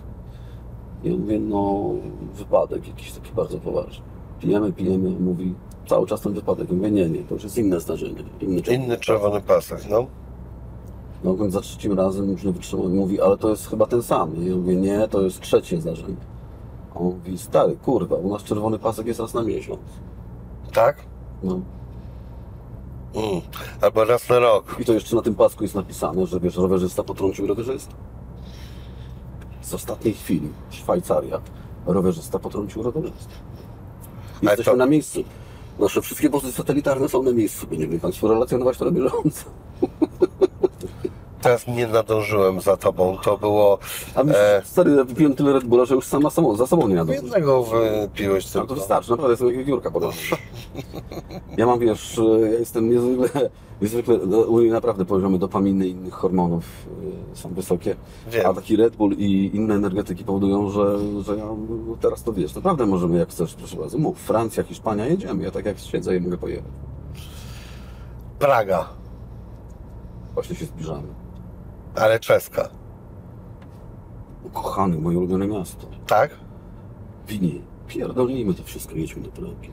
I on mówi, no wypadek jakiś taki bardzo poważny. Pijemy, pijemy, on mówi, cały czas ten wypadek. Ja mówię, nie, nie, to już jest inne zdarzenie. Inny czerwony Inny czerwony pasek, no. no, za trzecim razem już nie wytrzymał i mówi, ale to jest chyba ten sam. I ja mówię, nie, to jest trzecie zdarzenie. On mówi, stary, kurwa, u nas czerwony pasek jest raz na miesiąc. Tak? No. Mm. Albo raz na rok. I to jeszcze na tym pasku jest napisane, że wiesz, rowerzysta potrącił rowerzystę. Z ostatniej chwili, Szwajcaria, rowerzysta potrącił rowerzystę. Jesteśmy to- na miejscu. Nasze wszystkie wozy satelitarne są na miejscu. Będziemy Państwu relacjonować to na bieżąco. Teraz nie nadążyłem za tobą. To było... A my, E. stary, wypiłem tyle Red Bulla, że już sama, samo, za sobą nie nadążę. Jednego wypiłeś No tylko. to wystarczy, naprawdę jestem jak wiewiórka podobno. Ja mam, wiesz, ja jestem niezwykle, niezwykle, no, u mnie naprawdę poziomy dopaminy i innych hormonów y, są wysokie, Wiem. a taki Red Bull i inne energetyki powodują, że, że ja no, teraz to wiesz, naprawdę możemy jak chcesz, proszę bardzo, mów, Francja, Hiszpania, jedziemy, ja tak jak siedzę i mogę pojechać. Praga, Właśnie się zbliżamy. Ale czeska. Kochany, moje ulubione miasto. Tak? Winie, pierdolnijmy to wszystko, jedźmy do Pragi.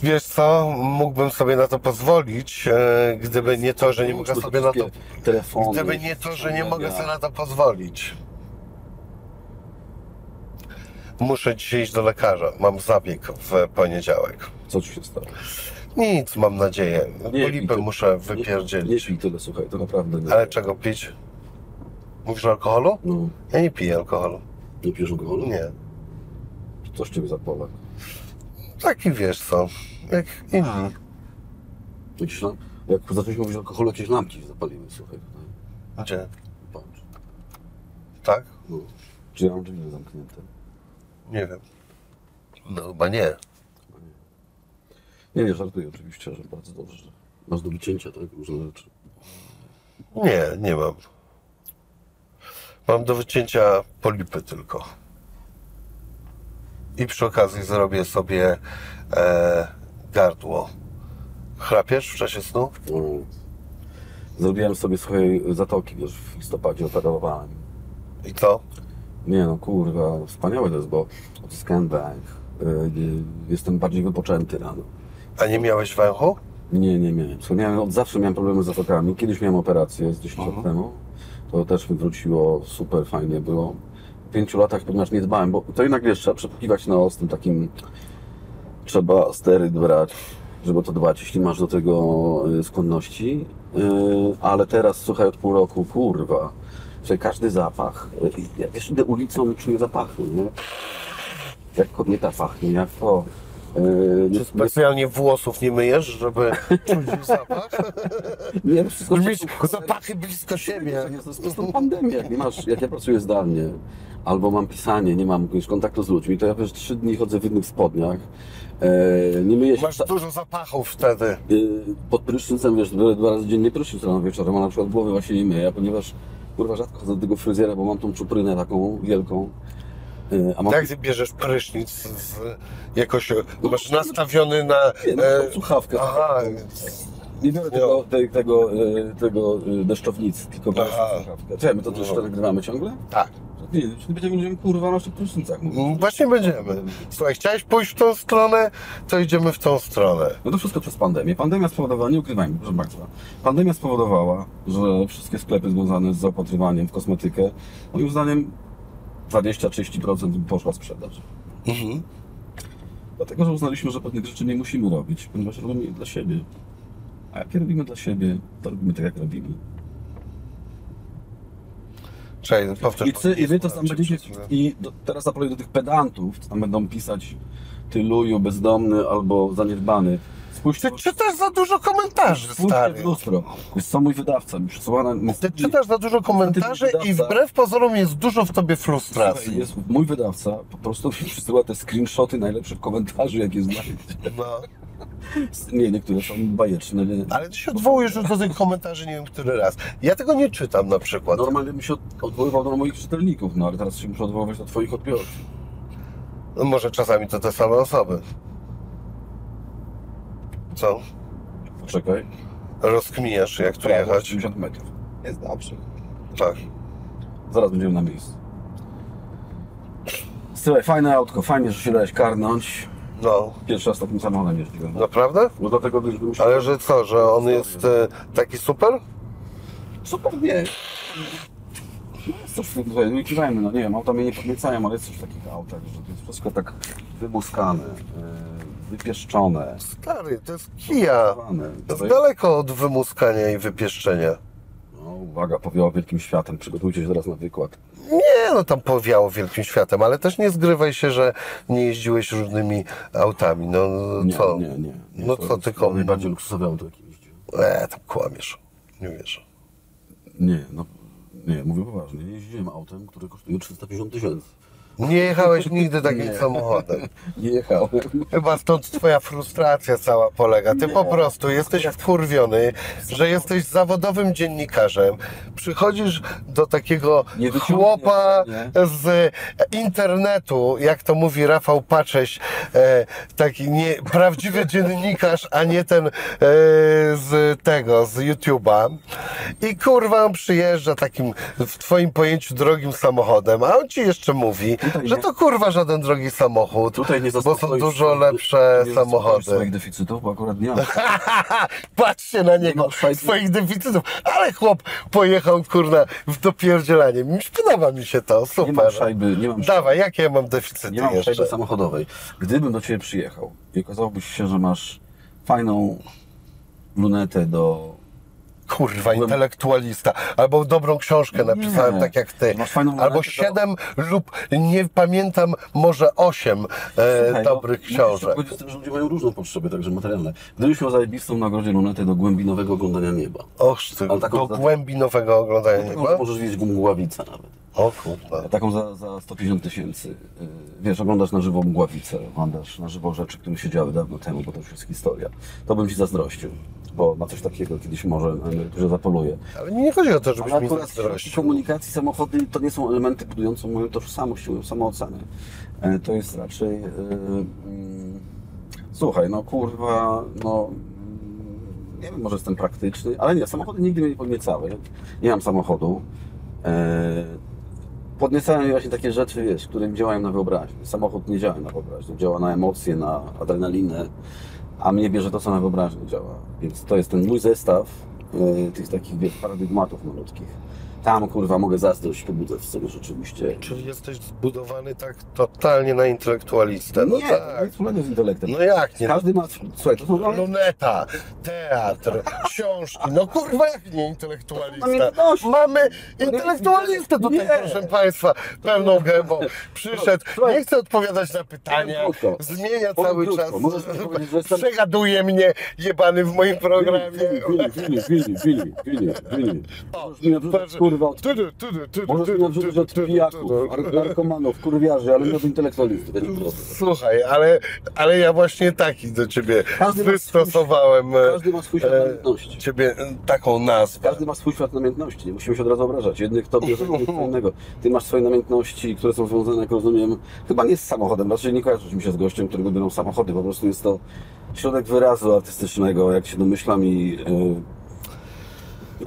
Wiesz co, mógłbym sobie na to pozwolić, e, gdyby nie to, że nie mogę sobie na to... Telefony. Gdyby nie to, że nie mogę sobie na to pozwolić. Muszę dzisiaj iść do lekarza. Mam zabieg w poniedziałek. Co ci się stało? Nic, mam nadzieję. Nie, Polipę muszę Nie, nie wypierdzielić. pij tyle, słuchaj, to naprawdę nie. Ale czego pić? Mówisz o alkoholu? No, Ja nie piję alkoholu. nie pijesz alkoholu? Nie. Coś ciebie za Polak. Taki wiesz co, jak inni. Jakieś lam... Jak zaczęliśmy mówić o alkoholu, jakieś lampki się zapaliły, słuchaj. tutaj. Gdzie? Patrz. Tak? No. Czy ja mam drzwi zamknięte? Nie wiem. No chyba nie. Nie, nie, żartuję oczywiście, że bardzo dobrze. Masz do wycięcia, tak? Różne rzeczy. Nie, nie mam. Mam do wycięcia polipy tylko. I przy okazji zrobię sobie e, gardło. Chrapiesz w czasie snu? No. Zrobiłem sobie swojej zatoki, wiesz, w listopadzie operowałem. I co? Nie no, kurwa, wspaniałe to jest, bo odzyskałem węch. Yy, Jestem bardziej wypoczęty rano. A nie miałeś węchu? Nie, nie miałem. Miałem. Od zawsze miałem problemy z zatokami. Kiedyś miałem operację z 10 lat temu. To też mi wróciło, super fajnie było. pięciu latach, ponieważ nie dbałem, bo to jednak wiesz, trzeba przepikiwać na z tym takim, trzeba steryt brać, żeby to dbać, jeśli masz do tego y, skłonności, Y, ale teraz, słuchaj, od pół roku, kurwa, że każdy zapach, y, ja wiesz, idę ulicą, czuję zapachy, nie? Jak kobieta pachnie, jak to... Czy specjalnie włosów nie myjesz, żeby czuć zapach? Nie, wszystko Żeby mieć zapachy blisko siebie. To jest po prostu pandemia. Jak, nie masz, jak ja pracuję zdalnie, albo mam pisanie, nie mam jakiegoś kontaktu z ludźmi, to ja wiesz, trzy dni chodzę w innych spodniach. E, nie myję się Masz dużo zapachów wtedy. e, pod prysznicem, wiesz, dwa, dwa razy dziennie prysznic rano wieczorem, a na przykład głowy właśnie nie myję, ponieważ kurwa rzadko chodzę do tego fryzjera, bo mam tą czuprynę taką wielką. E, a mam Jak ty bierzesz prysznic z, jakoś masz nastawiony na... nie, no, E, słuchawkę. aha, Nie biorę tego, te, tego, e, tego e, deszczownicy, tylko biorę słuchawkę. Czekaj, my to też No. nagrywamy ciągle? tak. Nie, czy będziemy, kurwa na naszych prysznicach. Mm, Właśnie będziemy. Słuchaj, chciałeś pójść w tą stronę, to idziemy w tą stronę. No to wszystko przez pandemię. Pandemia spowodowała, nie ukrywajmy, proszę Państwa, pandemia spowodowała, że wszystkie sklepy związane z zaopatrywaniem w kosmetykę, moim zdaniem 20-30% poszła sprzedaż. Mhm. Dlatego, że uznaliśmy, że pewnych rzeczy nie musimy robić, ponieważ robimy je dla siebie. A jak je robimy dla siebie, to robimy tak, jak robimy. Czekaj, powtórz. I, cy, i wy to tam będziecie, i do, teraz apeluję do tych pedantów, co tam będą pisać ty luju, bezdomny albo zaniedbany. Spójrzcie, Ty czytasz za dużo komentarzy, spójrzcie stary. w lustro. Jest co mój wydawca, mi przysłana... Ty czytasz za dużo komentarzy i wbrew pozorom jest dużo w tobie Słuchaj, frustracji. jest, mój wydawca po prostu mi przysyła te screenshoty najlepszych komentarzy, jakie znajdzie. No. Nie, niektóre są bajeczne. Nie. Ale ty się odwołujesz już do tych komentarzy nie wiem który raz. Ja tego nie czytam na przykład. Normalnie bym się od- odwoływał do moich czytelników, no ale teraz się muszę odwoływać do twoich odbiorców. No może czasami to te same osoby. Co? Poczekaj. Rozkminiasz jak tu Prawo, jechać? 80 metrów. Jest dobrze. Tak. Zaraz będziemy na miejscu. Słuchaj, fajne autko, fajnie, że się dałeś karnąć. No. Pierwszy raz takim samochodem jeździłem. Naprawdę? No dlatego byś musiał... Ale że co, że on jest e, taki super? Super, nie. No jest coś, tutaj, nie kiwajmy, no nie wiem, auta mnie nie podniecają, ale jest coś w takich autach, że to jest wszystko tak wymuskane, yy, wypieszczone, Stary, to jest kija. To jest daleko od wymuskania i wypieszczenia. No, uwaga, powiało wielkim światem, przygotujcie się teraz na wykład. Nie, no tam powiało wielkim światem, ale też nie zgrywaj się, że nie jeździłeś różnymi autami. No Nie, co? nie, nie. nie. No To co tylko? Najbardziej luksusowe auto, jakie jeździłem. E, tam kłamiesz. Nie wierzę. Nie, no, nie, mówię poważnie, jeździłem autem, które kosztuje 350 tysięcy. Nie jechałeś nigdy takim Nie. samochodem. Nie jechałem. Chyba stąd twoja frustracja cała polega. Ty po prostu jesteś wkurwiony, że jesteś zawodowym dziennikarzem. Przychodzisz do takiego Nie chłopa nie? z internetu, jak to mówi Rafał Pacześ, e, taki nie, prawdziwy dziennikarz, a nie ten e, z tego, z YouTube'a. I kurwa on przyjeżdża takim w twoim pojęciu drogim samochodem, a on ci jeszcze mówi, Tutaj że nie- to kurwa żaden drogi samochód, Tutaj nie bo są dużo lepsze nie samochody. swoich deficytów, bo akurat nie mam. Patrzcie na niego, szajby. swoich deficytów. Ale chłop pojechał, kurna, w dopierdzielanie. Podoba mi się to, Nie mam super. szajby, nie mam Dawaj, jakie ja mam deficyty Nie mam jeszcze? szajby samochodowej. Gdybym do Ciebie przyjechał i okazałoby się, że masz fajną lunetę do... Kurwa, intelektualista. Albo dobrą książkę napisałem, Nie. tak jak ty. Albo do- siedem lub, nie pamiętam, może osiem e, Słuchaj, no, dobrych musisz książek. że ludzie mają różne potrzeby, także materialne. Gdybyś miał zajebistą na grodzie lunetę do głębinowego oglądania nieba. Och, ty, Ale taką do za- głębi nowego oglądania Taką, nieba? że możesz widzieć mgławicę nawet. O kurwa. Taką za, za 150 tysięcy. Yy, Wiesz, oglądasz na żywo mgławicę, oglądasz na żywo rzeczy, które się działy dawno temu, bo to już jest historia. To bym Ci zazdrościł, bo na coś takiego kiedyś może emeryturze zapoluję. Ale nie chodzi o to, żebyś Ale mi akurat zazdrościł. komunikacji samochody to nie są elementy budujące moją tożsamość, moją samoocenę. E, To jest raczej... mm, Słuchaj, no kurwa, no... mm, Nie wiem, może jestem praktyczny, ale nie, samochody nigdy mnie nie podniecały. Nie mam samochodu. E, Podniecają mnie właśnie takie rzeczy, wiesz, które mi działają na wyobraźnię. Samochód nie działa na wyobraźnię, działa na emocje, na adrenalinę, a mnie bierze to, co na wyobraźnię działa. Więc to jest ten mój zestaw e, tych takich paradygmatów malutkich. Tam kurwa mogę zasnąć, pobudzać sobie rzeczywiście. Czyli jesteś zbudowany tak totalnie na intelektualistę. No nie, tak. nic wspólnego z intelektem. No jak nie? Każdy ma, słuchaj, to są Luneta, teatr, książki. No kurwa, jak nie intelektualista? Namiętności. Mamy intelektualistę tutaj, Nie. proszę Państwa, pełną gębą. Przyszedł, Słuchaj. nie chce odpowiadać na pytania, zmienia cały czas, przegaduje mnie jebany w moim programie. Wili, wili, wili, wili, wili, wili. Nabrzucać, kurwa, od, możesz nabrzucać tudu, od pijaków, narkomanów, kurwiarzy, ale nie od intelektualistów. prostu. Słuchaj, ale, ale ja właśnie taki do ciebie Każdy ma wystosowałem e, Każdy ma swój świat namiętności. ciebie e, taką nazwę. Każdy ma swój świat namiętności, nie musimy się od razu obrażać. Jednych to bierze, innego. Ty masz swoje namiętności, które są związane, jak rozumiem, chyba nie z samochodem, raczej nie kojarzysz mi się z gościem, którego biorą samochody, po prostu jest to środek wyrazu artystycznego, jak się domyślam i yy,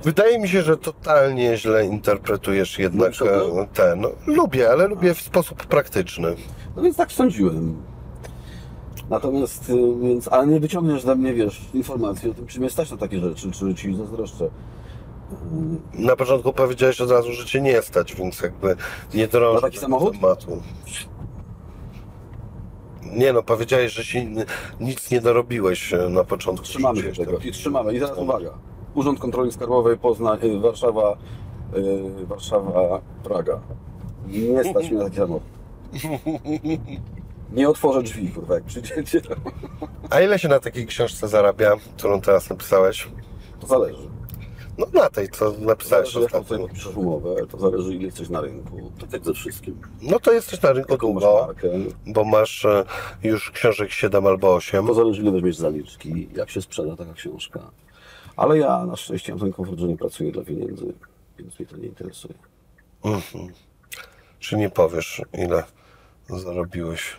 Wydaje mi się, że totalnie źle interpretujesz jednak to? e, ten. No, lubię, ale lubię w sposób praktyczny. No więc tak sądziłem. Natomiast, y, więc, ale nie wyciągniesz dla mnie, wiesz, informacji o tym, czy mnie stać na takie rzeczy, czy ci zazdroszczę. Na początku powiedziałeś od razu, że cię nie stać, więc jakby nie drążę Na taki samochód? tematu. Nie no, powiedziałeś, że się nic nie dorobiłeś e, na początku. Trzymamy się tego tego. i trzymamy. I teraz uwaga. Urząd Kontroli Skarbowej Poznań, y, Warszawa, y, Warszawa, Praga. Nie stać mnie na taki samochód. Nie otworzę drzwi, kurwa, jak przyjdziecie. A ile się na takiej książce zarabia, którą teraz napisałeś? To zależy. No na tej, co napisałeś Zależy, jaką ostatnio. sobie podpiszesz umowę, to zależy, ile jesteś na rynku. Tak jak ze wszystkim. No to jesteś na rynku Jaką masz długo, markę, bo masz e, już książek 7 albo 8. To zależy, ile weźmiesz zaliczki, jak się sprzeda taka książka. Ale ja na szczęście mam ten komfort, że nie pracuję dla pieniędzy, więc mnie to nie interesuje. Mhm. Czy nie powiesz, ile zarobiłeś?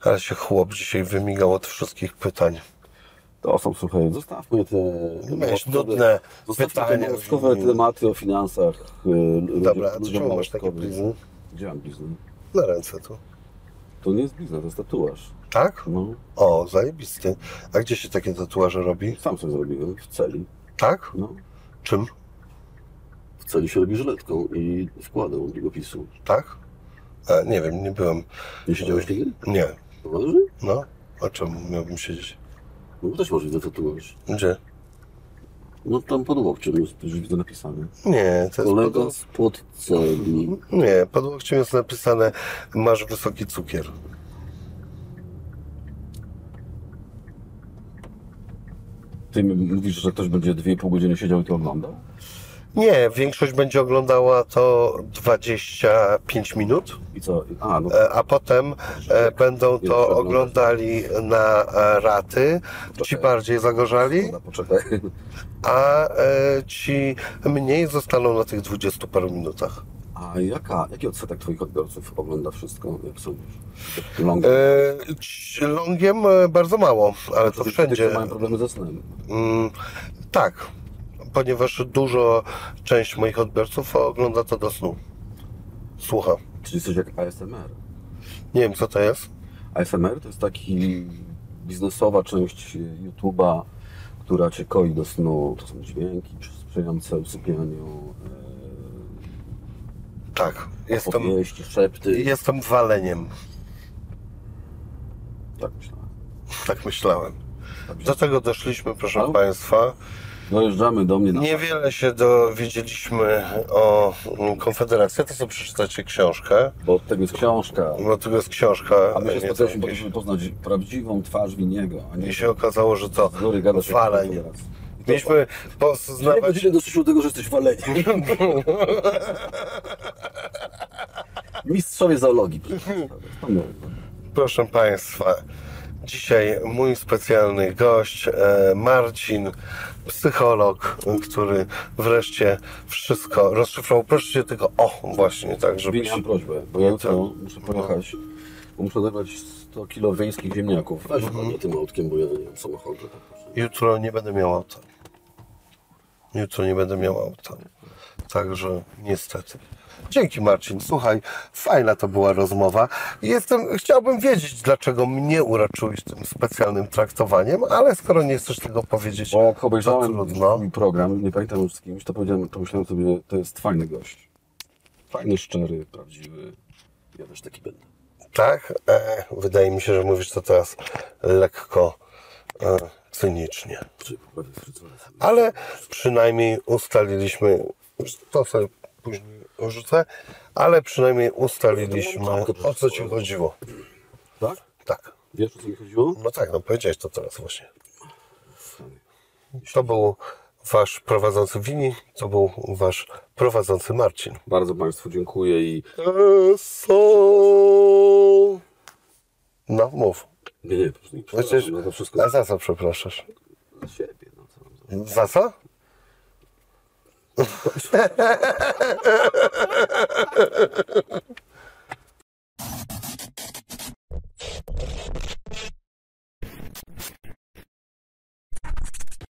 Ale się chłop dzisiaj wymigał od wszystkich pytań. To są, słuchaj, zostawmy te... Miałeś małostkowe- nudne Zostawmy te pytania. małostkowe tematy o finansach. y, Dobra, a czemu masz takie blizny? Gdzie mam bliznę? Na ręce tu. To nie jest blizna, to jest tatuaż. Tak? No, O, zajebisty. A gdzie się takie tatuaże robi? sam sobie zrobiłem w celi. Tak? No, Czym? w celi się robi żyletką i wkładem długopisu. Tak? A, nie wiem, nie byłem. Nie siedziałeś nigdy? Nie. Poważnie? No. A czemu miałbym siedzieć? No też może widzę tatuaż. Gdzie? No tam pod łokciem jest, już widzę napisane. Nie, to jest Kolega pod... spod celi. Nie, pod łokciem jest napisane masz wysoki cukier. Ty mówisz, że ktoś będzie 2,5 godziny siedział i to oglądał? Nie, większość będzie oglądała to 25 minut, I co? A, no e, a potem e, będą to oglądali na e, raty, ci Poczekaj. bardziej zagorzali, Dobra, poczekaj. a ci mniej zostaną na tych 20 paru minutach. A jaka, jaki odsetek twoich odbiorców ogląda wszystko, jak sądzisz? Long. E, longiem e, bardzo mało, ale to Tych, wszędzie. mają problemy ze snem. Mm, tak, ponieważ dużo, część moich odbiorców ogląda to do snu. Słucha. Czyli coś jak ASMR. Nie wiem, co to jest. ASMR to jest taki biznesowa część YouTube'a, która cię koi do snu. To są dźwięki sprzyjające usypianiu, Tak, jestem, opowieści, szepty. jestem waleniem. Tak myślałem. Tak myślałem. Do tego doszliśmy, proszę No. Państwa. Dojeżdżamy do mnie na... Niewiele się dowiedzieliśmy o Konfederacji. To sobie przeczytacie książkę, Bo od tego jest książka. bo to jest książka. A my się spotkaliśmy po to, jakieś- żeby poznać prawdziwą twarz Winiego, a nie I się okazało, że to z Mieliśmy poznawać... godziny doszliśmy do tego, że jesteś waleniem. Mistrzowie zoologii. Proszę Państwa, dzisiaj mój specjalny gość, e, Marcin, psycholog, który wreszcie wszystko rozszyfrował. Proszę się tylko, o właśnie, tak, żeby mam prośbę, bo ja jutro muszę pojechać, bo muszę odebrać 100 kilo wiejskich ziemniaków. Weź mhm. tym autkiem, bo ja nie mam samochodu. tak. Jutro nie będę miał auta. Jutro nie będę miał auta. Także niestety. Dzięki Marcin. Słuchaj, fajna to była rozmowa. Jestem, chciałbym wiedzieć, dlaczego mnie uraczyłeś tym specjalnym traktowaniem, ale skoro nie chcesz tego powiedzieć, Bo jak obejrzałem trudno. program, nie pamiętam już z kimś, to powiedziałem, pomyślałem sobie, to jest fajny gość. Fajny, szczery, prawdziwy. Ja też taki będę. Tak? E, wydaje mi się, że mówisz to teraz lekko e, cynicznie. Ale przynajmniej ustaliliśmy, to sobie później rzucę, ale przynajmniej ustaliliśmy, o co ci chodziło. Tak? Tak. Wiesz, o co mi chodziło? No tak, no powiedziałeś to teraz właśnie. To był wasz prowadzący Wini, to był wasz prowadzący Marcin. Bardzo Państwu dziękuję i Eso. No, mów. Nie, nie, po prostu nie przepraszam Przecież- no to wszystko. A za co przepraszasz? Za siebie, no co mam. Za co?